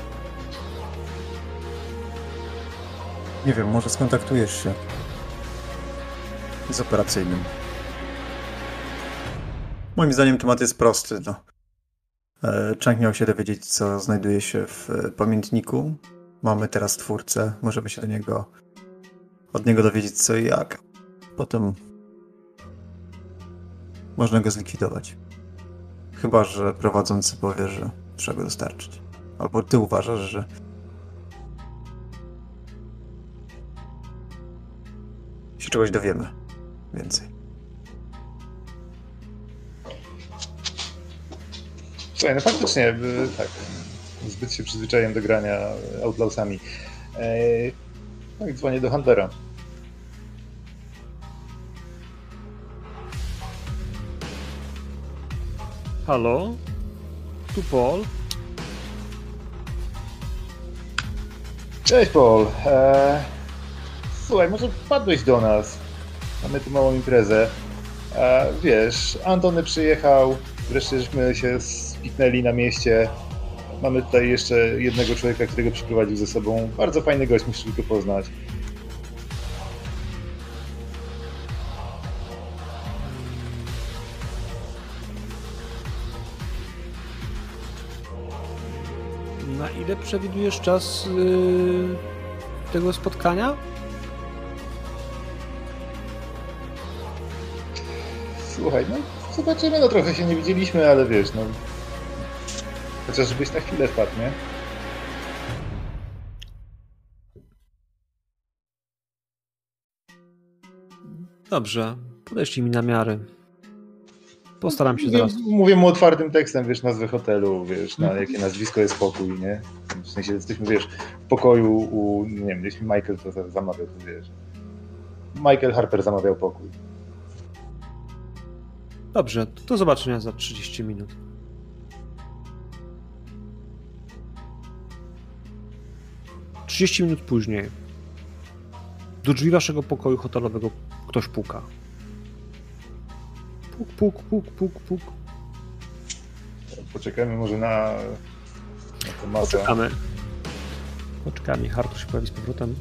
Nie wiem, może skontaktujesz się z operacyjnym. Moim zdaniem temat jest prosty. No. E, Chang miał się dowiedzieć, co znajduje się w e, pamiętniku. Mamy teraz twórcę, możemy się do niego od niego dowiedzieć co i jak. Potem można go zlikwidować. Chyba, że prowadzący powie, że trzeba go dostarczyć. Albo ty uważasz, że się czegoś dowiemy więcej. Słuchaj, no faktycznie, y, tak. Zbyt się przyzwyczaiłem do grania Outlawsami. E, No i dzwonię do Huntera. Halo? Tu Paul? Cześć Paul. E, Słuchaj, może wpadłeś do nas. Mamy tu małą imprezę. E, Wiesz, Antony przyjechał, wreszcie żeśmy się spiknęli na mieście. Mamy tutaj jeszcze jednego człowieka, którego przyprowadził ze sobą. Bardzo fajny gość, musisz go poznać. Przewidujesz czas yy, tego spotkania? Słuchaj, no zobaczymy, no trochę się nie widzieliśmy, ale wiesz, no... Chociaż żebyś na chwilę wpadł, nie? Dobrze, podeślij mi namiary. Postaram się zaraz. mówię mu otwartym tekstem, wiesz, nazwę hotelu, wiesz, na jakie nazwisko jest pokój, nie? W sensie jesteśmy, wiesz, w pokoju u, nie wiem, jeśli Michael to za- zamawiał, to wiesz. Michael Harper zamawiał pokój. Dobrze, to do zobaczenia za 30 minut. Trzydzieści minut później. Do drzwi waszego pokoju hotelowego ktoś puka. Puk, puk, puk, puk, puk. Poczekajmy może na, na tę masę. Poczekamy. Poczekamy, niech Artur się pojawi z powrotem.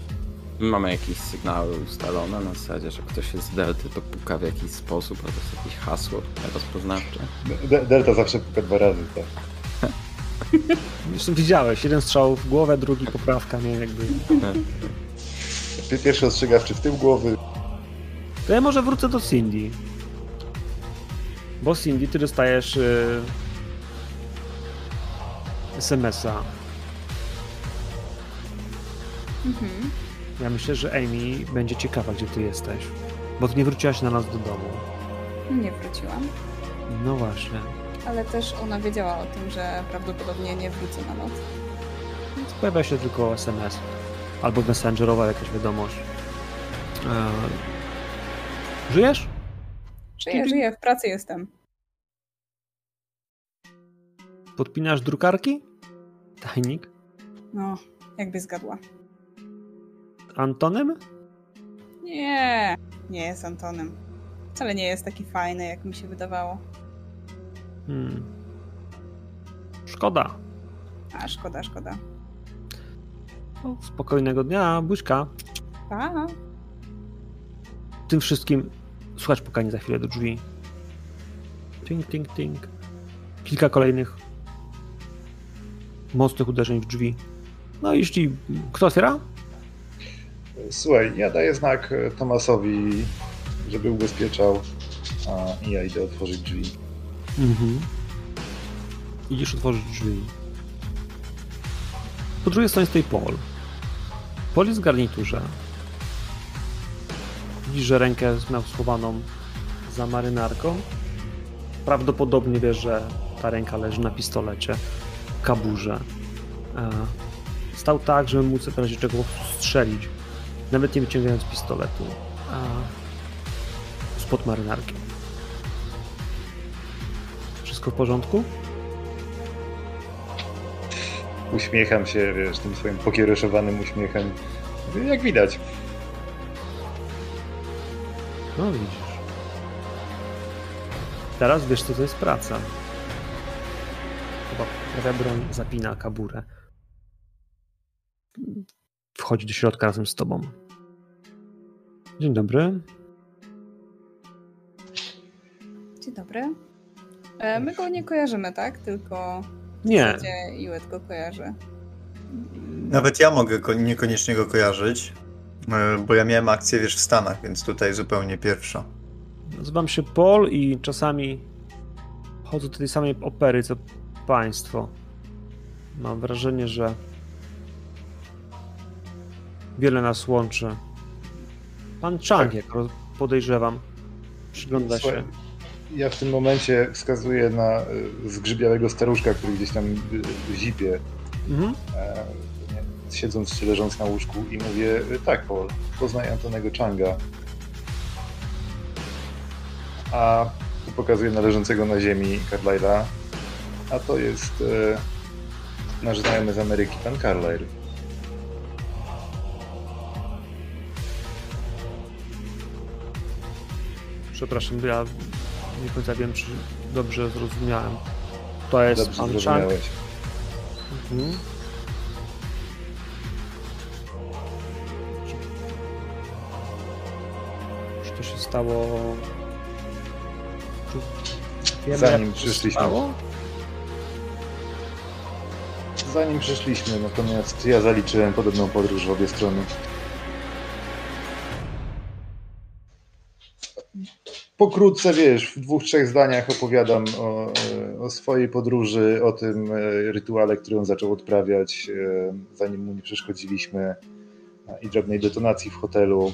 Mamy jakieś sygnały ustalone na zasadzie, że ktoś jest z delty, to puka w jakiś sposób, albo jest jakieś hasło rozpoznawcze. De- Delta zawsze puka dwa razy, tak. *laughs* Zresztą widziałeś, jeden strzał w głowę, drugi poprawka, nie jakby. Pi- Pierwszy ostrzegawczy w tył głowy, To ja może wrócę do Cindy. Bo Cindy, ty dostajesz y, SMS-a. Mhm. Ja myślę, że Amy będzie ciekawa, gdzie ty jesteś. Bo ty nie wróciłaś na nas do domu. Nie wróciłam. No właśnie. Ale też ona wiedziała o tym, że prawdopodobnie nie wrócę na noc. Więc pojawia się tylko SMS. Albo messengerowa jakaś wiadomość. E, żyjesz? Żyję, żyję, w pracy jestem. Podpinasz drukarki? Tajnik? No, jakby zgadła. Antonem? Nie, nie jest Antonem. Wcale nie jest taki fajny, jak mi się wydawało. Hmm. Szkoda. A, szkoda, szkoda. O, spokojnego dnia, buźka. Pa. tym wszystkim słychać pukanie za chwilę do drzwi. Tink, tink, tink. Kilka kolejnych mocnych uderzeń w drzwi. No i jeśli... Kto otwiera? Słuchaj, ja daję znak Tomasowi, żeby ubezpieczał, a ja idę otworzyć drzwi. Mhm. Idziesz otworzyć drzwi. Po drugiej stronie stoi Paul. Paul jest w garniturze. Że rękę miał schowaną za marynarką. Prawdopodobnie wiesz, że ta ręka leży na pistolecie, kaburze. E, Stał tak, żeby móc w razie czego strzelić, nawet nie wyciągając pistoletu. E, Spod marynarki. Wszystko w porządku? Uśmiecham się, wiesz, tym swoim pokiereszowanym uśmiechem. Jak widać. No widzisz. Teraz wiesz, co to jest praca. Chyba prawia broń, zapina kaburę. Wchodzi do środka razem z tobą. Dzień dobry. Dzień dobry. E, my go nie kojarzymy, tak? Tylko Nie, gdzie Iwet go kojarzy. Nawet ja mogę ko- niekoniecznie go kojarzyć, bo ja miałem akcję, wiesz, w Stanach, więc tutaj zupełnie pierwsza. nazywam się Paul i czasami chodzę do tej samej opery co państwo. Mam wrażenie, że wiele nas łączy. Pan Chang, Tak. jak podejrzewam, przygląda się. Ja w tym momencie wskazuję na e, zgrzybiałego staruszka, który gdzieś tam e, zipie, Mhm. Siedząc czy leżąc na łóżku i mówię, e, tak Paul, poznaj Antonego Changa. A tu pokazuję na leżącego na ziemi Carlyle'a, a to jest e, nasz znajomy z Ameryki, pan Carlyle. Przepraszam, bo ja nie końca wiem, czy dobrze zrozumiałem. To jest Dobrze pan Chang. Mhm. To się stało? Czy wiemy, Zanim jak to się przyszliśmy. stało? zanim przyszliśmy, natomiast ja zaliczyłem podobną podróż w obie strony. Pokrótce, wiesz, w dwóch, trzech zdaniach opowiadam o, o swojej podróży, o tym e, rytuale, który on zaczął odprawiać, e, zanim mu nie przeszkodziliśmy i drobnej detonacji w hotelu.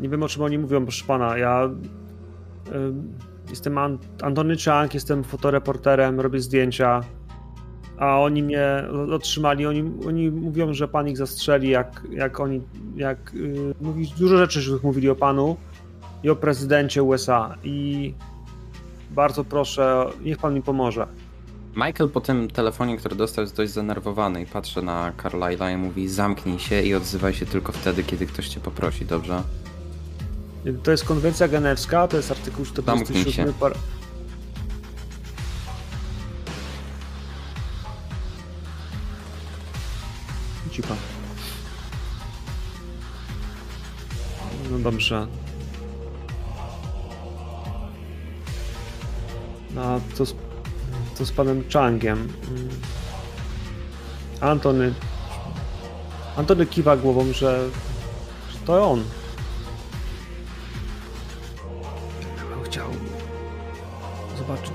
Nie wiem o czym oni mówią, proszę pana. Ja y, jestem An Antony Chang, jestem fotoreporterem, robię zdjęcia, a oni mnie otrzymali. Oni, oni mówią, że pan ich zastrzeli, jak, jak oni. Jak, y, mówi, dużo rzeczy, których mówili o panu i o prezydencie USA. I bardzo proszę, niech pan mi pomoże. Michael po tym telefonie, który dostał, jest dość zdenerwowany i patrzy na Carlyle'a i mówi zamknij się i odzywaj się tylko wtedy, kiedy ktoś cię poprosi, dobrze? To jest konwencja genewska, to jest artykuł Zamknij 47. się. Par... Cicho. No dobrze. A co z, co z panem Changiem? Mm. Antony. Antony kiwa głową, że, że to on.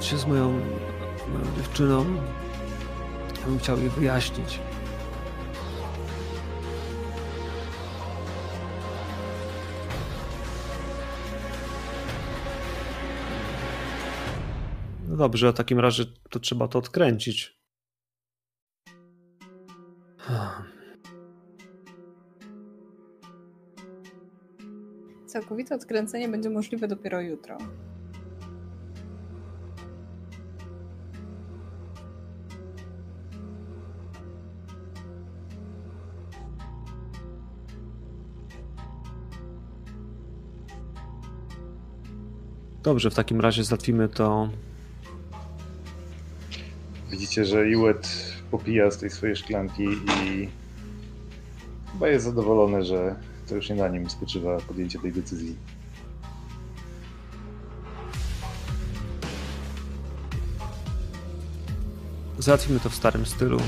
Się z moją, moją dziewczyną. Ja bym chciał jej wyjaśnić. No dobrze, w takim razie to trzeba to odkręcić. Całkowite odkręcenie będzie możliwe dopiero jutro. Dobrze, w takim razie załatwimy to. Widzicie, że Iwet popija z tej swojej szklanki i chyba jest zadowolony, że to już nie na nim spoczywa podjęcie tej decyzji. Załatwimy to w starym stylu.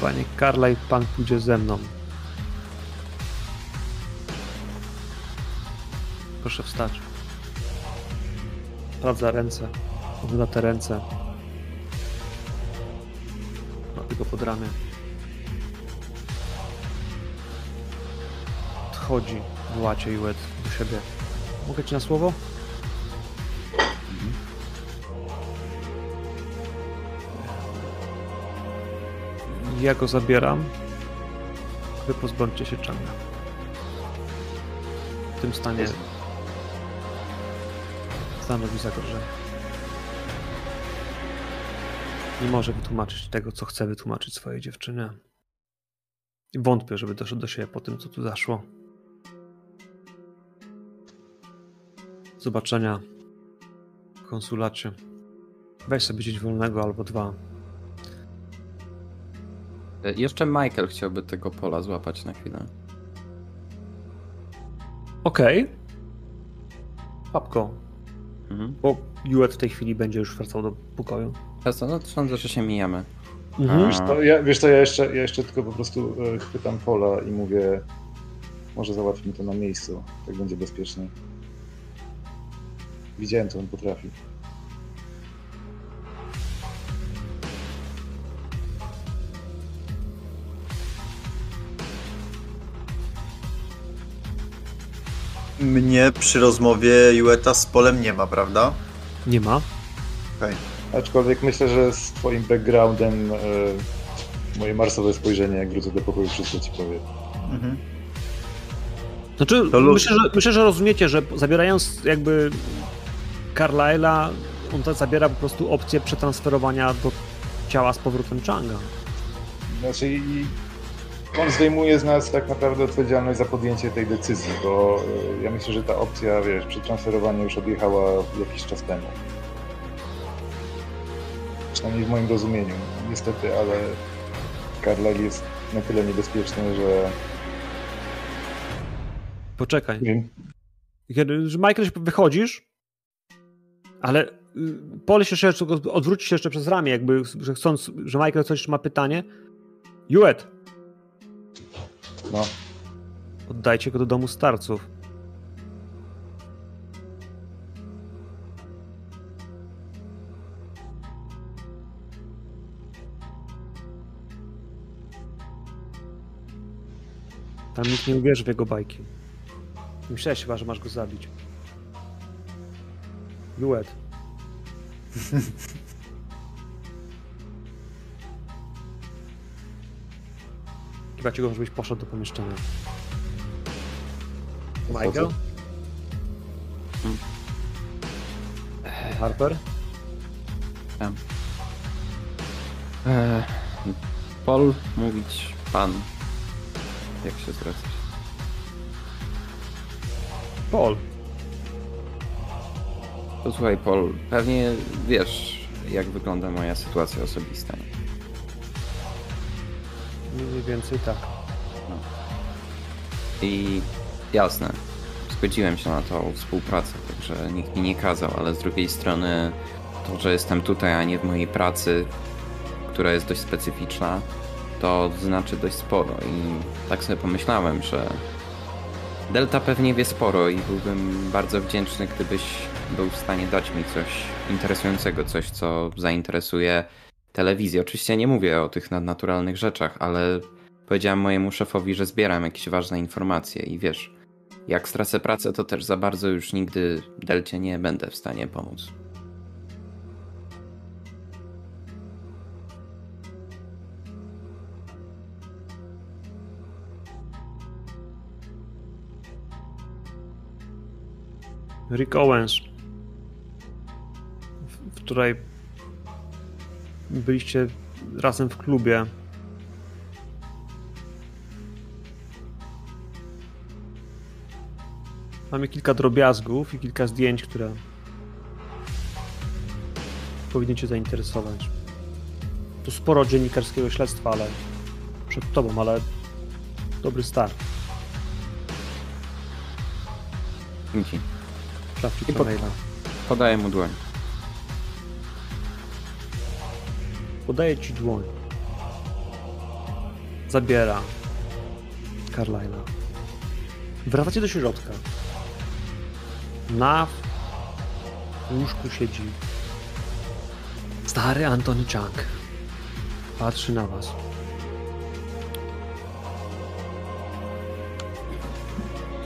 Panie Carlyle, pan pójdzie ze mną. Proszę wstać. Sprawdza ręce. Ogląda te ręce. Łapie go pod ramię. Odchodzi w łacie i łed do siebie. Mogę ci na słowo? Ja go zabieram. Wy pozbądźcie się Changa. W tym stanie stanowi zagrożenie. Nie może wytłumaczyć tego, co chce wytłumaczyć swojej dziewczynie. Wątpię, żeby doszedł do siebie po tym, co tu zaszło. Zobaczenia w konsulacie. Weź sobie dzień wolnego albo dwa. E, Jeszcze Michael chciałby tego pola złapać na chwilę. Okej. Papko, Mhm. bo Juet w tej chwili będzie już wracał do pokoju. Jasno, no to sądzę, że się mijamy. Mhm. Wiesz co, ja, wiesz co, ja jeszcze, ja jeszcze tylko po prostu e, chwytam pola i mówię, może załatwimy to na miejscu, tak będzie bezpieczniej. Widziałem, co on potrafi. Mnie przy rozmowie Jueta z Polem nie ma, prawda? Nie ma. Okej. Aczkolwiek myślę, że z twoim backgroundem e, moje marsowe spojrzenie, jak wrócę do pokoju, wszystko ci powie. Mhm. Znaczy, myślę, że, myślę, że rozumiecie, że zabierając jakby Carlyle'a, on to zabiera po prostu opcję przetransferowania do ciała z powrotem Changa. Znaczy, i on zdejmuje z nas tak naprawdę odpowiedzialność za podjęcie tej decyzji, bo e, ja myślę, że ta opcja, wiesz, przetransferowania już odjechała jakiś czas temu. Przynajmniej w moim rozumieniu. Niestety, ale Carlyle jest na tyle niebezpieczny, że Poczekaj. Kiedy, Michael, wychodzisz, ale Pol się jeszcze odwróci się jeszcze przez ramię, jakby, że chcąc, że Michael coś ma pytanie. Juet, No. oddajcie go do domu starców. Tam nikt nie uwierzy w jego bajki. Myślałeś chyba, że masz go zabić. Juet. *laughs* Chyba ci go, żebyś poszedł do pomieszczenia. Michael? Hmm. Harper? E, Paul, mówić pan. Jak się zwracasz? Paul. Posłuchaj, Paul, pewnie wiesz, jak wygląda moja sytuacja osobista. Mniej więcej tak. I jasne, zgodziłem się na tą współpracę, także nikt mi nie kazał, ale z drugiej strony to, że jestem tutaj, a nie w mojej pracy, która jest dość specyficzna, to znaczy dość sporo i tak sobie pomyślałem, że Delta pewnie wie sporo i byłbym bardzo wdzięczny, gdybyś był w stanie dać mi coś interesującego, coś co zainteresuje telewizję. Oczywiście nie mówię o tych nadnaturalnych rzeczach, ale powiedziałem mojemu szefowi, że zbieram jakieś ważne informacje i wiesz, jak stracę pracę, to też za bardzo już nigdy Delcie nie będę w stanie pomóc. Rick Owens, w której byliście razem w klubie. Mamy kilka drobiazgów i kilka zdjęć, które powinny Cię zainteresować. To sporo dziennikarskiego śledztwa, ale przed Tobą, ale dobry start. Dzięki. Sprawdź I pod- maila. Podaję mu dłoń. Podaje ci dłoń. Zabiera Carlyla. Wracacie do środka. Na łóżku siedzi stary Anthony Chang. Patrzy na was.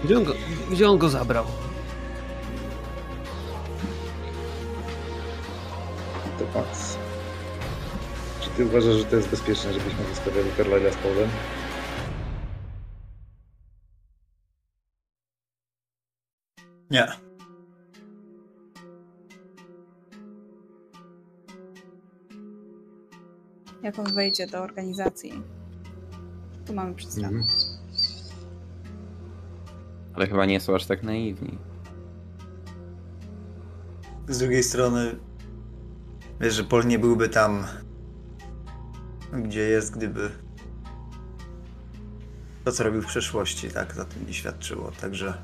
Gdzie on go, gdzie on go zabrał? Ty uważasz, że to jest bezpieczne, żebyśmy zostawiali Carlyle'a z Paulem? Nie. Jak on wejdzie do organizacji, to mamy przestronę. Mhm. Ale chyba nie są aż tak naiwni. Z drugiej strony, wiesz, że Pol nie byłby tam, gdzie jest, gdyby to, co robił w przeszłości, tak, za tym nie świadczyło. Także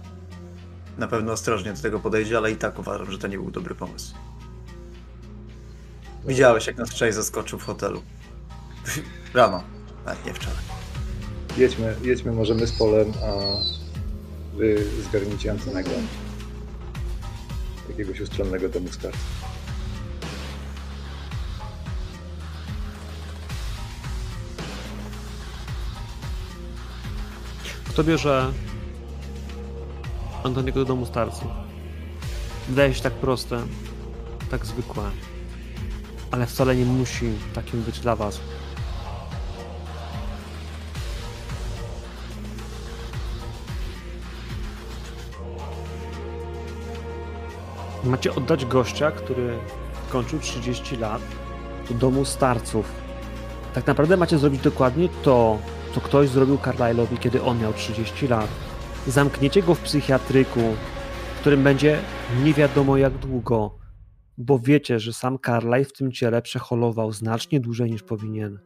na pewno ostrożnie do tego podejdzie, ale i tak uważam, że to nie był dobry pomysł. Widziałeś, jak nas wczoraj zaskoczył w hotelu. *laughs* Rano, a nie wczoraj. Jedźmy, jedźmy możemy z Polem, a wy zgarnijcie Antonego. Jakiegoś ustronnego domu starca. Kto bierze Antoniego do domu starców? Wydaje się tak proste, tak zwykłe, ale wcale nie musi takim być dla was. Macie oddać gościa, który kończył 30 lat do domu starców. Tak naprawdę macie zrobić dokładnie to, co ktoś zrobił Carlyle'owi, kiedy on miał 30 lat. Zamkniecie go w psychiatryku, w którym będzie nie wiadomo jak długo, bo wiecie, że sam Carlyle w tym ciele przeholował znacznie dłużej niż powinien.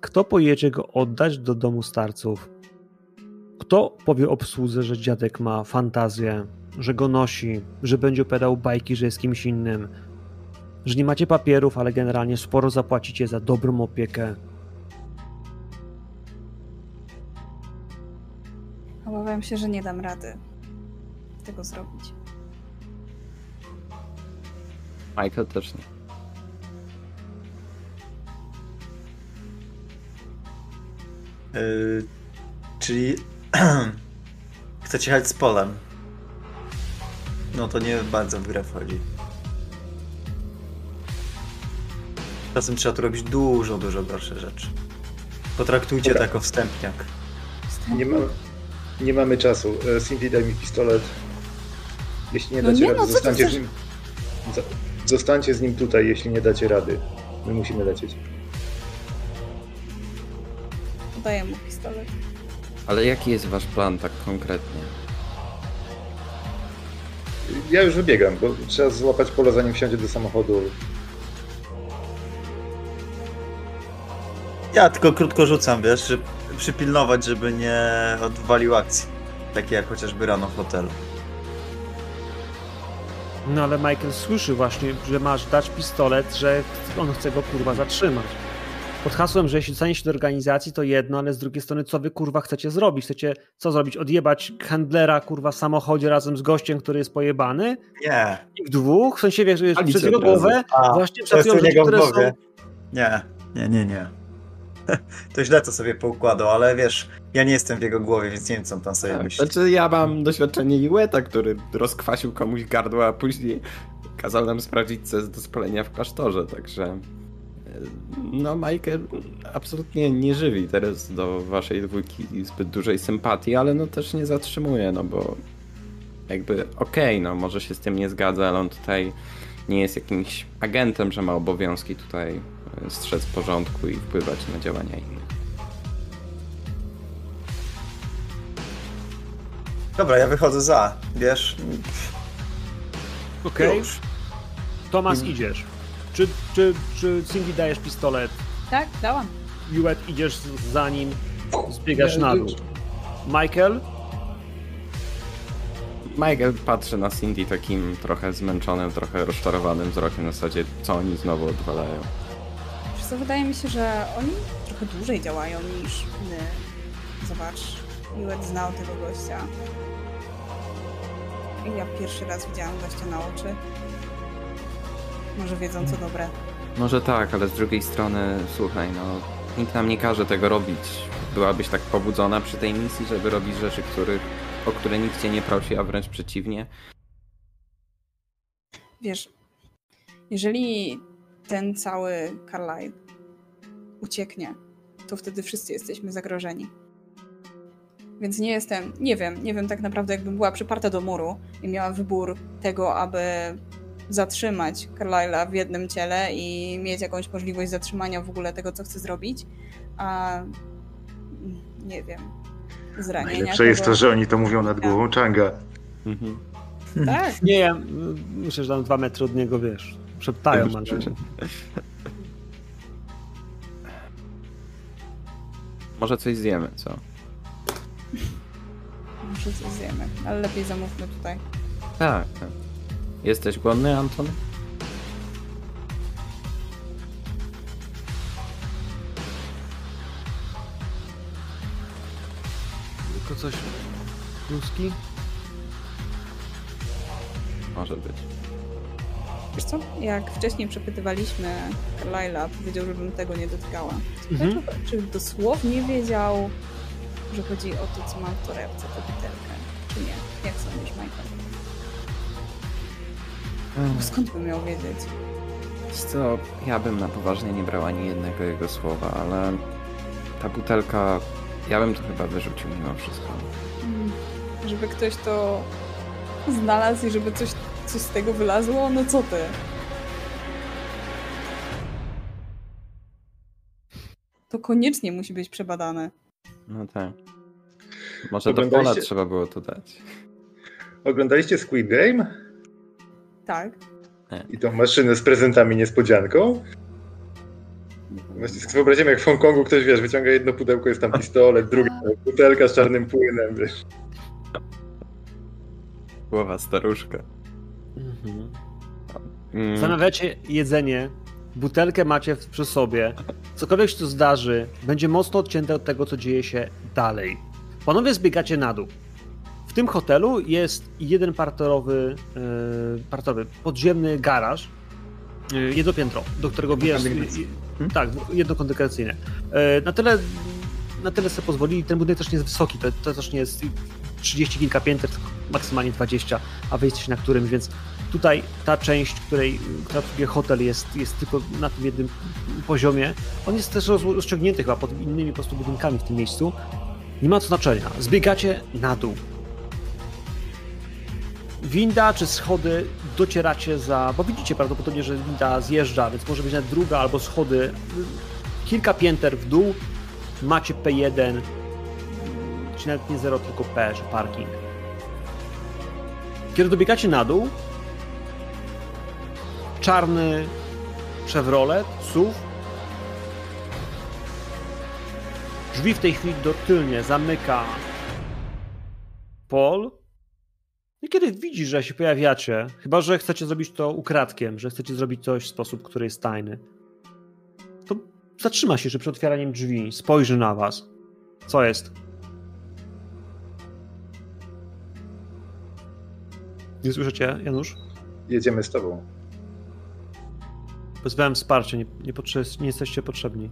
Kto pojedzie go oddać do domu starców? Kto powie obsłudze, że dziadek ma fantazję że go nosi, że będzie opowiadał bajki, że jest kimś innym, że nie macie papierów, ale generalnie sporo zapłacicie za dobrą opiekę. Obawiam się, że nie dam rady tego zrobić. Michael też nie. Yy, czyli *clears throat* chcecie jechać z polem. No to nie bardzo w grę wchodzi. Czasem trzeba tu robić dużo, dużo gorsze rzeczy. Potraktujcie Dobra. to jako wstępniak. Nie, ma, nie mamy czasu. E, Cindy, daj mi pistolet. Jeśli nie No dacie nie, rady, no zostańcie chcesz? z nim. Zo- Zostańcie z nim tutaj, jeśli nie dacie rady. My musimy lecieć. Daję mu pistolet. Ale jaki jest wasz plan tak konkretnie? Ja już wybiegam, bo trzeba złapać pole zanim wsiądzie do samochodu. Ja tylko krótko rzucam, wiesz, żeby przypilnować, żeby nie odwalił akcji. Takie jak chociażby rano w hotelu. No ale Michael słyszy właśnie, że masz dać pistolet, że on chce go kurwa zatrzymać. Pod hasłem, że jeśli dostanie się do organizacji, to jedno, ale z drugiej strony, co wy kurwa chcecie zrobić? Chcecie co zrobić? Odjebać handlera kurwa w samochodzie razem z gościem, który jest pojebany? Nie. I w dwóch? W sensie wiesz, że Palić przez jego głowę A, właśnie przed u niego które są... Nie, nie, nie, nie. *laughs* To źle to sobie poukładał, ale wiesz, ja nie jestem w jego głowie, więc nie wiem, co on tam sobie Tak, myśli. znaczy ja mam doświadczenie Iweta, który rozkwasił komuś gardło, a później kazał nam sprawdzić, co jest do spalenia w klasztorze, także... e, No Michael absolutnie nie żywi teraz do waszej dwójki zbyt dużej sympatii, ale no też nie zatrzymuje, no bo jakby okej, no może się z tym nie zgadza, ale on tutaj nie jest jakimś agentem, że ma obowiązki tutaj strzec porządku i wpływać na działania innych. Dobra, ja wychodzę za, wiesz? Okej, Już. Tomas idziesz. Czy, czy, czy Cindy dajesz pistolet? Tak, dałam. Juet idziesz za nim, zbiegasz na dół. Michael? Michael patrzy na Cindy takim trochę zmęczonym, trochę rozczarowanym wzrokiem na zasadzie, co oni znowu odwalają. Co, wydaje mi się, że oni trochę dłużej działają niż my. Zobacz, Juet znał tego gościa. I ja pierwszy raz widziałam gościa na oczy. Może wiedzą, co dobre. Może tak, ale z drugiej strony, słuchaj, no, nikt nam nie każe tego robić. Byłabyś tak pobudzona przy tej misji, żeby robić rzeczy, których, o które nikt cię nie prosi, a wręcz przeciwnie. Wiesz, jeżeli ten cały Carlyle ucieknie, to wtedy wszyscy jesteśmy zagrożeni. Więc nie jestem, nie wiem, nie wiem tak naprawdę, jakbym była przyparta do muru i miała wybór tego, aby zatrzymać Carlyle'a w jednym ciele i mieć jakąś możliwość zatrzymania w ogóle tego, co chce zrobić, a nie wiem, zranienia. Najlepsze jest to, że oni to mówią nad głową Changa. Mhm. Tak, Nie, ja myślę, że tam dwa metry od niego, wiesz, szeptają że- *laughs* Może coś zjemy, co? może coś zjemy, ale lepiej zamówmy tutaj. Tak, tak. Jesteś głodny, Anton? Tylko coś... Kluski? Może być. Wiesz co? Jak wcześniej przepytywaliśmy Carlyle'a, powiedział, żebym tego nie dotykała. Mhm. Czy dosłownie wiedział, że chodzi o to, co mam w torebce, tę butelkę, czy nie? Jak sądzisz, Michael? Skąd by miał wiedzieć? Wiesz co, ja bym na poważnie nie brał ani jednego jego słowa, ale ta butelka, ja bym to chyba wyrzucił mimo wszystko. Mm, Żeby ktoś to znalazł i żeby coś, coś z tego wylazło? No co ty? To koniecznie musi być przebadane. No tak. Może do pola trzeba było to dać. Oglądaliście Squid Game? Tak. I tą maszynę z prezentami niespodzianką? Właśnie sobie wyobraźmy, jak w Hongkongu ktoś, wiesz, wyciąga jedno pudełko, jest tam pistolet, drugie butelka z czarnym płynem, wiesz. Głowa staruszka. Mhm. Mm, Zamawiacie jedzenie, butelkę macie przy sobie. Cokolwiek się tu zdarzy, będzie mocno odcięte od tego, co dzieje się dalej. Panowie zbiegacie na dół. W tym hotelu jest jeden parterowy, yy, parterowy podziemny garaż, yy, jedno piętro, do którego. Kondygnacje. Hmm? Tak, jedno kondygnacjne. Yy, na tyle na tyle sobie pozwolili, ten budynek też nie jest wysoki, to, to też nie jest 30 kilka pięter, maksymalnie 20, a wy jesteście na którymś, więc tutaj ta część, której, która hotel jest, jest tylko na tym jednym poziomie. On jest też roz- rozciągnięty chyba pod innymi po prostu budynkami w tym miejscu. Nie ma to znaczenia. Zbiegacie na dół. Winda czy schody docieracie za. Bo widzicie prawdopodobnie, że winda zjeżdża, więc może być nawet druga albo schody. Kilka pięter w dół. Macie P1, czy nawet nie 0, tylko P, że parking. Kiedy dobiegacie na dół, czarny Chevrolet, SUV. Drzwi w tej chwili do tylnie zamyka Paul. I kiedy widzisz, że się pojawiacie, chyba że chcecie zrobić to ukradkiem, że chcecie zrobić coś w sposób, który jest tajny, to zatrzyma się, że przed otwieraniem drzwi spojrzy na was. Co jest? Nie słyszycie, Janusz? Jedziemy z tobą. Wezwałem wsparcie, nie, nie, potrze- nie jesteście potrzebni.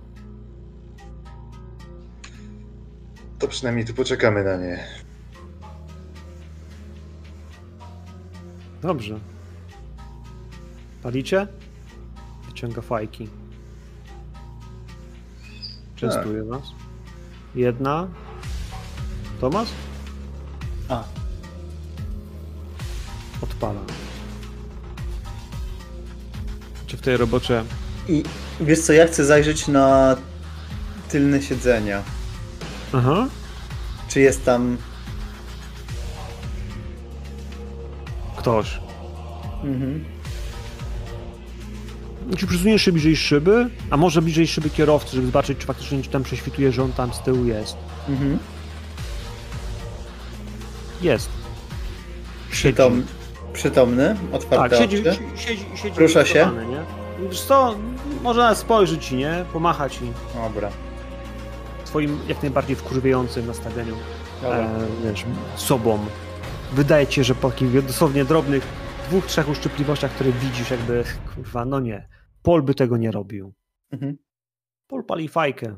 To przynajmniej tu poczekamy na nie. Dobrze. Palicie? Wyciąga fajki. Częstuje was. Jedna. Tomas? A. Odpala. Czy w tej robocze I wiesz co, ja chcę zajrzeć na tylne siedzenia. Aha. Czy jest tam... Ktoś. Mhm. Czy przesuniesz się bliżej szyby? A może bliżej szyby kierowcy, żeby zobaczyć, czy faktycznie tam prześwituje, że on tam z tyłu jest. Mhm. Jest. Siedzi. Przytom... Przytomny, otwarte Tak, siedzi, oczy. si- siedzi, siedzi Rusza się? nie? Wiesz co, może nawet spojrzeć nie? Pomachać ci Dobra. swoim jak najbardziej wkurwiającym nastawieniu, Dobra. e, wiesz, sobą. Wydaje ci się, że po takich dosłownie drobnych dwóch, trzech uszczypliwościach, które widzisz jakby, kurwa, no nie. Pol by tego nie robił. Mhm. Pol pali fajkę.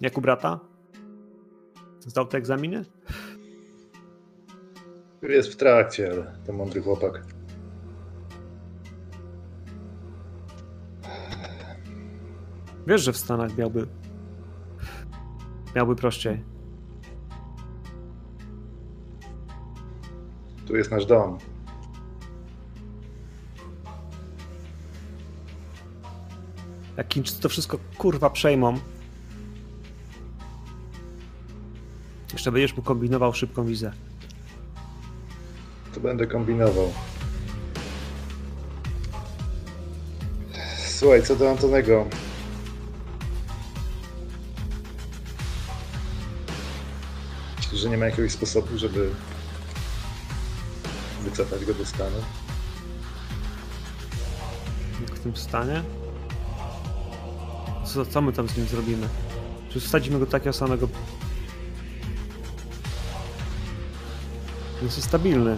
Jak u brata? Zdał te egzaminy? Jest w trakcie, ale to mądry chłopak. Wiesz, że w Stanach miałby miałby prościej. Tu jest nasz dom. Jak Chińczycy to wszystko kurwa przejmą. Jeszcze będziesz mu kombinował szybką wizę. To będę kombinował. Słuchaj, co do Antonego. Że nie ma jakiegoś sposobu, żeby wycofać go do stanu? Jak w tym stanie? Co, co my tam z nim zrobimy? Czy wsadzimy go takiego samego? Jest stabilny.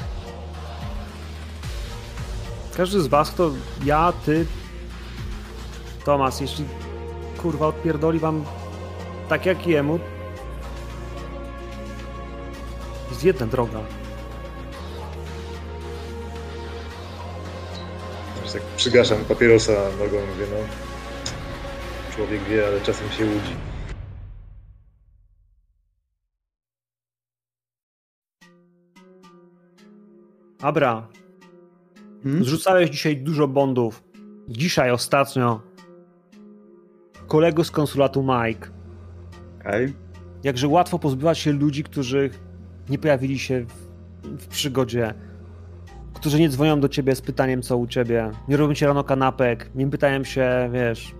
Każdy z was, kto ja, ty, Tomas, jeśli kurwa odpierdoli wam tak jak jemu, jest jedna droga. Tak przygaszam papierosa nogą mówię, no... Człowiek wie, ale czasem się łudzi. Abra, Mhm. Zrzucałeś dzisiaj dużo bondów. Dzisiaj ostatnio. Kolego z konsulatu Mike. Okej. Jakże łatwo pozbywać się ludzi, którzy nie pojawili się w, w przygodzie. Którzy nie dzwonią do ciebie z pytaniem, co u ciebie. Nie robią ci rano kanapek. Nie pytają się, wiesz,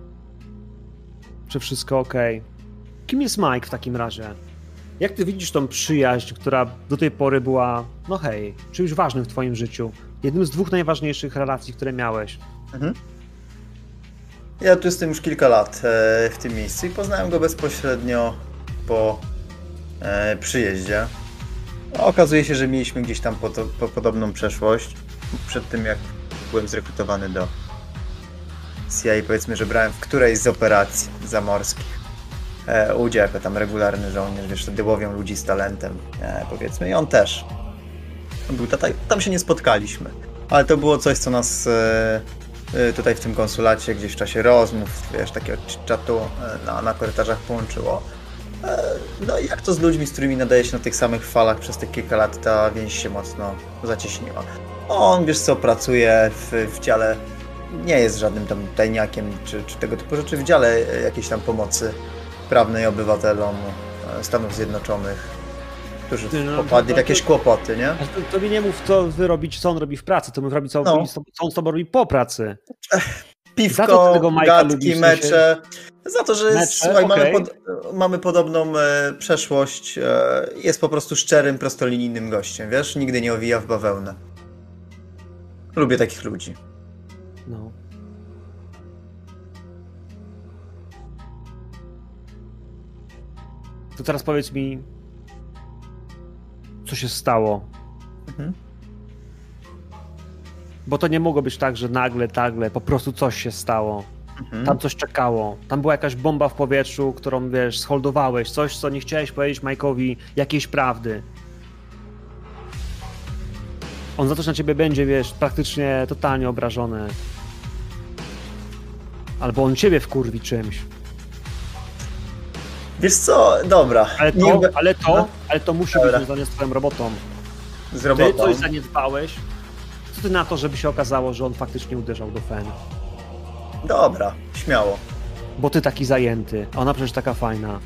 czy wszystko ok. Kim jest Mike w takim razie? Jak ty widzisz tą przyjaźń, która do tej pory była, no hej, czymś ważnym w twoim życiu? Jednym z dwóch najważniejszych relacji, które miałeś. Ja tu jestem już kilka lat e, w tym miejscu i poznałem go bezpośrednio po e, przyjeździe. Okazuje się, że mieliśmy gdzieś tam po, po podobną przeszłość. Przed tym jak byłem zrekrutowany do CIA, powiedzmy, że brałem w którejś z operacji zamorskich e, udział jako tam regularny żołnierz, wiesz, wtedy łowią ludzi z talentem, powiedzmy, i on też. Był tata, tam się nie spotkaliśmy, ale to było coś, co nas e, e, tutaj w tym konsulacie, gdzieś w czasie rozmów, wiesz, takiego czatu e, na, na korytarzach połączyło. No i jak to z ludźmi, z którymi nadaje się na tych samych falach przez te kilka lat, ta więź się mocno zacieśniła. On, wiesz co, pracuje w, w dziale, nie jest żadnym tam tajniakiem czy, czy tego typu rzeczy, w dziale jakiejś tam pomocy prawnej obywatelom Stanów Zjednoczonych, którzy no, popadli w to- jakieś kłopoty, nie? To, to mi nie mów, co wy robić, co on robi w pracy, to mów robi, co, No. co on z tobą robi po pracy. To Piwko, tego gadki, lubisz, mecze. Za to, że Mecze? słuchaj, mamy, Okej. pod, mamy podobną e, przeszłość. E, jest po prostu szczerym, prostolinijnym gościem, wiesz? Nigdy nie owija w bawełnę. Lubię takich ludzi. No. To teraz powiedz mi, co się stało. Mhm. Bo to nie mogło być tak, że nagle, nagle, po prostu coś się stało. Mhm. Tam coś czekało. Tam była jakaś bomba w powietrzu, którą, wiesz, scholdowałeś. Coś, co nie chciałeś powiedzieć Mike'owi, jakiejś prawdy. On za to, że na ciebie będzie, wiesz, praktycznie totalnie obrażony. Albo on ciebie wkurwi czymś. Wiesz co? Dobra. Ale to, be- ale to, No. ale to musi Dobra. być związane z twoją robotą. Z Ty robotą. coś zaniedbałeś. Co ty na to, żeby się okazało, że on faktycznie uderzał do Fen? Dobra, śmiało. Bo ty taki zajęty, a ona przecież taka fajna.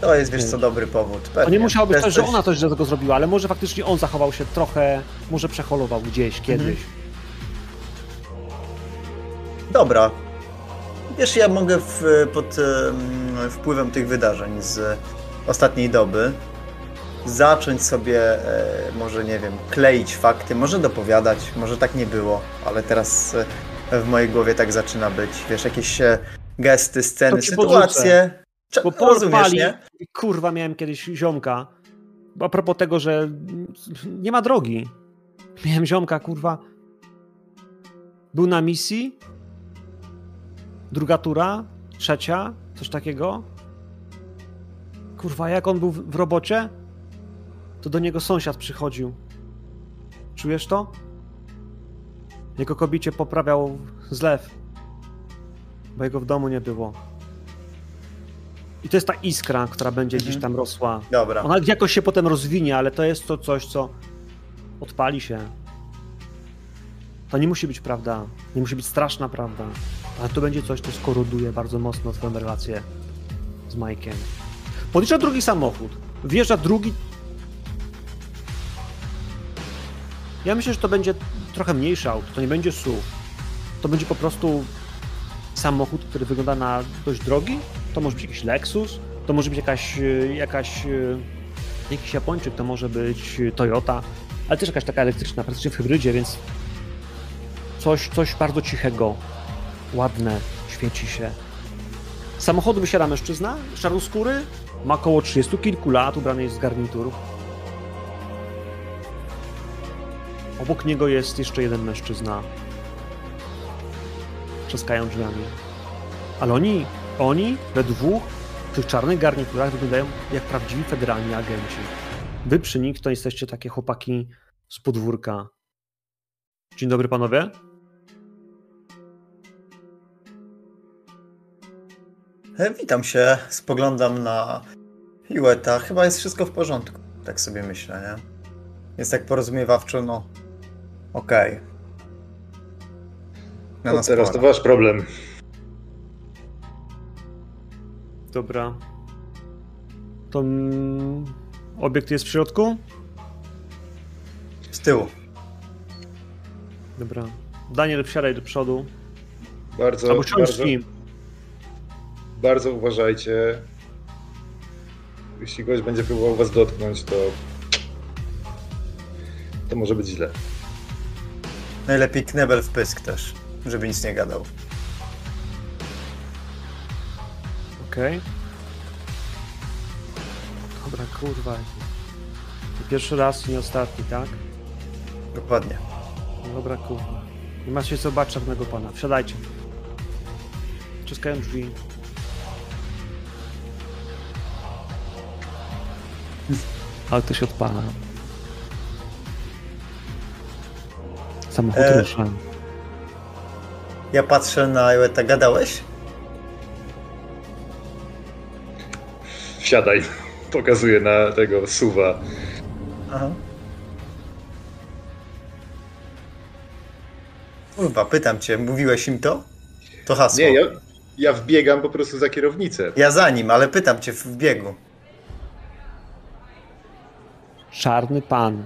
To jest, wiesz co, dobry powód. To Pewnie. nie musiało być jest tak, że ona coś do tego zrobiła, ale może faktycznie on zachował się trochę, może przeholował gdzieś, kiedyś. Dobra. Wiesz, ja mogę w, pod em, wpływem tych wydarzeń z ostatniej doby zacząć sobie, e, może nie wiem, kleić fakty, może dopowiadać, może tak nie było, ale teraz e, w mojej głowie tak zaczyna być. Wiesz, jakieś e, gesty, sceny, sytuacje. Cze- Bo porwali, nie? kurwa, miałem kiedyś ziomka, bo a propos tego, że nie ma drogi. Miałem ziomka, kurwa, był na misji, druga tura, trzecia, coś takiego. Kurwa, jak on był w robocie, to do niego sąsiad przychodził. Czujesz to? Jego kobicie poprawiał zlew, bo jego w domu nie było. I to jest ta iskra, która będzie Mhm. gdzieś tam rosła. Dobra. Ona jakoś się potem rozwinie, ale to jest to coś, co odpali się. To nie musi być prawda. Nie musi być straszna prawda. Ale to będzie coś, co skoroduje bardzo mocno twoją relację z Mike'iem. Podjeżdża drugi samochód. Wjeżdża drugi. Ja myślę, że to będzie trochę mniejszy auto. To nie będzie SUV. To będzie po prostu samochód, który wygląda na dość drogi. To może być jakiś Lexus, to może być jakaś, e, jakaś e, jakiś Japończyk, to może być Toyota, ale też jakaś taka elektryczna, praktycznie w hybrydzie, więc coś, coś bardzo cichego, ładne, świeci się. Z samochodu wysiada mężczyzna, czarnoskóry, ma około 30 kilku lat, ubrany jest w garnitur. Obok niego jest jeszcze jeden mężczyzna. Trzaskają drzwiami. Ale oni, oni we dwóch w tych czarnych garniturach wyglądają jak prawdziwi federalni agenci. Wy przy nich to jesteście takie chłopaki z podwórka. Dzień dobry panowie. Witam się, spoglądam na Iweta. Chyba jest wszystko w porządku, tak sobie myślę, nie? Jest tak porozumiewawczo, no. Okej. Na No teraz to wasz problem. Dobra. To obiekt jest w środku? Z tyłu. Dobra. Daniel, wsiadaj do przodu. Bardzo, Albo siądź z bardzo, nim. Bardzo uważajcie. jeśli gość będzie próbował was dotknąć, to to może być źle. Najlepiej knebel w pysk też, żeby nic nie gadał. Okej. Dobra, kurwa. Pierwszy raz, nie ostatni, tak? Dokładnie. Dobra, kurwa. Nie macie co bać czarnego pana. Wsiadajcie. Trzaskają drzwi. *laughs* Ale to się odpala. Samochód E, rusza. Ja patrzę na Iweta. Gadałeś? Wsiadaj. Pokazuję na tego suwa. Aha. Kurwa, pytam cię, mówiłeś im to? To hasło. Nie, ja, ja wbiegam po prostu za kierownicę. Ja za nim, ale pytam cię w biegu. Czarny pan.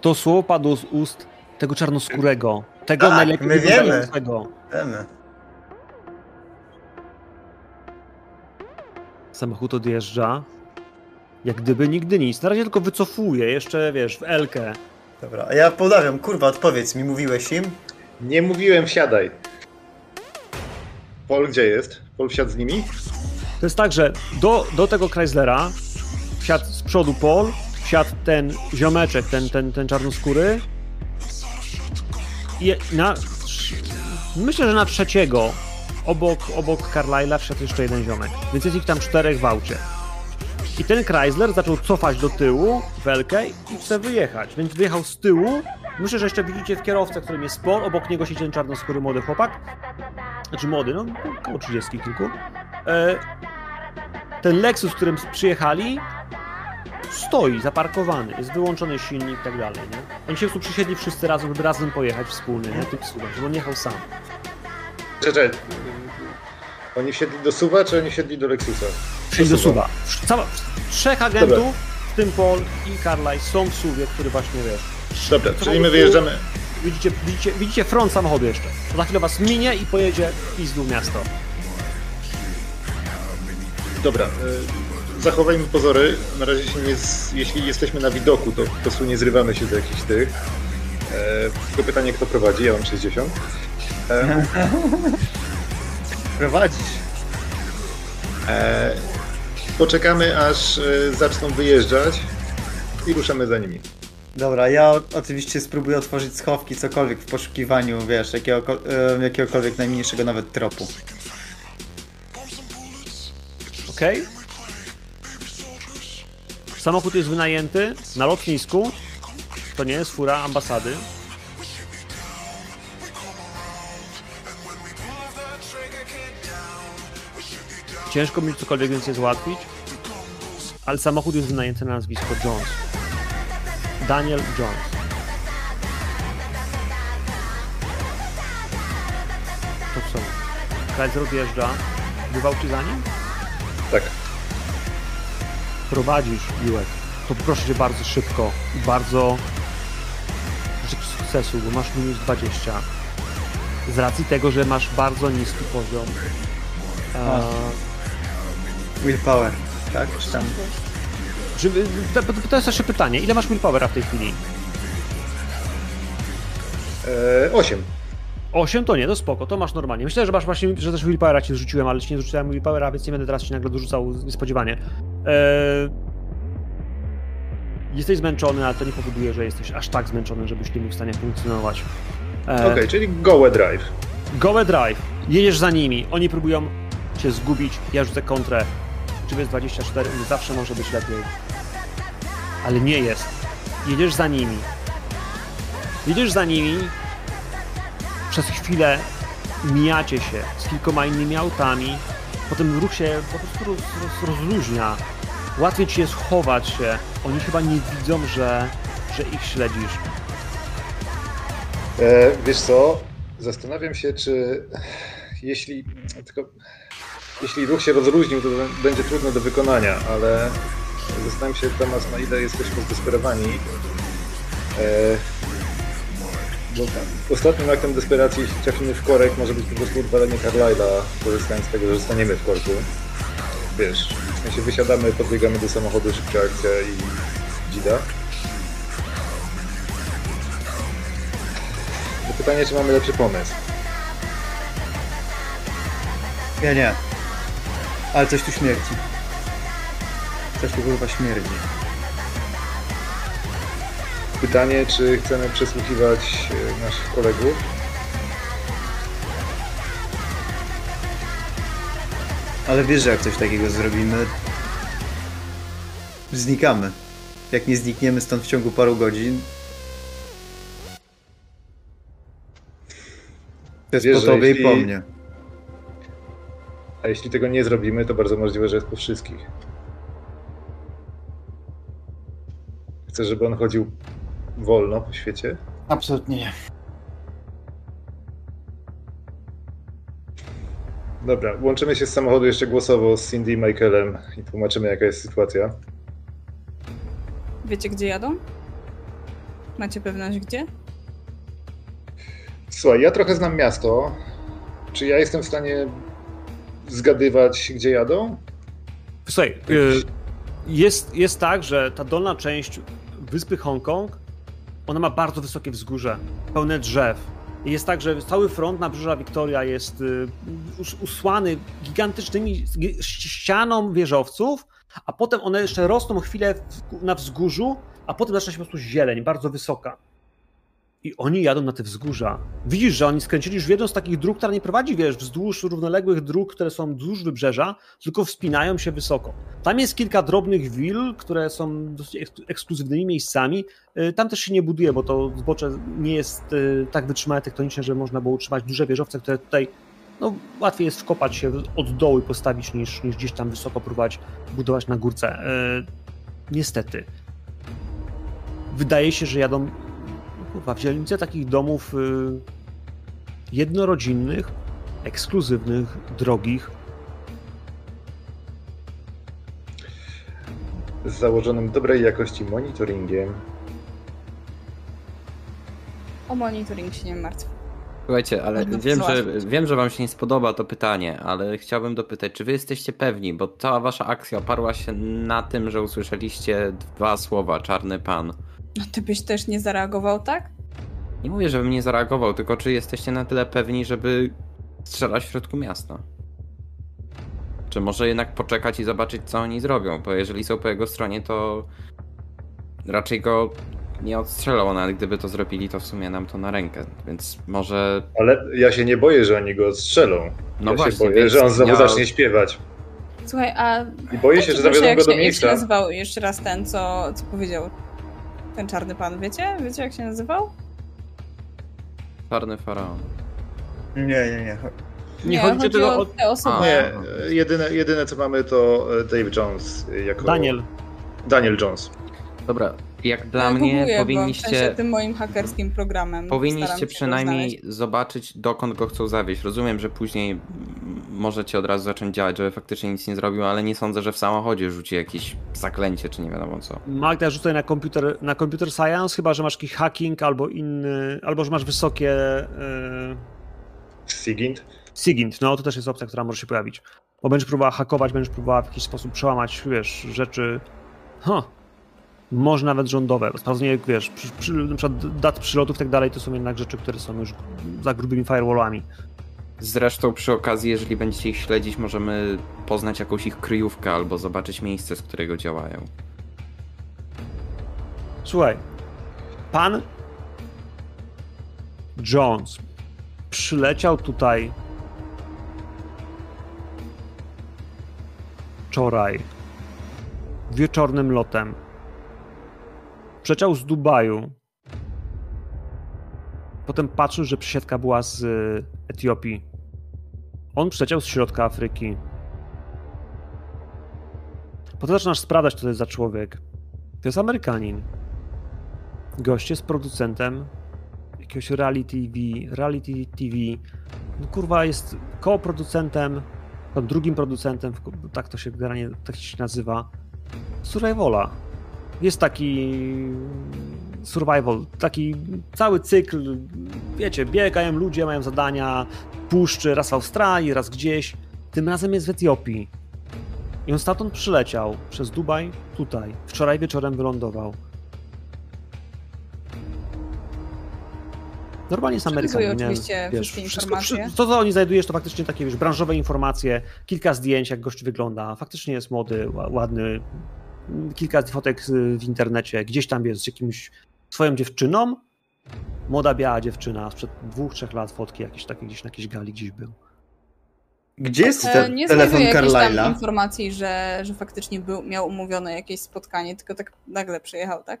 To słowo padło z ust tego czarnoskórego. Tego Tak, najlepiej my wiemy. wyglądającego. Wiemy. Samochód odjeżdża. Jak gdyby nigdy nic. Na razie tylko wycofuje, jeszcze wiesz, w Elkę. Dobra, a ja podawiam, kurwa, odpowiedz mi, mówiłeś im? Nie mówiłem wsiadaj. Pol gdzie jest? Pol wsiadł z nimi? To jest tak, że do, do tego Chryslera wsiadł z przodu Paul, wsiadł ten ziomeczek, ten, ten, ten czarnoskóry. I na, myślę, że na trzeciego obok, obok Carlyle'a wszedł jeszcze jeden ziomek. Więc jest ich tam czterech w aucie. I ten Chrysler zaczął cofać do tyłu Welkę i chce wyjechać. Więc wyjechał z tyłu. Myślę, że jeszcze widzicie w kierowcę, którym jest Paul. Obok niego siedzi ten czarnoskóry młody chłopak. Znaczy młody, no około 30 kilku. E, ten Lexus, którym przyjechali, stoi zaparkowany, jest wyłączony silnik i tak dalej, nie? Oni się po prostu przysiedli wszyscy razem, żeby razem pojechać wspólnie, nie? Tym suwem, żeby on jechał sam. Czekaj. Oni wsiedli do suwa, czy oni wsiedli do Lexusa? Czyli do suwa. Cała, trzech agentów, w tym Paul i Carlyle, są w suwie, który właśnie, wiesz, Dobra, czyli my wyjeżdżamy. widzicie, widzicie, widzicie front samochodu jeszcze. To za chwilę was minie i pojedzie w pizdu w miasto. Dobra, y, zachowajmy pozory. Na razie się nie z... jeśli jesteśmy na widoku, to po prostu nie zrywamy się do jakichś tych. E, tylko pytanie, kto prowadzi? Ja mam 60. E, *laughs* Prowadzisz. e, poczekamy, aż e, zaczną wyjeżdżać i ruszamy za nimi. Dobra, ja oczywiście spróbuję otworzyć schowki, cokolwiek w poszukiwaniu, wiesz, jakiego, e, jakiegokolwiek najmniejszego nawet tropu. Okej? Samochód jest wynajęty na lotnisku. To nie jest fura ambasady. Ciężko mi cokolwiek więcej załatwić, ale samochód jest wynajęty na nazwisko Jones. Daniel Jones. To co? Kaiser odjeżdża. Bywał ci za nim? Tak. Prowadzisz Jułek, to proszę cię bardzo szybko i bardzo życzę sukcesu, bo masz minus 20. Z racji tego, że masz bardzo niski poziom. E, Willpower, tak? Czy tam? żeby, to, to jest jeszcze pytanie, ile masz willpowera w tej chwili? E, 8. 8 to nie, to spoko, to masz normalnie. Myślę, że masz właśnie, że też willpowera ci zrzuciłem, ale ci nie zrzuciłem willpowera, więc nie będę teraz ci nagle dorzucał niespodziewanie. Eee, jesteś zmęczony, ale to nie powoduje, że jesteś aż tak zmęczony, żebyś nie był w stanie funkcjonować. Eee, Okej, czyli go drive. Gołe drive. Jedziesz za nimi. Oni próbują cię zgubić. Ja rzucę kontrę. Czy jest 24? Nie zawsze może być lepiej. Ale nie jest. Jedziesz za nimi. Jedziesz za nimi. Przez chwilę mijacie się z kilkoma innymi autami. Potem ruch się po prostu roz, roz, rozluźnia. Łatwiej ci jest chować się. Oni chyba nie widzą, że, że ich śledzisz. E, wiesz co, zastanawiam się, czy jeśli tylko jeśli ruch się rozluźnił, to będzie trudno do wykonania, ale zastanawiam się, Tomasz, na ile jesteśmy zdesperowani. E, bo ostatnim aktem desperacji, trafimy w korek, może być po prostu odwalenie Carlyle'a, korzystając z tego, że zostaniemy w korku. Wiesz, W sensie wysiadamy, podbiegamy do samochodu, szybka akcja i dzida. Pytanie, czy mamy lepszy pomysł? Ja nie. Ale coś tu śmierci. Coś tu kurwa śmierdzi. Pytanie, czy chcemy przesłuchiwać e, naszych kolegów? Ale wiesz, że jak coś takiego zrobimy, znikamy. Jak nie znikniemy stąd w ciągu paru godzin, to jest Wiesz, po tobie jeśli- i po mnie. A jeśli tego nie zrobimy, to bardzo możliwe, że jest po wszystkich. Chcę, żeby on chodził wolno po świecie? Absolutnie nie. Dobra, łączymy się z samochodu jeszcze głosowo z Cindy i Michaelem i tłumaczymy, jaka jest sytuacja. Wiecie, gdzie jadą? Macie pewność, gdzie? Słuchaj, ja trochę znam miasto. Czy ja jestem w stanie zgadywać, gdzie jadą? Słuchaj, y, jest, jest tak, że ta dolna część wyspy Hongkong, ona ma bardzo wysokie wzgórze, pełne drzew. I jest tak, że cały front nabrzeża Victoria jest y, us- usłany gigantycznymi gi- ścianą wieżowców, a potem one jeszcze rosną chwilę na wzgórzu, a potem zaczyna się po prostu zieleń, bardzo wysoka. I oni jadą na te wzgórza. Widzisz, że oni skręcili już w jedną z takich dróg, która nie prowadzi, wiesz, wzdłuż równoległych dróg, które są wzdłuż wybrzeża, tylko wspinają się wysoko. Tam jest kilka drobnych will, które są dosyć eks- ekskluzywnymi miejscami. Y, Tam też się nie buduje, bo to zbocze nie jest y, tak wytrzymałe tektonicznie, że można było utrzymać duże wieżowce, które tutaj no, łatwiej jest wkopać się od dołu i postawić, niż, niż gdzieś tam wysoko próbować budować na górce. Y, Niestety. Wydaje się, że jadą kurwa, w dzielnicę takich domów y, jednorodzinnych, ekskluzywnych, drogich, Z założonym dobrej jakości monitoringiem. O monitoring się nie martw. Słuchajcie, ale wiem że, wiem, że wam się nie spodoba to pytanie, ale chciałbym dopytać, czy wy jesteście pewni, bo cała wasza akcja oparła się na tym, że usłyszeliście dwa słowa, czarny pan. No ty byś też nie zareagował, tak? Nie mówię, żebym nie zareagował, tylko czy jesteście na tyle pewni, żeby strzelać w środku miasta? Czy może jednak poczekać i zobaczyć, co oni zrobią? Bo jeżeli są po jego stronie, to raczej go nie odstrzelą, nawet gdyby to zrobili, to w sumie nam to na rękę. Więc może. Ale ja się nie boję, że oni go odstrzelą. No ja właśnie, się boję, że on znowu ja- zacznie śpiewać. Słuchaj, a I boję się, że zawiodą go do się, Jak się miejsca. nazywał jeszcze raz ten, co, co powiedział? Ten czarny pan, wiecie? Wiecie, jak się nazywał? Czarny faraon. Nie, nie, nie. Nie chodzi chodzi tylko o te osoby. A. Nie, jedyne, jedyne co mamy to e, Dave Jones jako... Daniel. Daniel Jones. Dobra, jak dla Ja mnie googluję go, w sensie powinniście. tym moim hakerskim programem. Powinniście przynajmniej zobaczyć, dokąd go chcą zawieźć. Rozumiem, że później możecie od razu zacząć działać, żeby faktycznie nic nie zrobił, ale nie sądzę, że w samochodzie rzuci jakieś zaklęcie, czy nie wiadomo co. Magda rzucaj na komputer, na computer science, chyba że masz jakiś hacking albo inny, albo że masz wysokie e, Sigint. SIGINT, no to też jest opcja, która może się pojawić. Bo będziesz próbowała hakować, będziesz próbowała w jakiś sposób przełamać, wiesz, rzeczy, ha, może nawet rządowe. Sprawdzenie, wiesz, przy, przy, na przykład dat przylotów i tak dalej, to są jednak rzeczy, które są już za grubymi firewallami. Zresztą przy okazji, jeżeli będziecie ich śledzić, możemy poznać jakąś ich kryjówkę albo zobaczyć miejsce, z którego działają. Słuchaj, pan Jones przyleciał tutaj wczoraj wieczornym lotem. Przeciał z Dubaju. Potem patrzył, że przesiadka była z y, Etiopii. On przyleciał z środka Afryki. Potem zaczynasz sprawdzać, co to jest za człowiek. To jest Amerykanin. Gość jest producentem jakiegoś reality TV, reality TV. No kurwa, jest koproducentem, tam drugim producentem, tak to się generalnie tak się nazywa. Survivala. Jest taki survival, taki cały cykl, wiecie, biegają ludzie, mają zadania, puszczy, raz w Australii, raz gdzieś. Tym razem jest w Etiopii. I on stamtąd przyleciał przez Dubaj tutaj. Wczoraj wieczorem wylądował. Normalnie jest Amerykanin, nie? oczywiście wszystkie informacje. to, co oni znajdujesz, to faktycznie takie, wiesz, branżowe informacje, kilka zdjęć, jak gość wygląda. Faktycznie jest młody, ła- ładny. Kilka fotek w internecie, gdzieś tam jest z jakimś swoją dziewczyną. Młoda, biała dziewczyna, sprzed dwóch, trzech lat fotki jakieś takie gdzieś na jakiejś gali gdzieś był. Gdzie jest E, te, nie telefon tam Carlyla? informacji, że, że faktycznie był, miał umówione jakieś spotkanie, tylko tak nagle przyjechał, tak?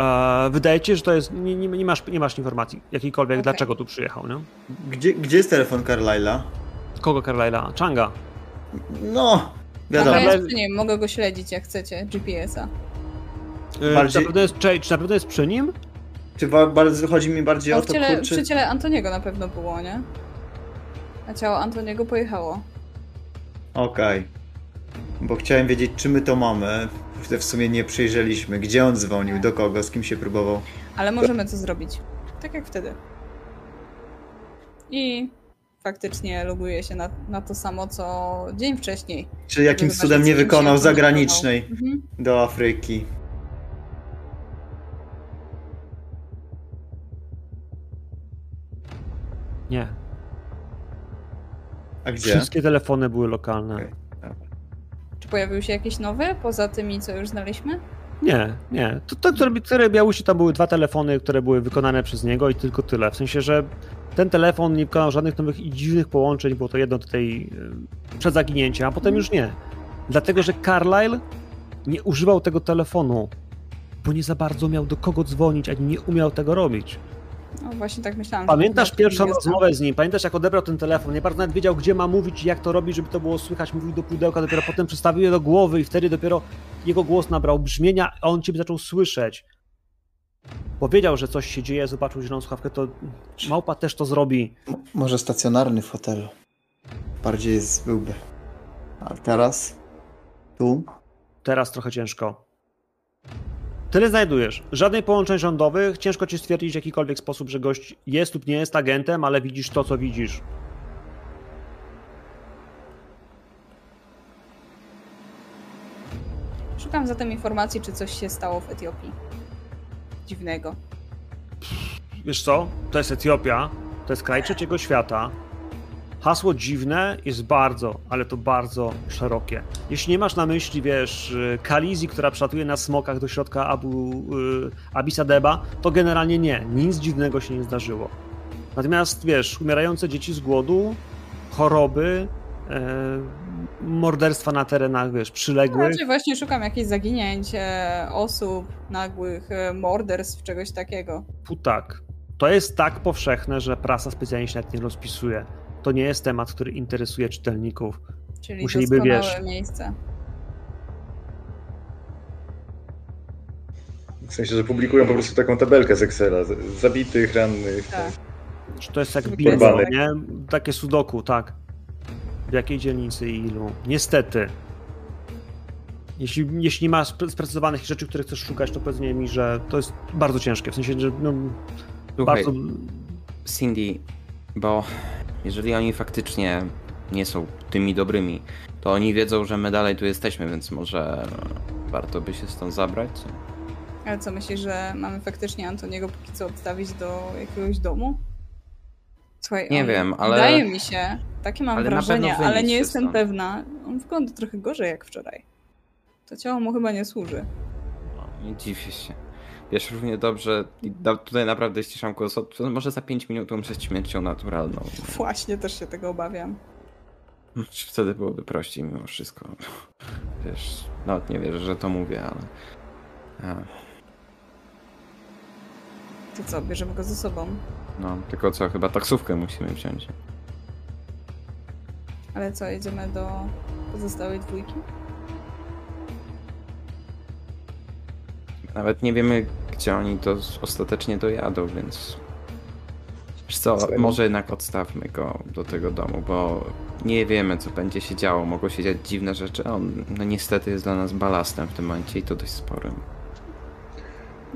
E, wydaje ci się, że to jest. Nie, nie, nie, masz, nie masz informacji jakiejkolwiek, Okej. dlaczego tu przyjechał, nie? Gdzie, gdzie jest telefon Carlyla? Kogo Carlyla? Changa. No, wiadomo. Jeszcze nie, mogę go śledzić jak chcecie, GPS-a. E, Bardziej- Czy, na pewno jest, czy, czy na pewno jest przy nim? Czy wa- bardzo chodzi mi bardziej On o w to, ciele, kurczę... przy ciele Antoniego na pewno było, nie? A ciało Antoniego pojechało. Okej. Bo chciałem wiedzieć, czy my to mamy. że W sumie nie przejrzeliśmy. Gdzie on dzwonił, do kogo, z kim się próbował. Ale możemy to zrobić. Tak jak wtedy. I faktycznie loguje się na, na to samo, co dzień wcześniej. Czy jakimś cudem nie wykonał zagranicznej. Mhm. do Afryki. Nie. A gdzie? Wszystkie telefony były lokalne. Okej. Czy pojawiły się jakieś nowe, poza tymi, co już znaleźliśmy? Nie, nie. To, to które, które miały się, tam były dwa telefony, które były wykonane przez niego i tylko tyle. W sensie, że ten telefon nie wykonał żadnych nowych i dziwnych połączeń, było to jedno tutaj y, przed zaginięciem, a potem już nie. Dlatego, że Carlyle nie używał tego telefonu, bo nie za bardzo miał do kogo dzwonić, ani nie umiał tego robić. No właśnie tak myślałam. Pamiętasz pierwszą rozmowę z nim? Pamiętasz, jak odebrał ten telefon? Nie bardzo nawet wiedział, gdzie ma mówić i jak to robić, żeby to było słychać. Mówił do pudełka, dopiero potem przestawił je do głowy i wtedy dopiero jego głos nabrał brzmienia, a on ciebie zaczął słyszeć. Powiedział, że coś się dzieje, zobaczył zieloną słuchawkę, to małpa też to zrobi. M- może stacjonarny w hotelu. Bardziej jest, byłby. A teraz? Tu? Teraz trochę ciężko. Tyle znajdujesz. Żadnych połączeń rządowych. Ciężko ci stwierdzić w jakikolwiek sposób, że gość jest lub nie jest agentem, ale widzisz to, co widzisz. Szukam zatem informacji, czy coś się stało w Etiopii. Dziwnego. Wiesz co? To jest Etiopia, to jest kraj trzeciego świata. Hasło dziwne jest bardzo, ale to bardzo szerokie. Jeśli nie masz na myśli, wiesz, y, Kalizji, która przelatuje na smokach do środka Abu, y, Addis Abeba, to generalnie nie. Nic dziwnego się nie zdarzyło. Natomiast, wiesz, umierające dzieci z głodu, choroby, morderstwa na terenach, wiesz, No, przyległych. raczej właśnie szukam jakichś zaginięć e, osób, nagłych e, morderstw, czegoś takiego. Tak. To jest tak powszechne, że prasa specjalnie się nad tym rozpisuje. To nie jest temat, który interesuje czytelników. Czyli Musieliby, wiesz- miejsce. W sensie, że publikują po prostu taką tabelkę z Excela. z- Zabitych, rannych. Tak. Czy to jest jak bingo, nie? Takie sudoku, tak. W jakiej dzielnicy i ilu. Niestety. Jeśli, jeśli nie masz sprecyzowanych rzeczy, które chcesz szukać, to powiedz mi, że to jest bardzo ciężkie. W sensie, że no, Słuchaj, bardzo... Cindy, bo jeżeli oni faktycznie nie są tymi dobrymi, to oni wiedzą, że my dalej tu jesteśmy, więc może warto by się stąd zabrać. co? Ale co, myślisz, że mamy faktycznie Antoniego póki co odstawić do jakiegoś domu? Słuchaj, Nie wiem, ale- Wydaje mi się, takie mam ale wrażenie, ale nie jestem stąd. pewna. On wygląda trochę gorzej jak wczoraj. To ciało mu chyba nie służy. No, nie dziwię się. Wiesz równie dobrze, tutaj naprawdę ściszam głos, może za 5 minut umrzeć śmiercią naturalną. Właśnie, też się tego obawiam. Wtedy byłoby prościej mimo wszystko. Wiesz, nawet nie wierzę, że to mówię, ale... A, To co, bierzemy go ze sobą? No, tylko co, chyba taksówkę musimy wziąć. Ale co, jedziemy do pozostałej dwójki? Nawet nie wiemy, gdzie oni to ostatecznie dojadą, więc... Wiesz co, może jednak odstawmy go do tego domu, bo nie wiemy, co będzie się działo. Mogą się dziać dziwne rzeczy, a on no, niestety jest dla nas balastem w tym momencie i to dość sporym.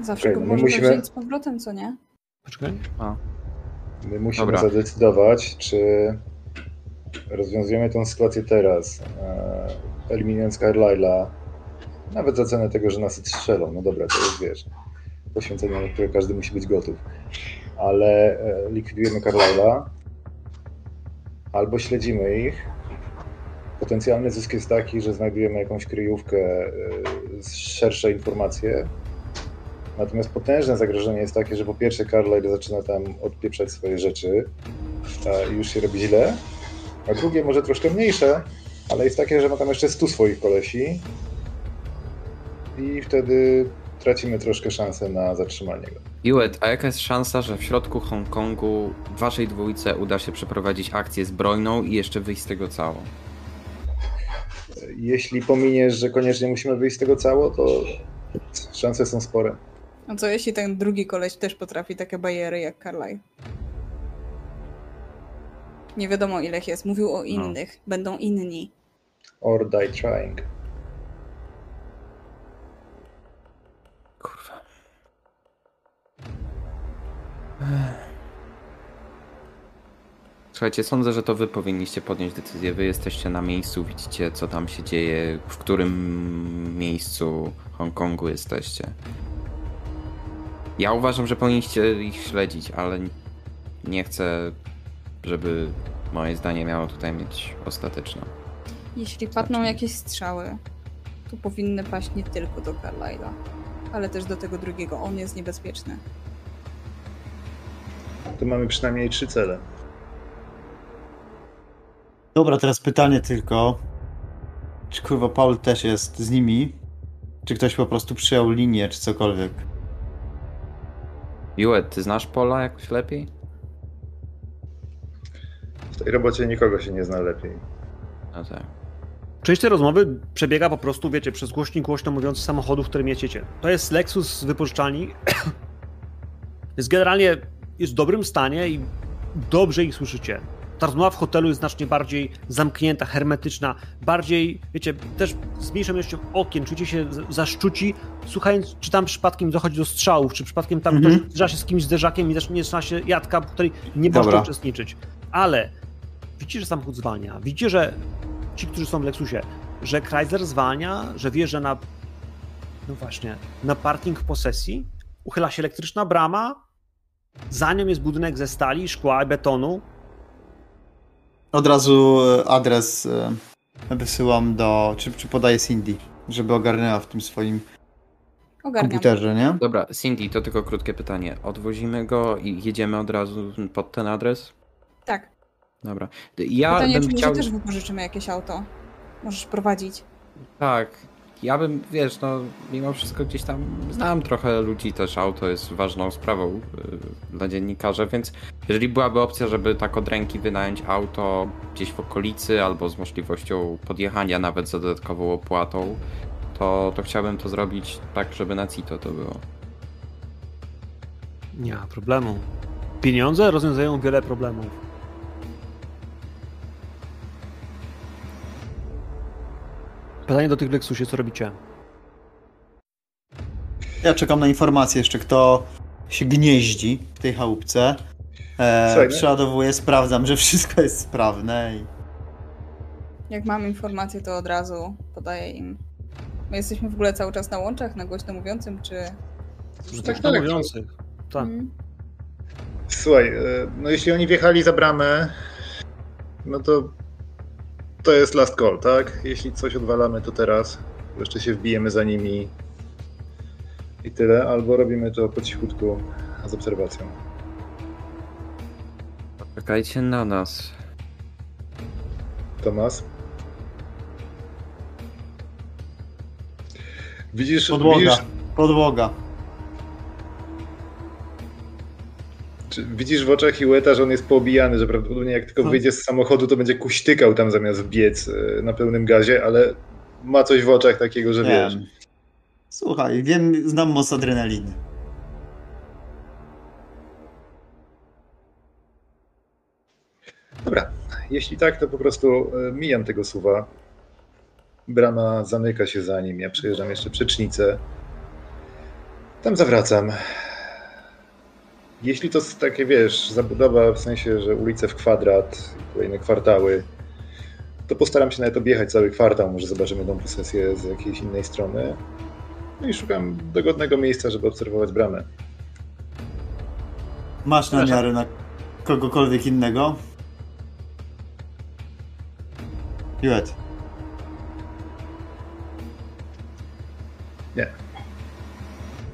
Zawsze Okej, go no możemy musimy- wziąć z powrotem, co nie? Poczekaj. A, My musimy Dobra. zadecydować, czy rozwiązujemy tę sytuację teraz. e, eliminując Carlyla, nawet za cenę tego, że nas strzelą, no dobra, to jest, wiesz, poświęcenie, na które każdy musi być gotów, ale e, likwidujemy Carlyla, albo śledzimy ich, potencjalny zysk jest taki, że znajdujemy jakąś kryjówkę, e, szersze informacje, Natomiast potężne zagrożenie jest takie, że po pierwsze Carlyle zaczyna tam odpieprzać swoje rzeczy. I już się robi źle, a drugie może troszkę mniejsze, ale jest takie, że ma tam jeszcze stu swoich kolesi i wtedy tracimy troszkę szansę na zatrzymanie go. Iwet, a jaka jest szansa, że w środku Hongkongu waszej dwójce uda się przeprowadzić akcję zbrojną i jeszcze wyjść z tego cało? Jeśli pominiesz, że koniecznie musimy wyjść z tego cało, to szanse są spore. A co jeśli ten drugi koleś też potrafi takie bariery jak Carlyle? Nie wiadomo ile ich jest. Mówił o innych. Będą inni. Or die trying. Kurwa. Słuchajcie, sądzę, że to wy powinniście podjąć decyzję. Wy jesteście na miejscu, widzicie co tam się dzieje, w którym miejscu Hongkongu jesteście. Ja uważam, że powinniście ich śledzić, ale nie chcę, żeby moje zdanie miało tutaj mieć ostateczne. Jeśli padną jakieś strzały, to powinny paść nie tylko do Carlyla, ale też do tego drugiego. On jest niebezpieczny. Tu mamy przynajmniej trzy cele. Dobra, teraz pytanie tylko. Czy kurwa Paul też jest z nimi? Czy ktoś po prostu przyjął linię, czy cokolwiek? Juet, ty znasz Pola jakoś lepiej? W tej robocie nikogo się nie zna lepiej. No tak. Część tej rozmowy przebiega po prostu, wiecie, przez głośnik głośno mówiący samochodów, którym jedziecie. To jest Lexus z wypożyczalni. *coughs* jest generalnie jest w dobrym stanie i dobrze ich słyszycie. Ta rozmowa w hotelu jest znacznie bardziej zamknięta, hermetyczna, bardziej, wiecie, też z mniejszą ilością okien, czujecie się zaszczuci, słuchając, czy tam przypadkiem dochodzi do strzałów, czy przypadkiem tam Mhm. ktoś zderza się z kimś zderzakiem i też nie zaczyna się jadka, w której nie Dobra. można uczestniczyć. Ale widzicie, że samochód zwalnia, widzicie, że ci, którzy są w Lexusie, że Chrysler zwalnia, że wjeżdża na, no właśnie, na parking w posesji, uchyla się elektryczna brama, za nią jest budynek ze stali, szkła i betonu, Od razu e, adres e, wysyłam do. Czy, czy podaję Cindy, żeby ogarnęła w tym swoim Ogarniam. komputerze, nie? Dobra, Cindy, to tylko krótkie pytanie. Odwozimy go i jedziemy od razu pod ten adres? Dobra. Ja Pytanie, bym czy chciał... też wypożyczymy jakieś auto? Możesz prowadzić. Tak. Ja bym, wiesz, no mimo wszystko gdzieś tam znam trochę ludzi, też auto jest ważną sprawą y, dla dziennikarza, więc jeżeli byłaby opcja, żeby tak od ręki wynająć auto gdzieś w okolicy albo z możliwością podjechania nawet za dodatkową opłatą, to, to chciałbym to zrobić tak, żeby na CITO to było. Nie ma problemu. Pieniądze rozwiązują wiele problemów. Pytanie do tych Lexusie, co robicie? Ja czekam na informację jeszcze, kto się gnieździ w tej chałupce. E, no- przeładowuję, sprawdzam, że wszystko jest sprawne i Jak mam informację, to od razu podaję im. My jesteśmy w ogóle cały czas na łączach, na głośno mówiącym, czy... Tak, tak, tak. mówiących. Tak. Mm. Słuchaj, e, no jeśli oni wjechali za bramę, no to to jest last call, tak? Jeśli coś odwalamy, to teraz. Jeszcze się wbijemy za nimi i tyle, albo robimy to po cichutku z obserwacją. Czekajcie na nas. Tomas? Widzisz, podłoga. widzisz, Podłoga. Widzisz w oczach Iweta, że on jest poobijany, że prawdopodobnie jak tylko Hmm. wyjdzie z samochodu, to będzie kuśtykał tam zamiast biec e, na pełnym gazie, ale ma coś w oczach takiego, że wiesz. Wiem. Słuchaj, wiem, znam moc adrenaliny. Dobra, jeśli tak, to po prostu e, mijam tego suwa. Brama zamyka się za nim, ja przejeżdżam jeszcze przecznicę. Tam zawracam. Jeśli to jest takie, wiesz, zabudowa w sensie, że ulice w kwadrat, kolejne kwartały, to postaram się nawet objechać cały kwartał, może zobaczymy tą posesję z jakiejś innej strony. No i szukam dogodnego miejsca, żeby obserwować bramę. Masz namiary na kogokolwiek innego? Juet. Nie.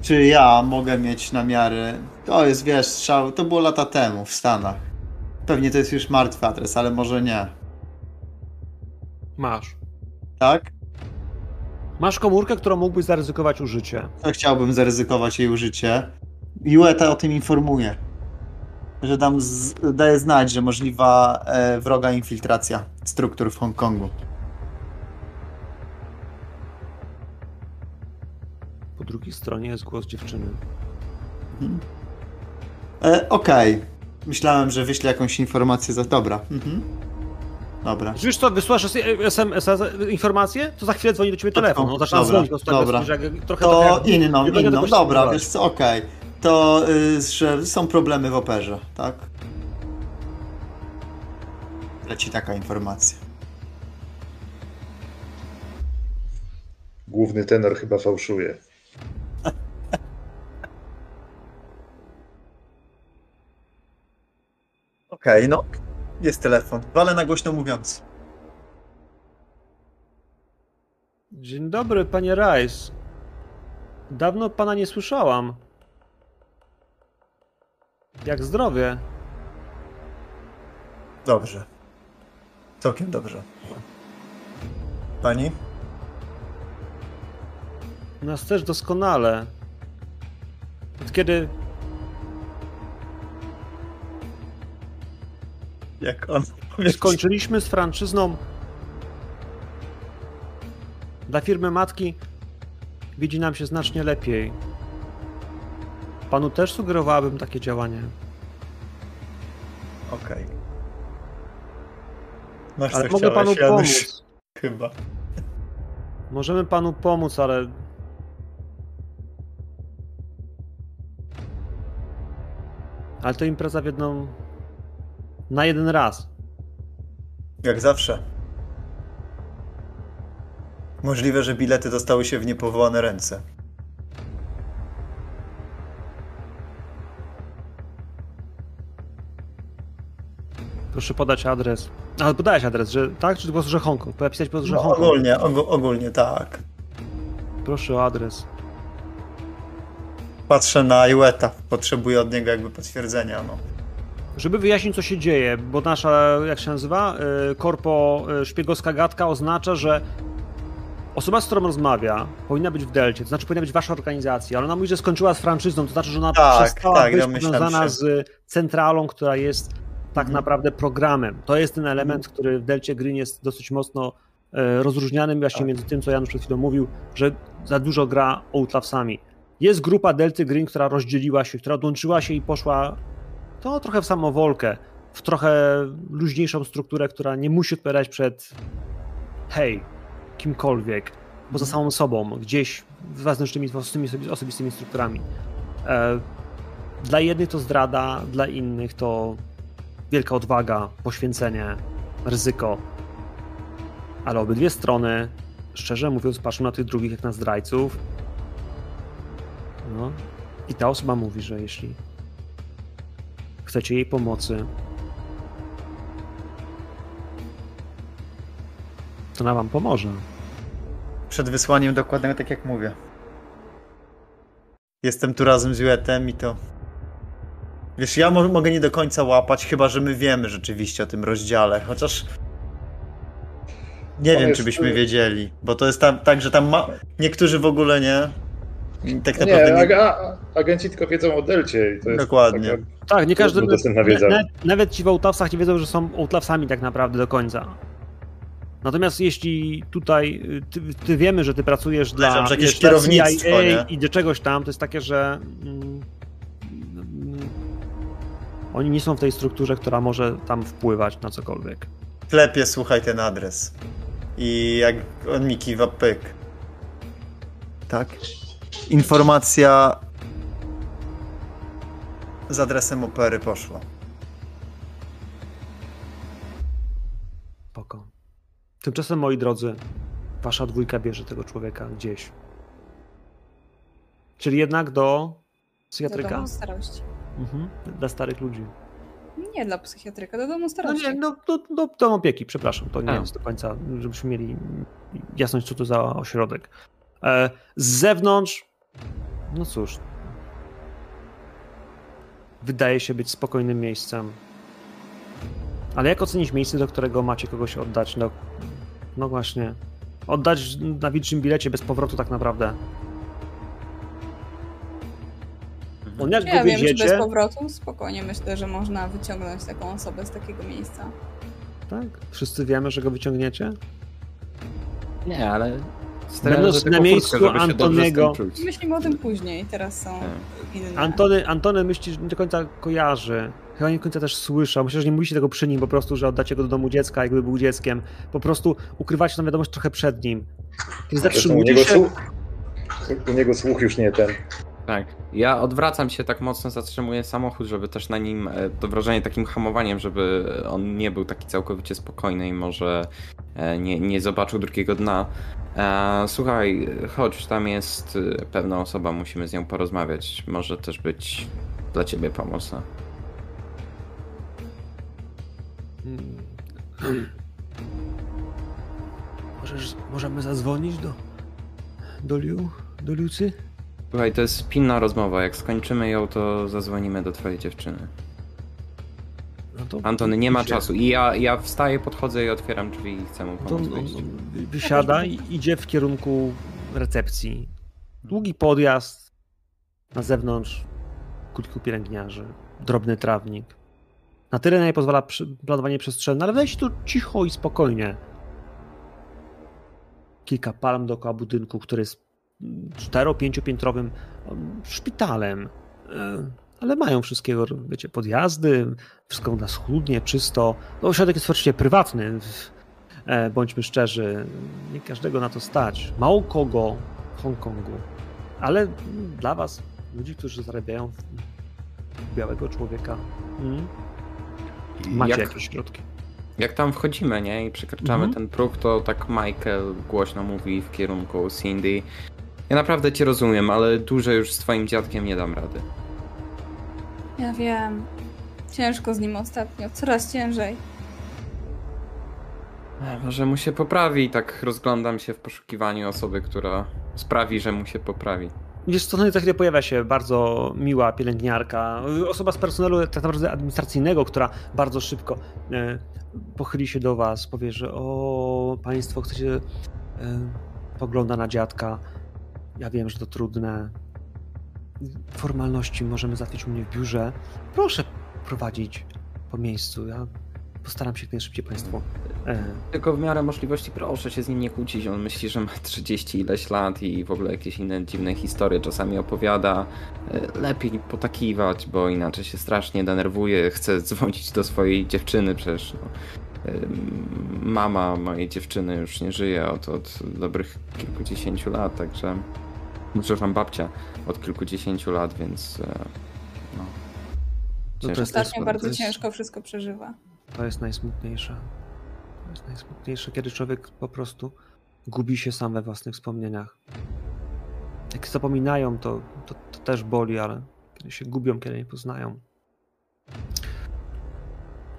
Czy ja mogę mieć namiary? To jest, wiesz, strzał. To było lata temu w Stanach. Pewnie to jest już martwy adres, ale może nie. Masz. Tak? Masz komórkę, którą mógłbyś zaryzykować użycie. To chciałbym zaryzykować jej użycie. Jueta o tym informuje. Że tam daje znać, że możliwa e, wroga infiltracja struktur w Hongkongu. Po drugiej stronie jest głos dziewczyny. E, Okej. Myślałem, że wyślę jakąś informację za. Dobra. Mhm. Dobra. Wiesz co, wysłasz SMS, informację, to za chwilę dzwoni do ciebie telefon. No, zaczyna Dobra, dzwonić prostu dobra. tak, że jak, trochę To tak jak, inną, inną. Dobra, ściągać. wiesz co, okej. To, y, że są problemy w operze, tak? Leci taka informacja. Główny tenor chyba fałszuje. Okej, no. Jest telefon. Walę na głośno mówiąc. Dzień dobry, panie Rice. Dawno pana nie słyszałam. Jak zdrowie? Dobrze. Całkiem dobrze. Pani? Nas też doskonale. Od kiedy Jak on skończyliśmy z franczyzną dla firmy matki, widzi nam się znacznie lepiej. Panu też sugerowałabym takie działanie. Okej. Masz Ale co mogę panu Janusz? pomóc. Chyba. Możemy panu pomóc, ale. Ale to impreza w jedną. Na jeden raz. Jak zawsze. Możliwe, że bilety dostały się w niepowołane ręce. Proszę podać adres. Ale podałeś adres, że tak? Czy po prostu, że Hongkong? Napisać po prostu, że No, Hongkong. ogólnie, og- ogólnie tak. Proszę o adres. Patrzę na Iweta. Potrzebuję od niego jakby potwierdzenia. No. Żeby wyjaśnić, co się dzieje, bo nasza, jak się nazywa, y, korpo y, szpiegowska gadka oznacza, że osoba, z którą rozmawia, powinna być w Delcie, to znaczy powinna być wasza organizacja, ale ona mówi, że skończyła z franczyzną, to znaczy, że ona Tak, przestała tak, być domyślam powiązana z centralą, która jest tak Mhm. naprawdę programem. To jest ten element, który w Delcie Green jest dosyć mocno e, rozróżnianym właśnie Tak. między tym, co Janusz przed chwilą mówił, że za dużo gra Outlawsami. Jest grupa Delty Green, która rozdzieliła się, która odłączyła się i poszła to trochę w samowolkę, w trochę luźniejszą strukturę, która nie musi odpowiadać przed hej, kimkolwiek, poza samą sobą, gdzieś wraz z tymi osobistymi, osobistymi strukturami. E, dla jednych to zdrada, dla innych to wielka odwaga, poświęcenie, ryzyko. Ale obydwie strony, szczerze mówiąc, patrzą na tych drugich jak na zdrajców. No. I ta osoba mówi, że jeśli chcecie jej pomocy, to ona wam pomoże. Przed wysłaniem dokładnie tak jak mówię. Jestem tu razem z Juetem i to... Wiesz, ja mo- mogę nie do końca łapać, chyba że my wiemy rzeczywiście o tym rozdziale, chociaż... Nie On wiem, jest- czy byśmy wiedzieli, bo to jest tam, tak, że tam ma... Niektórzy w ogóle nie. Tak naprawdę nie, nie... ag- agenci tylko wiedzą o Delcie i to jest Dokładnie. taka- Tak, nie każdy. Wiedza. Nawet, nawet ci w Outlawsach nie wiedzą, że są Outlawsami tak naprawdę do końca. Natomiast jeśli tutaj ty, ty wiemy, że ty pracujesz dla, jakieś dla kierownictwo, CIA nie? i do czegoś tam, to jest takie, że mm, mm, oni nie są w tej strukturze, która może tam wpływać na cokolwiek. Klepie, słuchaj ten adres. I jak on mi kiwa pyk. Tak? Informacja z adresem opery poszła. Spoko. Tymczasem, moi drodzy, wasza dwójka bierze tego człowieka gdzieś. Czyli jednak do Do psychiatryka? domu starości. Mhm. Dla starych ludzi. Nie dla psychiatryka, do domu No starości. nie, no, do, do, do opieki, przepraszam. To nie A. jest do końca, żebyśmy mieli jasność, co to za ośrodek. E, z zewnątrz, no cóż, wydaje się być spokojnym miejscem. Ale jak ocenić miejsce, do którego macie kogoś oddać? No, no właśnie. Oddać na wilczym bilecie bez powrotu tak naprawdę. On jak ja wiem, czy bez powrotu spokojnie myślę, że można wyciągnąć taką osobę z takiego miejsca. Tak? Wszyscy wiemy, że go wyciągniecie? Nie, ale... Będąc na miejscu furtkę, czuć. Myślimy o tym później, teraz są Tak. inne. Antony, Antony myśli, że nie do końca kojarzy. Chyba nie do końca też słyszał. Myślę, że nie mówicie tego przy nim po prostu, że oddacie go do domu dziecka, jakby był dzieckiem. Po prostu ukrywacie tę wiadomość trochę przed nim. Kiedy u zatrzymujecie niego, się... u niego słuch już nie ten. Tak. Ja odwracam się tak mocno, zatrzymuję samochód, żeby też na nim e, to wrażenie takim hamowaniem, żeby on nie był taki całkowicie spokojny i może e, nie, nie zobaczył drugiego dna. E, Słuchaj, chodź, tam jest pewna osoba, musimy z nią porozmawiać. Może też być dla ciebie pomocna. Możesz, możemy zadzwonić do... do Liu? Do Lucy? Słuchaj, to jest pilna rozmowa. Jak skończymy ją, to zadzwonimy do twojej dziewczyny. No to Antony, nie ma czasu. I ja, ja wstaję, podchodzę i otwieram drzwi i chcę mu To pomóc on, wyjść. on wysiada i idzie w kierunku recepcji. Długi podjazd. Na zewnątrz kilku pielęgniarzy. Drobny trawnik. Na tyle na nie pozwala planowanie przestrzenne, ale się tu cicho i spokojnie. Kilka palm dookoła budynku, który jest cztero-pięciopiętrowym szpitalem. E, Ale mają wszystkiego, wiecie, podjazdy, wszystko na schludnie, czysto. No, ośrodek jest oczywiście prywatny, E, bądźmy szczerzy, nie każdego na to stać. Mało kogo w Hongkongu, ale dla was, ludzi, którzy zarabiają białego człowieka, mm, macie Jak- jakieś środki. Jak tam wchodzimy, nie, i przekraczamy Mhm. ten próg, to tak Michael głośno mówi w kierunku Cindy. Ja naprawdę cię rozumiem, ale dłużej już z twoim dziadkiem nie dam rady. Ja wiem. Ciężko z nim ostatnio, coraz ciężej. Może mu się poprawi, tak rozglądam się w poszukiwaniu osoby, która sprawi, że mu się poprawi. Wiesz co, no i za chwilę pojawia się bardzo miła pielęgniarka, osoba z personelu tak naprawdę administracyjnego, która bardzo szybko e, pochyli się do was, powie, że o, państwo chcecie, e, pogląda na dziadka, ja wiem, że to trudne, formalności możemy załatwić u mnie w biurze, proszę prowadzić po miejscu, ja postaram się jak najszybciej państwu e, Tylko w miarę możliwości proszę się z nim nie kłócić. On myśli, że ma 30 ileś lat i w ogóle jakieś inne dziwne historie czasami opowiada. E, Lepiej potakiwać, bo inaczej się strasznie denerwuje. Chce dzwonić do swojej dziewczyny przecież. No. Ym, Mama mojej dziewczyny już nie żyje od, od dobrych kilkudziesięciu lat, także. Przepraszam, babcia od kilkudziesięciu lat, więc. e, No. to Ciężko jest Ostatnio to bardzo jest- ciężko wszystko przeżywa. To jest najsmutniejsze. To jest najsmutniejsze, kiedy człowiek po prostu gubi się sam we własnych wspomnieniach. Jak zapominają, to, to, to też boli, ale kiedy się gubią, kiedy nie poznają.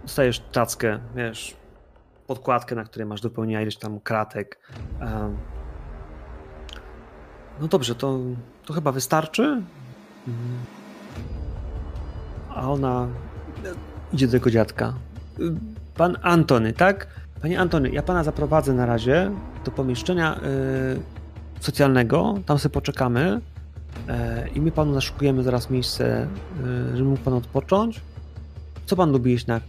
Dostajesz tackę, wiesz, podkładkę, na której masz do wypełnienia ileś tam kratek. Em, No dobrze, to, to chyba wystarczy. A ona idzie do tego dziadka. Pan Antony, tak? Panie Antony, ja pana zaprowadzę na razie do pomieszczenia y, socjalnego, tam sobie poczekamy y, i my panu zaszukujemy zaraz miejsce, y, żeby mógł pan odpocząć. Co pan lubi jeść na...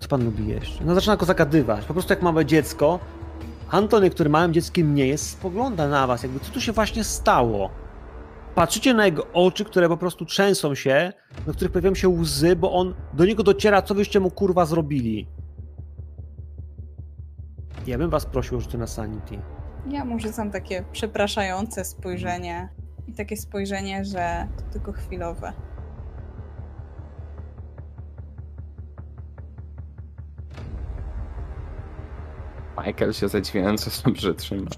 Co pan lubi jeść? No zaczyna go zagadywać, po prostu jak małe dziecko. Antony, który małym dzieckiem nie jest, spogląda na was, jakby co tu się właśnie stało. Patrzycie na jego oczy, które po prostu trzęsą się, na których pojawiają się łzy, bo on do niego dociera, co wyście mu kurwa zrobili. Ja bym was prosił o rzuty na sanity. Ja mu rzucam takie przepraszające spojrzenie i takie spojrzenie, że to tylko chwilowe. Michael się zadziwiająco *laughs* dobrze trzyma.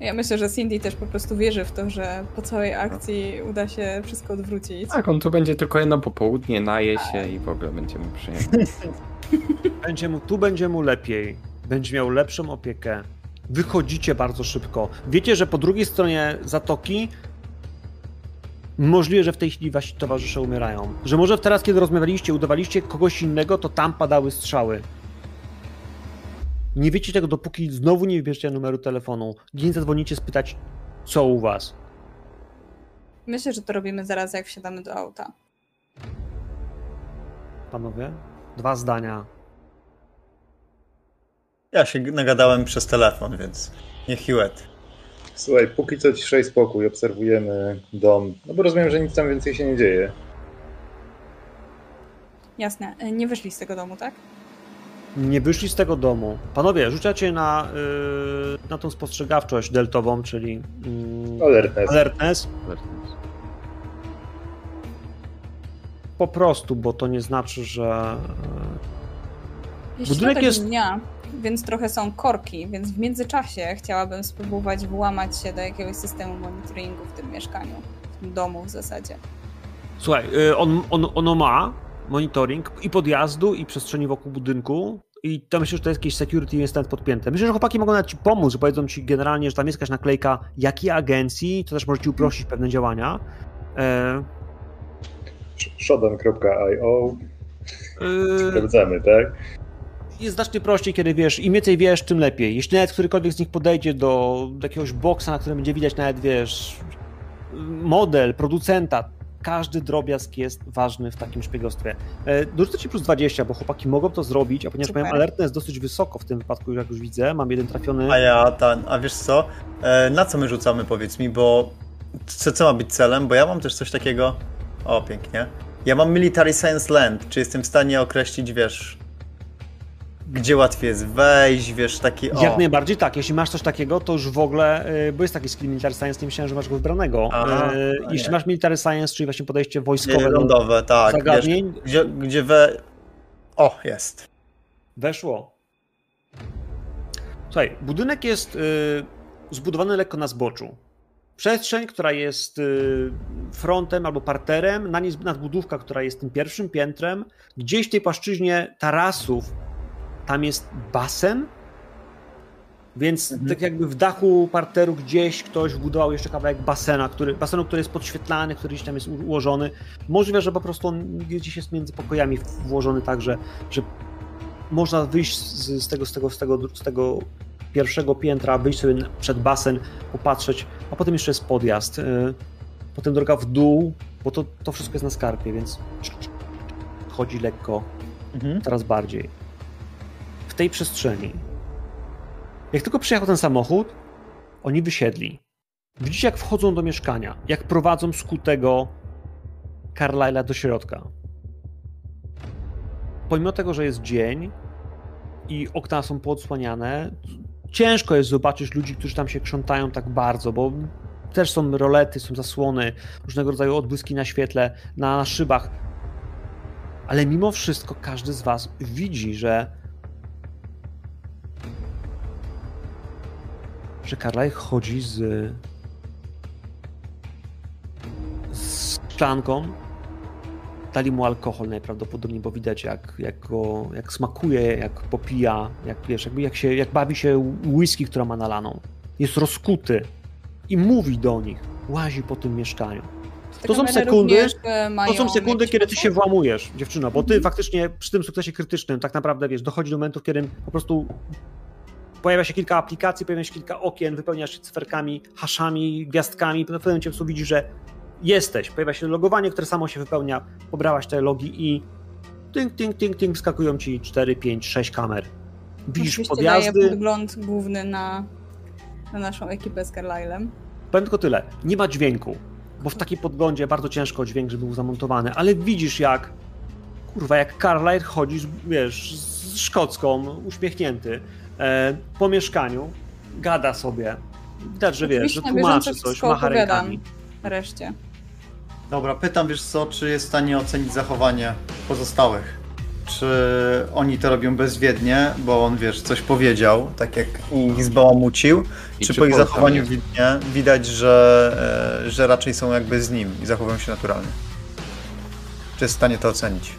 Ja myślę, że Cindy też po prostu wierzy w to, że po całej akcji uda się wszystko odwrócić. Tak, on tu będzie tylko jedno popołudnie, naje się i w ogóle będzie mu przyjemnie. *laughs* Będzie mu, tu będzie mu lepiej. Będzie miał lepszą opiekę. Wychodzicie bardzo szybko. Wiecie, że po drugiej stronie zatoki możliwe, że w tej chwili wasi towarzysze umierają. Że może teraz, kiedy rozmawialiście, udawaliście kogoś innego, to tam padały strzały. Nie wiecie tego, dopóki znowu nie wybierzecie numeru telefonu. Nie zadzwonicie spytać, co u was. Myślę, że to robimy zaraz, jak wsiadamy do auta. Panowie? Dwa zdania. Ja się nagadałem przez telefon, więc nie Hewitt. Słuchaj, póki co ciszej spokój, obserwujemy dom. No bo rozumiem, że nic tam więcej się nie dzieje. Jasne. E, Nie wyszli z tego domu, tak? Nie wyszli z tego domu. Panowie, rzucacie na, yy, na tą spostrzegawczość deltową, czyli yy, Alertness. alertness. Po prostu, bo to nie znaczy, że. Jest Budynek jest- dnia, więc trochę są korki, więc w międzyczasie chciałabym spróbować włamać się do jakiegoś systemu monitoringu w tym mieszkaniu, w tym domu w zasadzie. Słuchaj, yy, on, on, ono ma monitoring i podjazdu, i przestrzeni wokół budynku. I to myślę, że to jest jakieś security instant podpięte. Myślę, że chłopaki mogą nawet ci pomóc, że powiedzą ci generalnie, że tam jest jakaś naklejka jakiej agencji, to też może ci uprościć pewne działania. E, Shodan.io. yy, Sprawdzamy, tak? jest znacznie prościej, kiedy wiesz, im więcej wiesz, tym lepiej. Jeśli nawet którykolwiek z nich podejdzie do, do jakiegoś boksa, na którym będzie widać nawet, wiesz, model, producenta, każdy drobiazg jest ważny w takim szpiegostwie. E, Dorzucę ci plus 20, bo chłopaki mogą to zrobić, a ponieważ Super. mają alertness jest dosyć wysoko w tym wypadku, jak już widzę, mam jeden trafiony. A ja, ta, a wiesz co? E, na co my rzucamy, powiedz mi, bo co, co ma być celem? Bo ja mam też coś takiego. O, pięknie. Ja mam Military Science Land. Czy jestem w stanie określić, wiesz, gdzie łatwiej jest wejść, wiesz, taki. O, Jak najbardziej tak, jeśli masz coś takiego, to już w ogóle, e, bo jest taki skill Military Science, nie myślałem, że masz go wybranego. Aha, E, jeśli masz Military Science, czyli właśnie podejście nie, wojskowe do lądowe, tak. Wiesz, zagadnień, gdzie, gdzie we. O, jest. Weszło. Słuchaj, budynek jest y, zbudowany lekko na zboczu. Przestrzeń, która jest y, frontem albo parterem, na niej nadbudówka, która jest tym pierwszym piętrem. Gdzieś w tej płaszczyźnie tarasów tam jest basen, więc Mhm. tak jakby w dachu parteru gdzieś ktoś wbudował jeszcze kawałek basena, który, basenu, który jest podświetlany, który gdzieś tam jest ułożony. Możliwe, że po prostu on gdzieś jest między pokojami włożony tak, że, że można wyjść z, z, tego, z, tego, z, tego, z tego pierwszego piętra, wyjść sobie przed basen, popatrzeć, a potem jeszcze jest podjazd. y, Potem droga w dół, bo to, to wszystko jest na skarpie, więc chodzi lekko, Mhm. coraz bardziej. Tej przestrzeni. Jak tylko przyjechał ten samochód, oni wysiedli. Widzicie, jak wchodzą do mieszkania, jak prowadzą skutego Carlyle'a do środka. Pomimo tego, że jest dzień i okna są poodsłaniane, ciężko jest zobaczyć ludzi, którzy tam się krzątają tak bardzo, bo też są rolety, są zasłony, różnego rodzaju odbłyski na świetle, na szybach. Ale mimo wszystko każdy z was widzi, że że Carlyle chodzi z z szklanką. Dali mu alkohol najprawdopodobniej, bo widać jak, jak go jak smakuje, jak popija, jak wiesz, jakby jak się jak bawi się whisky, która ma nalaną. Jest rozkuty i mówi do nich. Łazi po tym mieszkaniu. Te To są sekundy- również, e, To są sekundy, kiedy ty się włamujesz, dziewczyno, bo ty Mhm. faktycznie przy tym sukcesie krytycznym tak naprawdę, wiesz, dochodzi do momentu, w którym po prostu pojawia się kilka aplikacji, pojawia się kilka okien, wypełniasz się cyferkami, haszami, gwiazdkami, w pewnym momencie widzisz, że jesteś. Pojawia się logowanie, które samo się wypełnia, pobrałaś te logi i ting, ting, ting, ting, wskakują ci 4, 5, 6 kamer. Widzisz Oczywiście daje podjazdy. podgląd główny na, na naszą ekipę z Carlylem. Powiem tylko tyle. Nie ma dźwięku, bo w takiej podglądzie bardzo ciężko dźwięk, żeby był zamontowany, ale widzisz jak kurwa, jak Carlyle chodzi, wiesz, z szkocką, uśmiechnięty, e, po mieszkaniu, gada sobie. Widać, że wiesz, że tłumaczy coś, macha rękami. Reszcie. Dobra, pytam, wiesz co, czy jest w stanie ocenić zachowanie pozostałych? czy oni to robią bezwiednie, bo on, wiesz, coś powiedział, tak jak ich zbałamucił, czy, czy po ich zachowaniu widnie, widać, że, e, że raczej są jakby z nim i zachowują się naturalnie. Czy jest w stanie to ocenić?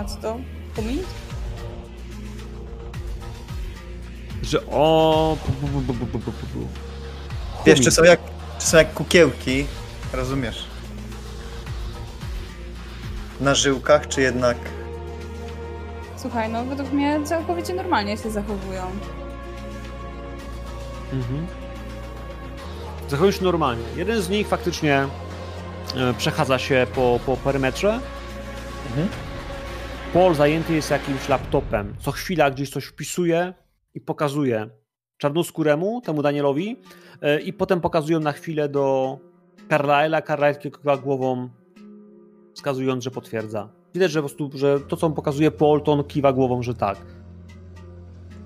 Na co to? Pomint? Że o. Wiesz, czy są jak, czy są jak kukiełki, rozumiesz? Na żyłkach, czy jednak... Słuchaj, no według mnie całkowicie normalnie się zachowują. Mhm. Zachowują się normalnie. Jeden z nich faktycznie e, przechadza się po, po perymetrze. Mhm. Paul zajęty jest jakimś laptopem. Co chwila gdzieś coś wpisuje i pokazuje czarnoskóremu, temu Danielowi, e, i potem pokazują na chwilę do Carlyle'a. Carlyle kiwa głową, wskazując, że potwierdza. Widać, że po prostu, że to, co on pokazuje Paul, to on kiwa głową, że tak.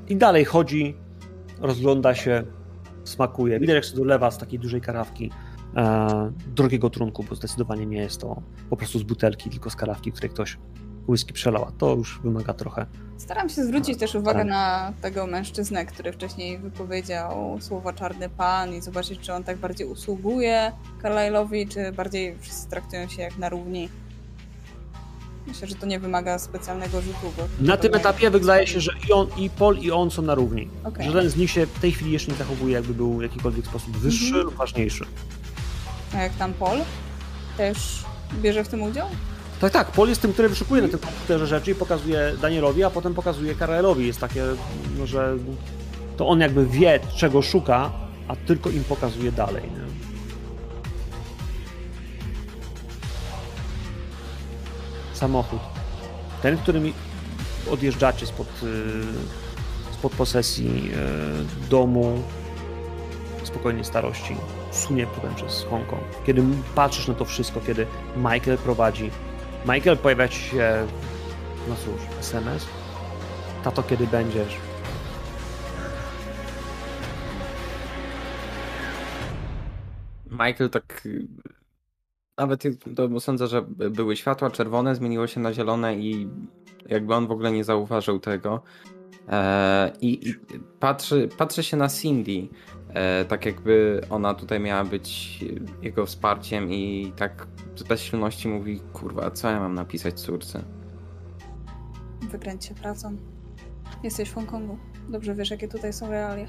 I dalej chodzi, rozgląda się, smakuje. Widać, jak się dolewa z takiej dużej karawki e, drogiego trunku, bo zdecydowanie nie jest to po prostu z butelki, tylko z karawki, której ktoś whisky przelał. a To już wymaga trochę. Staram się zwrócić też uwagę na tego mężczyznę, który wcześniej wypowiedział słowa czarny pan i zobaczyć, czy on tak bardziej usługuje Carlyle'owi, czy bardziej wszyscy traktują się jak na równi. Myślę, że to nie wymaga specjalnego rzutu. Na tym etapie wydaje się, że i on, i Paul, i on są na równi. Okej. Żaden z nich się w tej chwili jeszcze nie zachowuje, jakby był w jakikolwiek sposób wyższy Mhm. lub ważniejszy. A jak tam Paul? Też bierze w tym udział? Tak, tak. Paul jest tym, który wyszukuje na tym komputerze rzeczy i pokazuje Danielowi, a potem pokazuje Karle'owi. Jest takie, no, że to on jakby wie, czego szuka, a tylko im pokazuje dalej. Nie? Samochód. Ten, którym odjeżdżacie spod, y, spod posesji y, domu spokojnej starości, sunie potem przez Hongkong. Kiedy patrzysz na to wszystko, kiedy Michael prowadzi Michael, pojawia ci się, no cóż, SMS. Tato, kiedy będziesz? Michael tak. Nawet to sądzę, że by- były światła czerwone, zmieniło się na zielone i jakby on w ogóle nie zauważył tego. E, I, i patrzy, patrzy się na Cindy, e, tak jakby ona tutaj miała być jego wsparciem i tak z bezsilności mówi, kurwa, co ja mam napisać córce? Wykręć się pracą. Jesteś w Hongkongu. Dobrze wiesz, jakie tutaj są realia.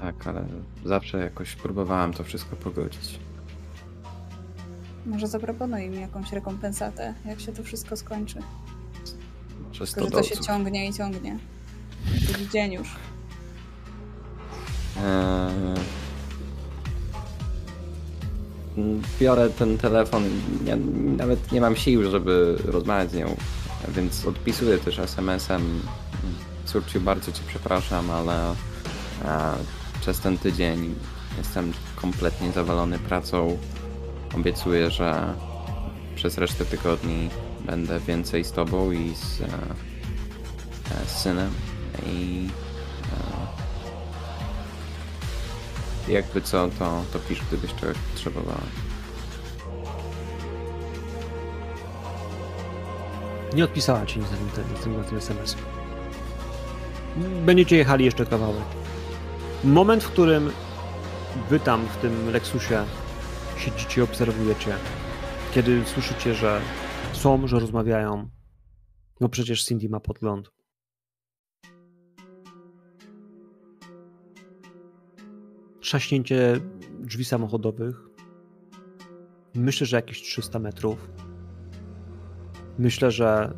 Tak, ale zawsze jakoś próbowałem to wszystko pogodzić. Może zaproponuj im jakąś rekompensatę, jak się to wszystko skończy. Może 100 Tylko, że to się ciągnie i ciągnie. Drugi dzień już. Eee, Biorę ten telefon, ja nawet nie mam sił, żeby rozmawiać z nią, więc odpisuję też SMS-em. Córciu, bardzo cię przepraszam, ale e, przez ten tydzień jestem kompletnie zawalony pracą. Obiecuję, że przez resztę tygodni będę więcej z tobą i z, e, e, z synem i e, jakby co, to, to pisz, gdybyś czegoś potrzebowała. Nie odpisała ci nic na ten, na na ten SMS. Będziecie jechali jeszcze kawałek. Moment, w którym wy tam w tym Lexusie siedzicie i obserwujecie, kiedy słyszycie, że są, że rozmawiają, no przecież Cindy ma podgląd. Trzaśnięcie drzwi samochodowych. Myślę, że jakieś 300 metrów. Myślę, że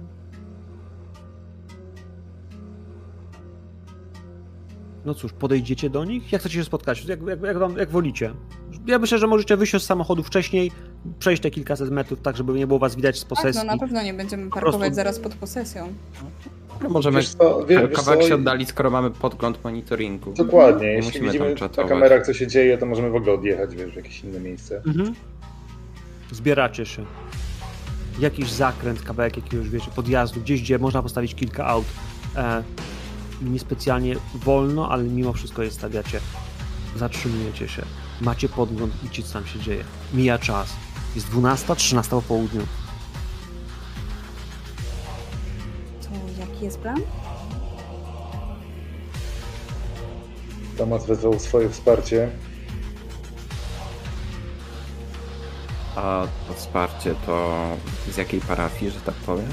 No cóż, podejdziecie do nich? Jak chcecie się spotkać? Jak, jak, jak, wam, jak wolicie? Ja myślę, że możecie wyjść z samochodu wcześniej, przejść te kilkaset metrów, tak żeby nie było was widać z Tak, posesji. no na pewno nie będziemy prostu- parkować zaraz pod posesją. No możemy Wiesz co, wie, wiesz kawałek co, się oddalić, skoro mamy podgląd monitoringu. Dokładnie, Nie jeśli musimy widzimy tam na kamerach co się dzieje, to możemy w ogóle odjechać, wiesz, w jakieś inne miejsce. Mhm. Zbieracie się. Jakiś zakręt, kawałek jakiegoś, wiecie, podjazdu, gdzieś, gdzie można postawić kilka aut. E, niespecjalnie wolno, ale mimo wszystko je stawiacie. Zatrzymujecie się. Macie podgląd, widzicie co tam się dzieje. Mija czas. Jest 12, 13 po południu. Jaki jest plan? Tomas wezwał swoje wsparcie. A to wsparcie to z jakiej parafii, że tak powiem?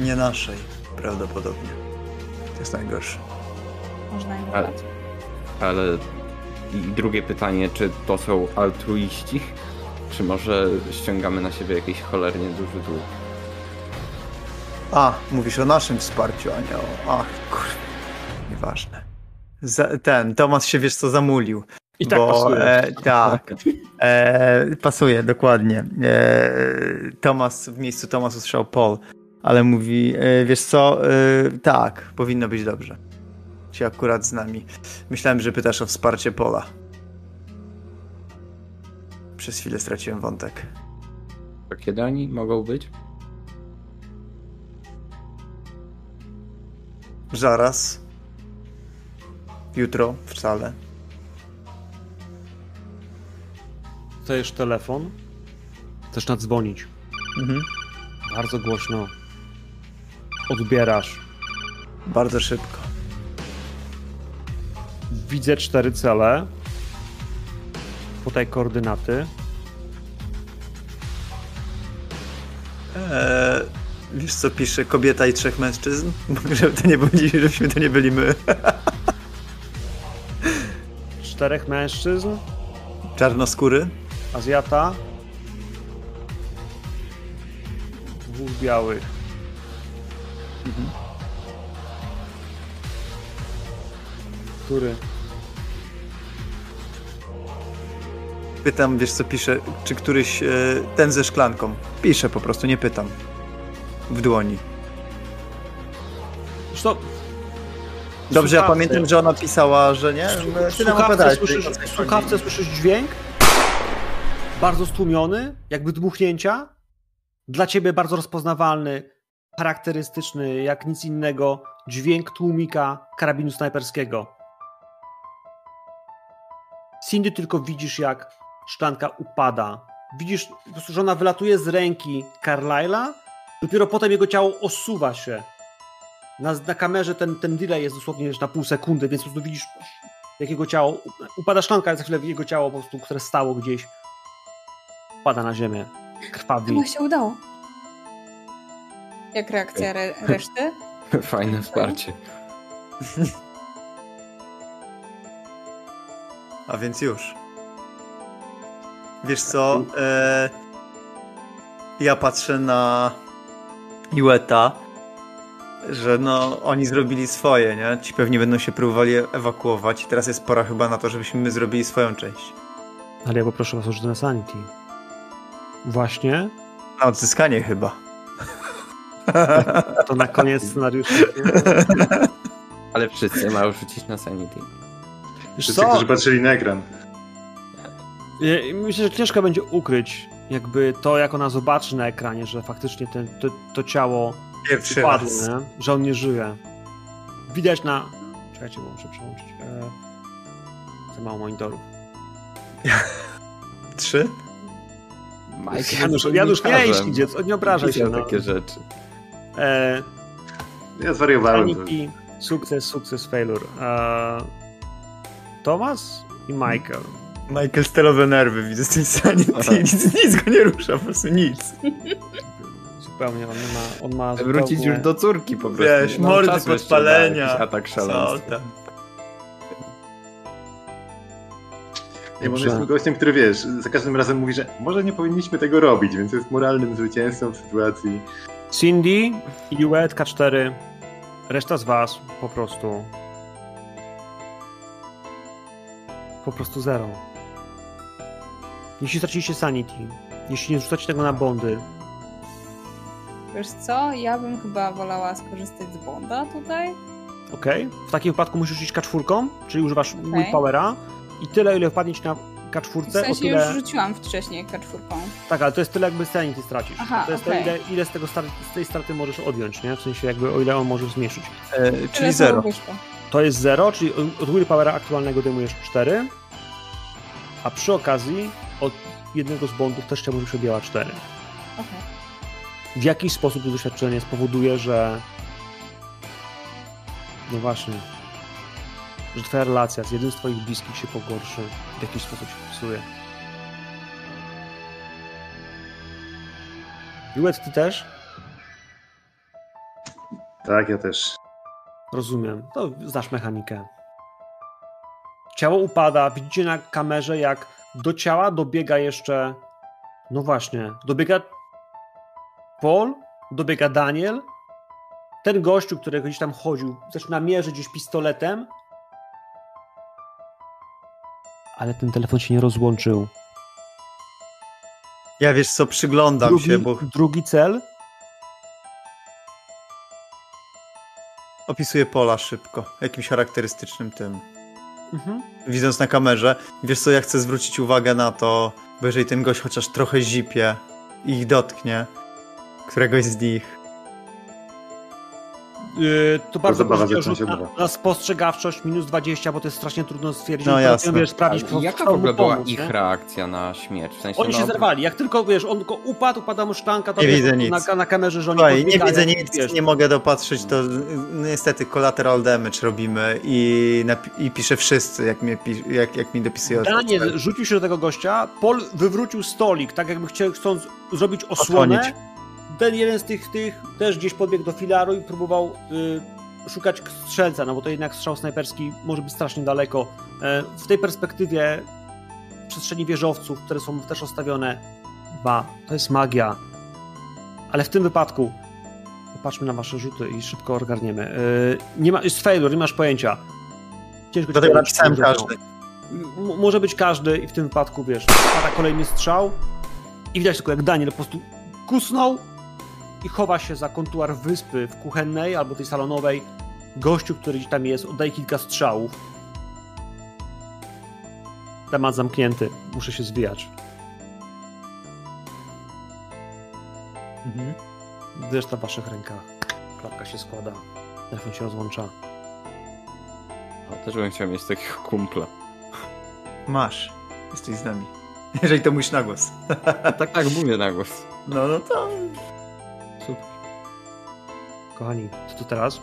Nie naszej, prawdopodobnie. To jest najgorsze. Można im Ale-. Ale i drugie pytanie, czy to są altruiści? Czy może ściągamy na siebie jakiś cholernie duży dług? A, mówisz o naszym wsparciu, a nie o... Ach, kurwa. Nieważne. Za, ten, Tomas się, wiesz co, zamulił. I tak bo, pasuje. E, tak. E, pasuje, dokładnie. E, Tomas, w miejscu Tomas usłyszał Paul, ale mówi, e, wiesz co, e, tak, powinno być dobrze. Ci akurat z nami. Myślałem, że pytasz o wsparcie Pola. Przez chwilę straciłem wątek. To kiedy oni mogą być? Zaraz. Jutro, wcale. Dostajesz telefon. Chcesz nadzwonić. Mhm. Bardzo głośno. Odbierasz. Bardzo szybko. Widzę cztery cele. Podaj koordynaty. Eee, wiesz co pisze kobieta i trzech mężczyzn? Żeby to nie byli, żebyśmy to nie byli my. Czterech mężczyzn. Czarnoskóry? Azjata. Dwóch białych. Który? Pytam, wiesz co pisze, czy któryś, e, ten ze szklanką. Piszę po prostu, nie pytam. W dłoni. Zresztą Dobrze, ja pamiętam, że ona pisała, że nie? Ty nam słuchawce słyszysz, w słuchawce słyszysz dźwięk bardzo stłumiony, jakby dmuchnięcia. Dla ciebie bardzo rozpoznawalny, charakterystyczny, jak nic innego, dźwięk tłumika karabinu snajperskiego. Cindy tylko widzisz, jak szklanka upada. Widzisz, po prostu, że ona wylatuje z ręki Carlyla, dopiero potem jego ciało osuwa się. Na, na kamerze ten, ten delay jest dosłownie wiesz, na pół sekundy, więc po prostu widzisz, jak jego ciało. Upada szklanka, ale za chwilę jego ciało, po prostu, które stało gdzieś, pada na ziemię. Krwawi. Chyba się udało. Jak reakcja re reszty? *laughs* Fajne wsparcie. A więc już. Wiesz co? E, ja patrzę na Iweta, że no oni zrobili swoje, nie? Ci pewnie będą się próbowali ewakuować i teraz jest pora chyba na to, żebyśmy my zrobili swoją część. Ale ja poproszę was o rzut na sanity. Właśnie. Na odzyskanie chyba. *laughs* To na koniec scenariusza. *laughs* Ale wszyscy mają rzucić na sanity. Wszyscy, co? którzy patrzyli na ekran. Myślę, że ciężko będzie ukryć jakby to, jak ona zobaczy na ekranie, że faktycznie ten, to, to ciało Pierwszy upadło, nie? że on nie żyje. Widać na... Czekajcie, bo muszę przełączyć. E... Za mało monitorów. *laughs* Trzy? Mike Janusz, Janusz nie idź, dziecko, nie obrażaj się. No. takie rzeczy. E... Ja zwariowałem. sukces, sukces, failure. E... Tomas i Michael. Michael stelowe nerwy, widzę z tej Aha. nic, nic go nie rusza, po prostu nic. Zupełnie, on ma... On ma Wrócić już do córki po prostu. Wiesz, Nie mam mordy podpalenia. Atak Co szaleństwa. tam? Ja może jestem gościem, który wiesz, za każdym razem mówi, że może nie powinniśmy tego robić, więc jest moralnym zwycięzcą w sytuacji. Cindy, Iwet, K4, reszta z was po prostu. Po prostu zero. Jeśli straciliście sanity, jeśli nie rzucacie tego na bondy, Wiesz co? Ja bym chyba wolała skorzystać z Bonda tutaj. ok? W takim wypadku musisz rzucić K4, czyli używasz willpowera i tyle, ile wpadnie ci na W K4, o sensie tyle... już rzuciłam wcześniej K4. Tak, ale to jest tyle, jakby sanity stracisz. Aha, to jest okej. to, ile, ile z, tego star- z tej straty możesz odjąć, nie? W sensie jakby o ile on możesz zmniejszyć. E, Tyle czyli zero. To jest 0, czyli od willpowera aktualnego dejmujesz 4 A przy okazji od jednego z bondów też chciałbym, żeby biała 4. Okej. W jakiś sposób to doświadczenie spowoduje, że no właśnie, że twoja relacja z jednym z twoich bliskich się pogorszy, w jakiś sposób się psuje. Julet, ty też? Tak, ja też. Rozumiem. To znasz mechanikę. Ciało upada, widzicie na kamerze, jak do ciała dobiega jeszcze. No właśnie, dobiega Paul, dobiega Daniel. Ten gościu, który gdzieś tam chodził, zaczyna mierzyć gdzieś pistoletem. Ale ten telefon się nie rozłączył. Ja wiesz co, przyglądam Drugi, się, bo drugi cel. opisuję pola szybko, jakimś charakterystycznym tym. Mhm. Widząc na kamerze, wiesz co, ja chcę zwrócić uwagę na to, bo jeżeli ten gość chociaż trochę zipie i ich dotknie, któregoś z nich, Yy, to bardzo się rzut na, na spostrzegawczość minus 20, bo to jest strasznie trudno stwierdzić. No jasne. Wiesz, sprawdzić, Jaka w ogóle była pomóc, ich nie? reakcja na śmierć? W sensie, Oni się no, zerwali. Jak tylko wiesz, on tylko upadł, upada mu szklanka, to Nie wiesz, widzę na, nic. na kamerze, że oni Słuchaj, nie widzę nic, wiesz. nie mogę dopatrzeć, to y, niestety collateral damage robimy i, i piszę wszyscy, jak, mnie, jak, jak mi dopisują. Daniel rzucił się do tego gościa, Paul wywrócił stolik, tak jakby chciał, chcąc zrobić osłonę. Osłonić. Ten jeden z tych, tych też gdzieś podbiegł do filaru i próbował y, szukać strzelca, no bo to jednak strzał snajperski może być strasznie daleko. E, w tej perspektywie przestrzeni wieżowców, które są też rozstawione, ba, to jest magia. Ale w tym wypadku popatrzmy na wasze rzuty i szybko ogarniemy. Y, nie ma, jest failure, nie masz pojęcia. Ciężko ci Dlatego napisałem każdy. M- może być każdy i w tym wypadku, wiesz, pada kolejny strzał i widać tylko jak Daniel po prostu kusnął i chowa się za kontuar wyspy w kuchennej albo tej salonowej. Gościu, który gdzieś tam jest, oddaje kilka strzałów. Temat zamknięty. Muszę się zwijać. Mhm. Reszta w waszych rękach. Klapka się składa. Telefon się rozłącza. no, też bym chciał mieć takiego kumpla. Masz, jesteś z nami. Jeżeli to mówisz na głos. *laughs* Tak, tak, mówię na głos. No, no to... Kochani, co tu teraz?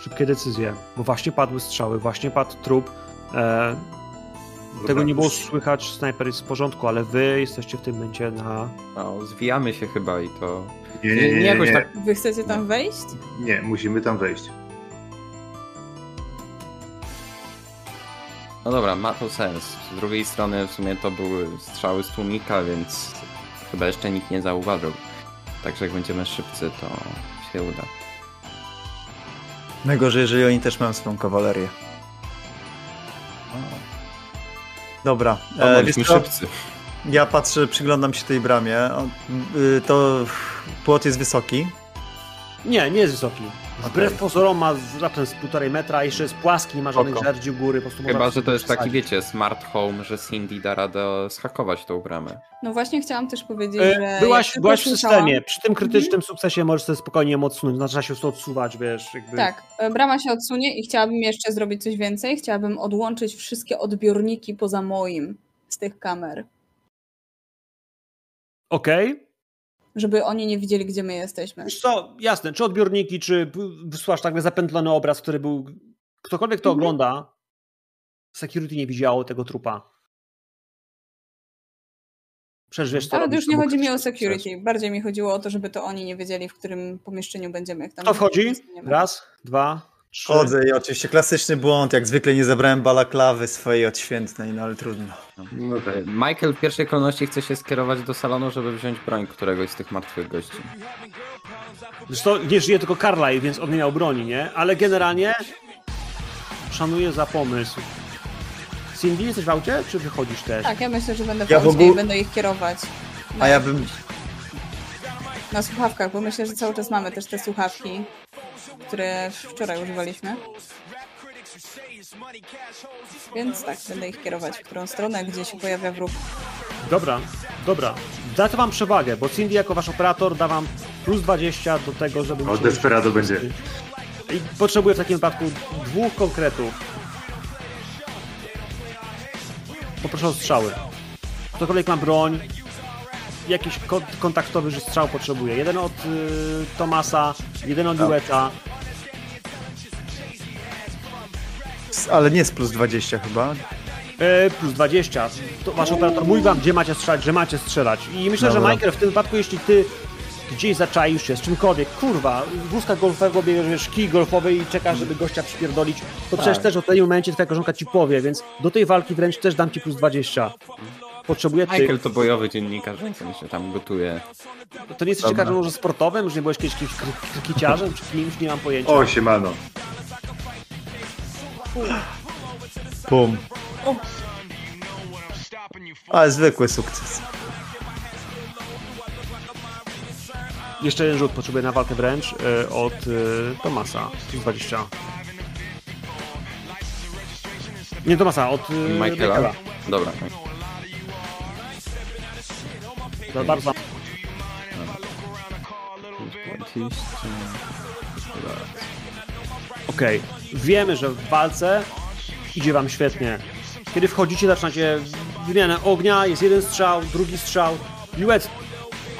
Szybkie decyzje, bo właśnie padły strzały, właśnie padł trup. E, tego nie było słychać, snajper jest w porządku, ale wy jesteście w tym momencie na... No, zwijamy się chyba i to... Nie, nie, nie, nie, jakoś nie. tak... Wy chcecie tam wejść? nie musimy tam wejść. No dobra, ma to sens. Z drugiej strony w sumie to były strzały z tłumika, więc chyba jeszcze nikt nie zauważył. Także jak będziemy szybcy, to się uda. Najgorzej, jeżeli oni też mają swoją kawalerię. Dobra, e, wiesz szybcy. ja patrzę, przyglądam się tej bramie. O, y, to płot jest wysoki. Nie, nie jest wysoki. Wbrew pozorom ma z- raptem z półtorej metra, jeszcze jest płaski, nie ma żadnych Oko. żerdzi u góry, po prostu Chyba, że to jest taki, wiecie, smart home, że Cindy da radę schakować tą bramę. No właśnie chciałam też powiedzieć, E, że... Byłaś, byłaś w Mhm. systemie. Przy tym krytycznym sukcesie możesz sobie spokojnie odsunąć. Znaczy, trzeba się już odsuwać, wiesz. Jakby... Tak, e, brama się odsunie i chciałabym jeszcze zrobić coś więcej. Chciałabym odłączyć wszystkie odbiorniki poza moim z tych kamer, Okej. Żeby oni nie widzieli, gdzie my jesteśmy. Wiesz co, jasne, czy odbiorniki, czy wysłasz tak zapętlony obraz, który był... Ktokolwiek to Mhm. ogląda, security nie widziało tego trupa. Przecież Ale to robisz, już nie to chodzi mi o security. Bardziej mi chodziło o to, żeby to oni nie wiedzieli, w którym pomieszczeniu będziemy. Jak tam Kto wchodzi? Raz, dwa. Chodzę i oczywiście klasyczny błąd, jak zwykle nie zabrałem balaklawy swojej odświętnej, no ale trudno. No tak. Michael w pierwszej kolejności chce się skierować do salonu, żeby wziąć broń któregoś z tych martwych gości. Zresztą nie żyje tylko Carlyle, więc on nie miał broni, nie? Ale generalnie szanuję za pomysł. Cindy, jesteś w aucie, czy wychodzisz też? Tak, ja myślę, że będę w Ja aucie w ogóle- i będę ich kierować. A ja bym... Na słuchawkach, bo myślę, że cały czas mamy też te słuchawki, które wczoraj używaliśmy. Więc tak, będę ich kierować w którą stronę, gdzie się pojawia wróg. Dobra, dobra. Da to wam przewagę, bo Cindy jako wasz operator da wam plus 20 do tego, żeby... O, Desperado będzie. I potrzebuję w takim wypadku dwóch konkretów. Poproszę Poproszę o strzały. Ktokolwiek ma broń, jakiś ko- kontaktowy że strzał potrzebuje. Jeden od y, Tomasa, jeden od Dueta. S- Ale nie z plus 20 chyba. E, plus 20. To wasz operator mówi wam, gdzie macie strzelać, że macie strzelać. I myślę, Dobra. że Michael, w tym wypadku, jeśli ty gdzieś zaczaisz się z czymkolwiek, kurwa, wózka golfowego bierzesz kij golfowy i czekasz, żeby gościa przypierdolić, to przecież też w tym momencie twoja koleżanka ci powie, więc do tej walki wręcz też dam ci plus 20. Potrzebuję ty. Michael to bojowy dziennikarz, więc on się tam gotuje. To nie jesteś ciekawy może sportowym, że nie byłeś kiedyś kimś kry- krykiciarzem czy kimś, nie mam pojęcia. O, siemano. Pum. Ale zwykły sukces. Jeszcze jeden rzut potrzebuję na walkę wręcz e, od e, Tomasa. Plus 20. Nie Tomasa, od e, Michaela? Michaela. Dobra. To bardzo Okej, wiemy, że w walce idzie wam świetnie. Kiedy wchodzicie, zaczynacie wymianę ognia, jest jeden strzał, drugi strzał. Juec,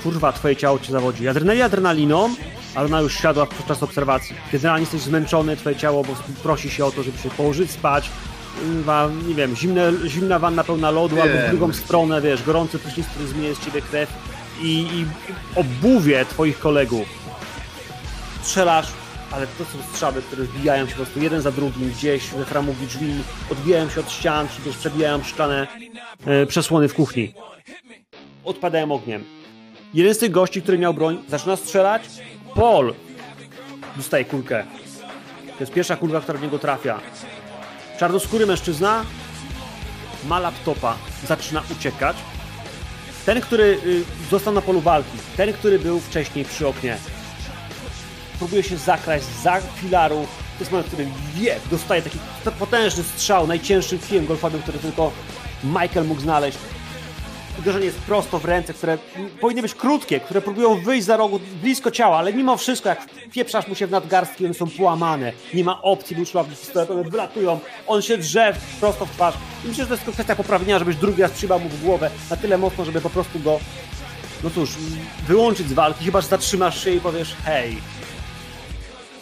kurwa, twoje ciało cię zawodzi. Adrenalina adrenaliną, ale ona już siadła podczas obserwacji. Generalnie jesteś zmęczony, twoje ciało po prostu prosi się o to, żeby się położyć spać. Nie wiem, zimne, zimna wanna pełna lodu, albo w drugą stronę, wiesz, gorący prysznic, który zmienia z ciebie krew i, i obuwie twoich kolegów strzelasz, ale to są strzały, które wbijają się po prostu jeden za drugim gdzieś we framugi drzwi, odbijają się od ścian, czy też przebijają szklane e, przesłony w kuchni. Odpadają ogniem. Jeden z tych gości, który miał broń, zaczyna strzelać. Paul dostaje kulkę. To jest pierwsza kulka, która w niego trafia. Czarnoskóry mężczyzna ma laptopa, zaczyna uciekać. Ten, który y, został na polu walki, ten, który był wcześniej przy oknie, próbuje się zakraść za filaru. To jest moment, w którym wie, dostaje taki potężny strzał, najcięższym kijem golfowym, który tylko Michael mógł znaleźć. Uderzenie jest prosto w ręce, które powinny być krótkie, które próbują wyjść za rogu blisko ciała, ale mimo wszystko, jak pieprzasz mu się w nadgarstki, one są połamane. Nie ma opcji, by utrzymał pistolet, one wylatują, on się drze prosto w twarz. I myślę, że to jest tylko kwestia poprawienia, żebyś drugi raz przybał mu w głowę na tyle mocno, żeby po prostu go, no cóż, wyłączyć z walki, chyba że zatrzymasz się i powiesz hej,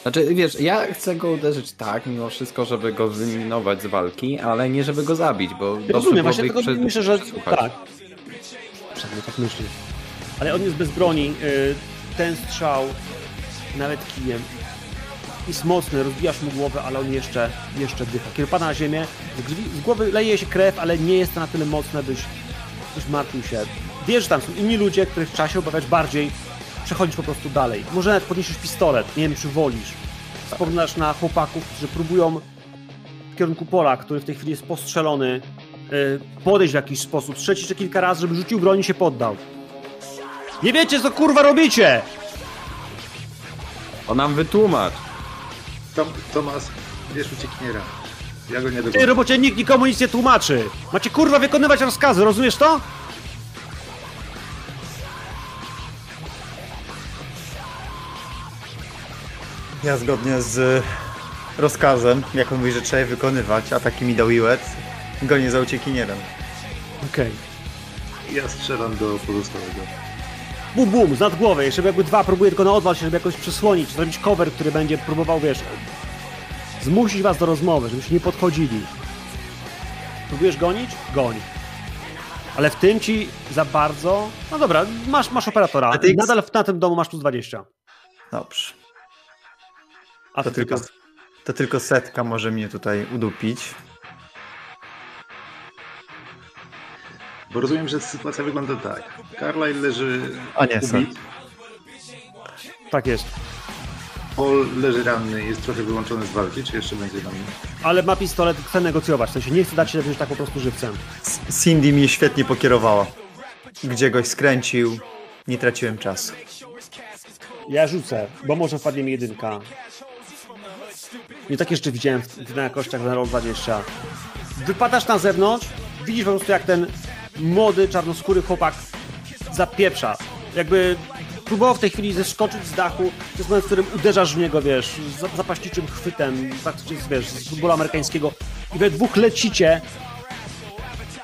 Znaczy, wiesz, ja chcę go uderzyć tak, mimo wszystko, żeby go wyeliminować z walki, ale nie żeby go zabić, bo dobrze Rozumiem, właśnie ich myślę, że przesłuchać. tak. Przynajmniej tak myślę. Ale on jest bez broni. y, Ten strzał, nawet kijem, jest mocny, rozbijasz mu głowę, ale on jeszcze, jeszcze dycha. Kiedy pada na ziemię, z, głowy leje się krew, ale nie jest to na tyle mocne, byś, byś martwił się. Wiesz, że tam są inni ludzie, których trzeba się obawiać bardziej, przechodzisz po prostu dalej. Może nawet podniesiesz pistolet, nie wiem, czy wolisz. Spoglądasz na chłopaków, którzy próbują w kierunku pola, który w tej chwili jest postrzelony, podejść w jakiś sposób, strzelić jeszcze kilka razy, żeby rzucił broń i się poddał. Nie wiecie, co kurwa robicie! O nam wytłumacz. Tom, Tomas, wiesz uciekiniera. Ja go nie dogonię. robocie nikt nikomu nic nie tłumaczy. Macie kurwa wykonywać rozkazy, rozumiesz to? Ja zgodnie z rozkazem, jak on mówi, że trzeba je wykonywać, a taki mi dał Iwet, gonię za uciekinierem. Okej. Ja strzelam do pozostałego. Bum, bum, z nad głowy. Jeszcze jakby dwa próbuje tylko na odwal się, żeby jakoś przysłonić, zrobić cover, który będzie próbował, wiesz, zmusić was do rozmowy, żebyście nie podchodzili. Próbujesz gonić? Goń. Ale w tym ci za bardzo... No dobra, masz, masz operatora. Ty- Nadal w- na tym domu masz plus 20. Dobrze. A To ty tylko, to tylko setka może mnie tutaj udupić. Bo rozumiem, że sytuacja wygląda tak. Carlyle leży A nie, ubit, Tak jest. Paul leży ranny, jest trochę wyłączony z walki, czy jeszcze będzie mnie? Ale ma pistolet, chce negocjować. W sensie nie chce dać się wziąć tak po prostu żywcem. Cindy mnie świetnie pokierowała. Gdzie goś skręcił, nie traciłem czasu. Ja rzucę, bo może wpadnie mi jedynka. Nie tak jeszcze widziałem w, na kościach na rok 20. Wypadasz na zewnątrz, widzisz po prostu jak ten młody, czarnoskóry chłopak zapieprza. Jakby próbował w tej chwili zeskoczyć z dachu. To jest moment, w którym uderzasz w niego, wiesz, za- zapaśniczym chwytem, praktycznie, wiesz, z futbolu amerykańskiego. I we dwóch lecicie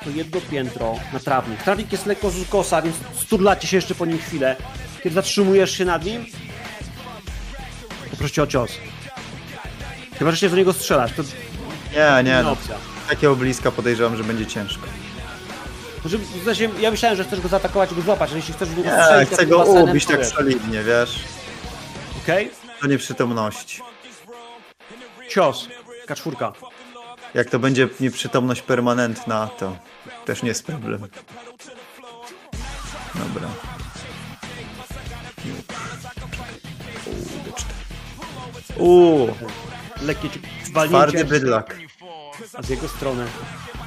to jedno piętro na trawnik. Trawnik jest lekko z kosa, więc sturlacie się jeszcze po nim chwilę. Kiedy zatrzymujesz się nad nim, poproszę o cios. Chyba, że się do niego strzelasz, to Nie, nie, no. Takiego bliska podejrzewam, że będzie ciężko. Znaczy, w sensie, ja myślałem, że chcesz go zaatakować i go złapać, ale jeśli chcesz niego Nie, strzelić, to chcę go basenem, ubić to tak solidnie, wiesz? Okej? Do nieprzytomności. Cios. K4. Jak to będzie nieprzytomność permanentna, to też nie jest problem. Dobra. Uuu. Lekkie ci Twardy bydlak. a z jego strony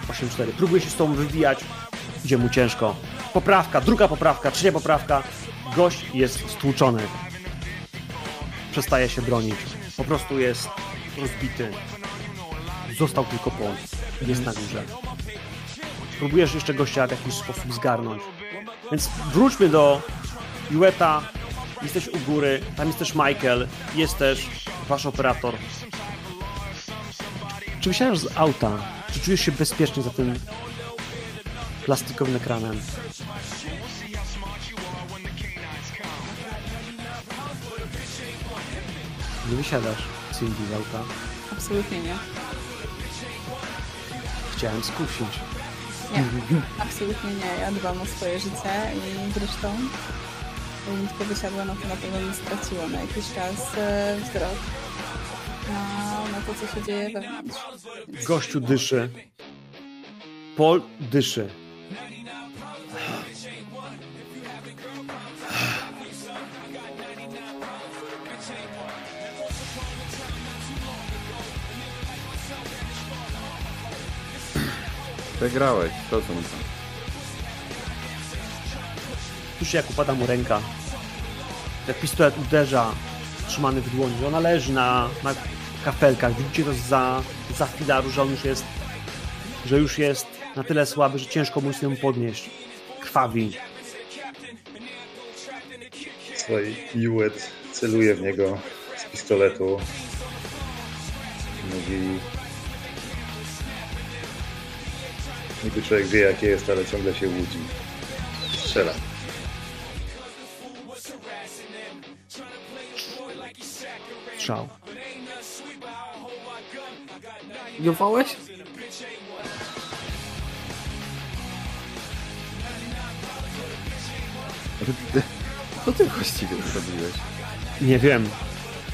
8-4. Próbuje się z tą wywijać. Idzie mu ciężko. Poprawka, druga poprawka, trzecia poprawka. Gość jest stłuczony. Przestaje się bronić. Po prostu jest rozbity. Został tylko płon. Jest na górze. Próbujesz jeszcze gościa w jakiś sposób zgarnąć. Więc wróćmy do Jueta. Jesteś u góry, tam jest też Michael, jest też wasz operator. Czy wysiadasz z auta? Czy czujesz się bezpiecznie za tym plastikowym ekranem? Nie wysiadasz, Cindy, z auta. Absolutnie nie. Chciałem skusić. Nie, absolutnie nie. Ja dbam o swoje życie i zresztą tylko wysiadła, no to na pewno bym straciła na jakiś czas e, wzrok na, na to, co się dzieje wewnątrz. Gościu dyszy. Pol dyszy. Wygrałeś, rozumiem to. Słyszy jak upada mu ręka. Jak pistolet uderza, trzymany w dłoni. Ona leży na, na kafelkach. Widzicie to za, za filaru, że on już jest że już jest na tyle słaby, że ciężko mu się podnieść. Krwawi. Słuchaj, Juet celuje w niego z pistoletu. Mówi... Niby człowiek wie jakie jest, ale ciągle się łudzi. Strzela. Strzał. Jowałeś? Co ty właściwie zrobiłeś? Nie wiem.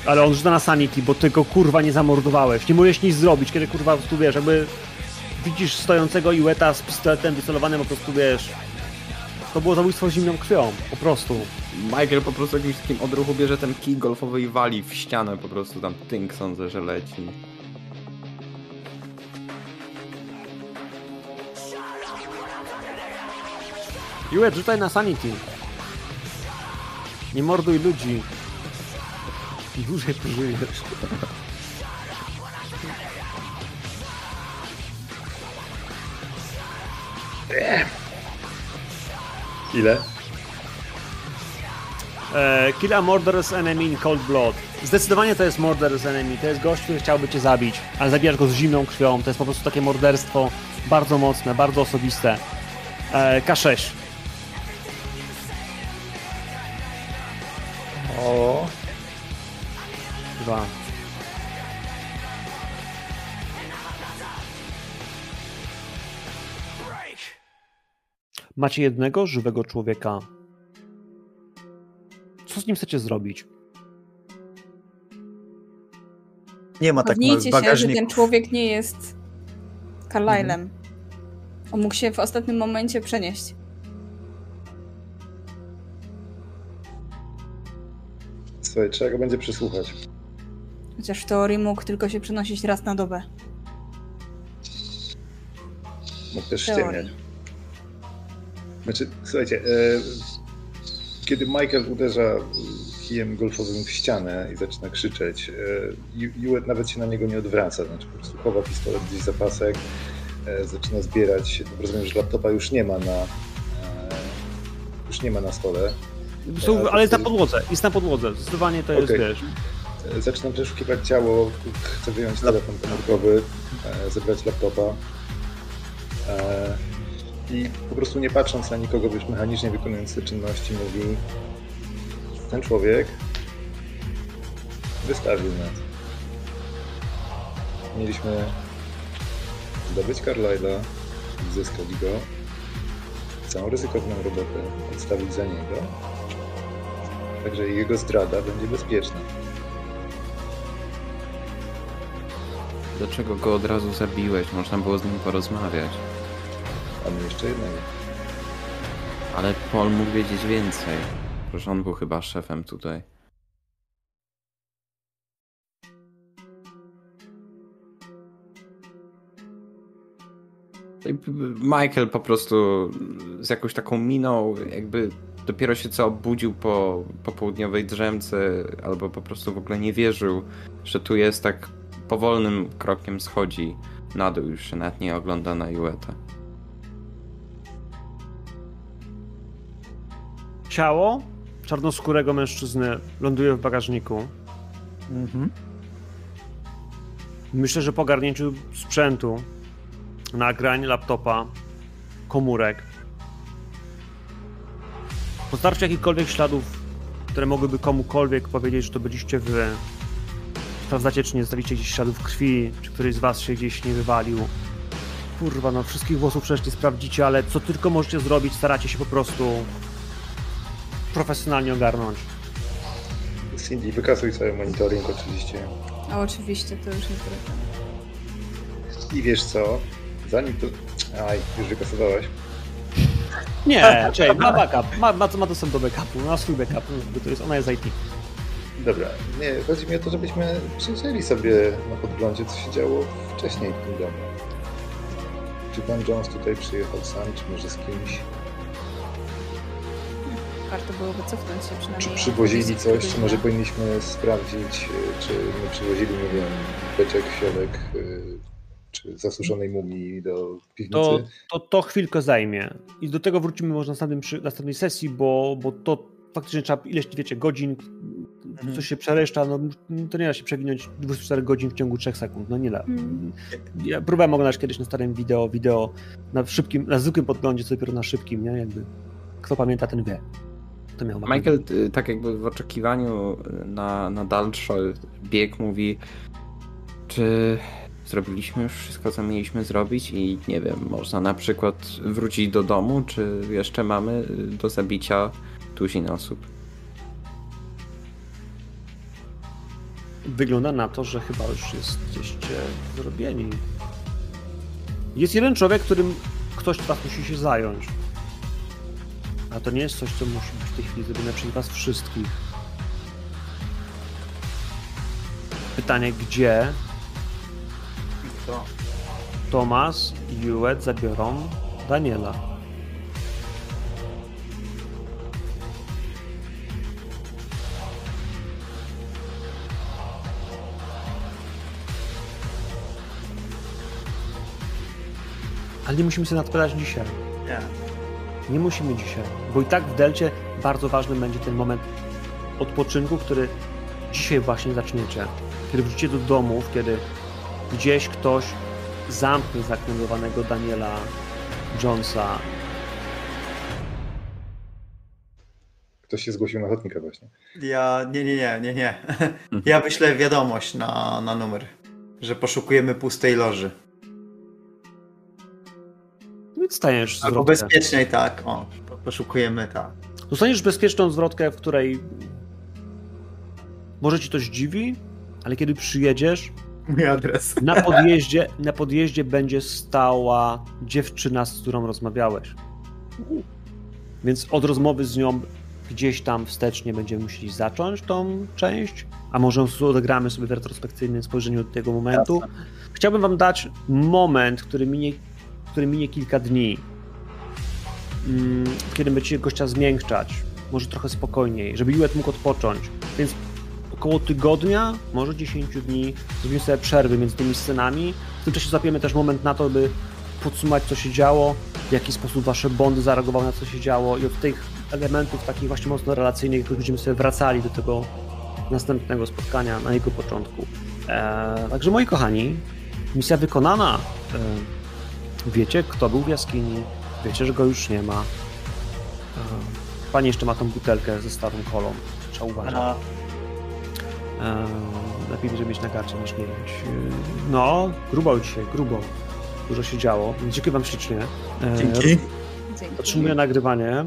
Ale on rzuca na sanity, bo ty go kurwa nie zamordowałeś. Nie możesz nic zrobić, kiedy kurwa tu wiesz, jakby widzisz stojącego Iweta z pistoletem wycelowanym, po prostu wiesz. To było zabójstwo zimną krwią, po prostu. Michael po prostu jakimś takim odruchu bierze ten kij golfowy i wali w ścianę po prostu tam tynk sądzę, że leci. Iwet, rzucaj na sanity. Nie morduj ludzi. Dłużej pożyjesz. Ile? E, kill a murderous enemy in cold blood. Zdecydowanie to jest murderous enemy. To jest gość, który chciałby cię zabić, ale zabijasz go z zimną krwią. To jest po prostu takie morderstwo bardzo mocne, bardzo osobiste. E, K6. O, Dwa. Macie jednego żywego człowieka. Co z nim chcecie zrobić? nie ma tak małych Upewnijcie się, że ten człowiek nie jest Carlylem. On mógł się w ostatnim momencie przenieść. Słuchaj, trzeba go będzie przesłuchać. Chociaż w teorii mógł tylko się przenosić raz na dobę. Mógł też Teorii. ściemniać. Znaczy, słuchajcie, e, kiedy Michael uderza kijem golfowym w ścianę i zaczyna krzyczeć, e, nawet się na niego nie odwraca, znaczy po prostu chowa pistolet gdzieś za pasek, e, zaczyna zbierać, rozumiem, że laptopa już nie ma na e, już nie ma na stole. Są, ale jest na podłodze, jest na podłodze. Zdecydowanie to jest, Okej. wiesz, E, Zaczynam przeszukiwać ciało, chcę wyjąć telefon komórkowy, e, zebrać laptopa. E, I po prostu nie patrząc na nikogo, wiesz, mechanicznie wykonując te czynności, mówi ten człowiek wystawił nas. Mieliśmy zdobyć Carlyle'a, zyskać go, całą ryzykowną robotę odstawić za niego, także jego zdrada będzie bezpieczna. Dlaczego go od razu zabiłeś? Można było z nim porozmawiać. Mamy jeszcze jednego. Ale Paul mógł wiedzieć więcej. Proszę, on był chyba szefem tutaj. I Michael po prostu z jakąś taką miną, jakby dopiero się co obudził po popołudniowej drzemce, albo po prostu w ogóle nie wierzył, że tu jest tak powolnym krokiem schodzi na dół, już się nawet nie ogląda na Juetę. Ciało czarnoskórego mężczyzny ląduje w bagażniku. Mhm. Myślę, że po ogarnięciu sprzętu, nagrań, laptopa, komórek, po starciu jakichkolwiek śladów, które mogłyby komukolwiek powiedzieć, że to byliście wy, sprawdzacie, czy nie zostawiliście gdzieś śladów krwi, czy któryś z was się gdzieś nie wywalił. Kurwa, no wszystkich włosów przecież nie sprawdzicie, ale co tylko możecie zrobić, staracie się po prostu profesjonalnie ogarnąć. Cindy, wykasuj cały monitoring oczywiście. A oczywiście, to już nie tyle. I wiesz co? Zanim to... Aj, już wykasowałeś. Nie, czekaj, ma backup, ma, ma, ma dostęp do backupu, ma swój backup, bo to jest, ona jest IT. Dobra, nie, chodzi mi o to, żebyśmy przyjrzeli sobie na podglądzie, co się działo wcześniej w tym domu. Czy pan Jones tutaj przyjechał sam, czy może z kimś? Warto byłoby cofnąć się przynajmniej. Czy przywozili coś, czy może powinniśmy sprawdzić, y, czy my przywozili, nie wiem, beczek, środek, y, czy zasuszonej mumii do piwnicy? To, to, to chwilkę zajmie. I do tego wrócimy może na następnym, przy następnej sesji, bo, bo to faktycznie trzeba ileś, wiecie, godzin, coś się przereszcza, no to nie da się przewinąć 24 godzin w ciągu 3 sekund, no nie da. Mm. Ja próbowałem oglądać kiedyś na starym wideo, wideo na szybkim, na zwykłym podglądzie, co dopiero na szybkim, nie? Jakby, kto pamięta, ten wie. To miał Michael y, tak jakby w oczekiwaniu na, na dalszy bieg mówi, czy zrobiliśmy już wszystko, co mieliśmy zrobić i nie wiem, można na przykład wrócić do domu, czy jeszcze mamy y, do zabicia tuzin osób. Wygląda na to, że chyba już jesteście zrobieni. Jest jeden człowiek, którym ktoś z was musi się zająć. A to nie jest coś, co musi być w tej chwili zrobione przez was wszystkich. Pytanie, gdzie To. Tomas i Juet zabiorą Daniela? Ale nie musimy sobie nadpowiadać dzisiaj. Nie. Nie musimy dzisiaj, bo i tak w Delcie bardzo ważny będzie ten moment odpoczynku, który dzisiaj właśnie zaczniecie. Kiedy wrócicie do domów, kiedy gdzieś ktoś zamknie zaknętowanego Daniela Jonesa. Ktoś się zgłosił na ochotnika właśnie. Ja, nie, nie, nie, nie, nie. Ja wyślę wiadomość na, na numer, że poszukujemy pustej loży. Więc stajesz Albo zwrotkę. bezpiecznej, tak. O, po- poszukujemy, tak. Dostaniesz bezpieczną zwrotkę, w której może ci to zdziwi, ale kiedy przyjedziesz, *laughs* Mój adres. na podjeździe, na podjeździe będzie stała dziewczyna, z którą rozmawiałeś. Więc od rozmowy z nią gdzieś tam wstecznie będziemy musieli zacząć tą część, a może odegramy sobie w retrospekcyjnym spojrzeniu od tego momentu. Chciałbym wam dać moment, który minie, który minie kilka dni, mm, w którym będziecie gościa zmiękczać, może trochę spokojniej, żeby Juliet mógł odpocząć. Więc około tygodnia, może 10 dni, zrobimy sobie przerwy między tymi scenami. W tym czasie złapiemy też moment na to, by podsumować, co się działo, w jaki sposób wasze bondy zareagowały na co się działo i od tych elementów takich właśnie mocno relacyjnych będziemy sobie wracali do tego następnego spotkania na jego początku. Eee, także moi kochani, misja wykonana. Eee, wiecie, kto był w jaskini, Wiecie, że go już nie ma. E, Pani jeszcze ma tą butelkę ze starą kolą. Trzeba uważać. A, E, lepiej będzie mieć na karcie niż nie mieć. No, grubo dzisiaj, grubo. Dużo się działo. Dziękuję wam ślicznie. E. Dzięki. Otrzymuję nagrywanie.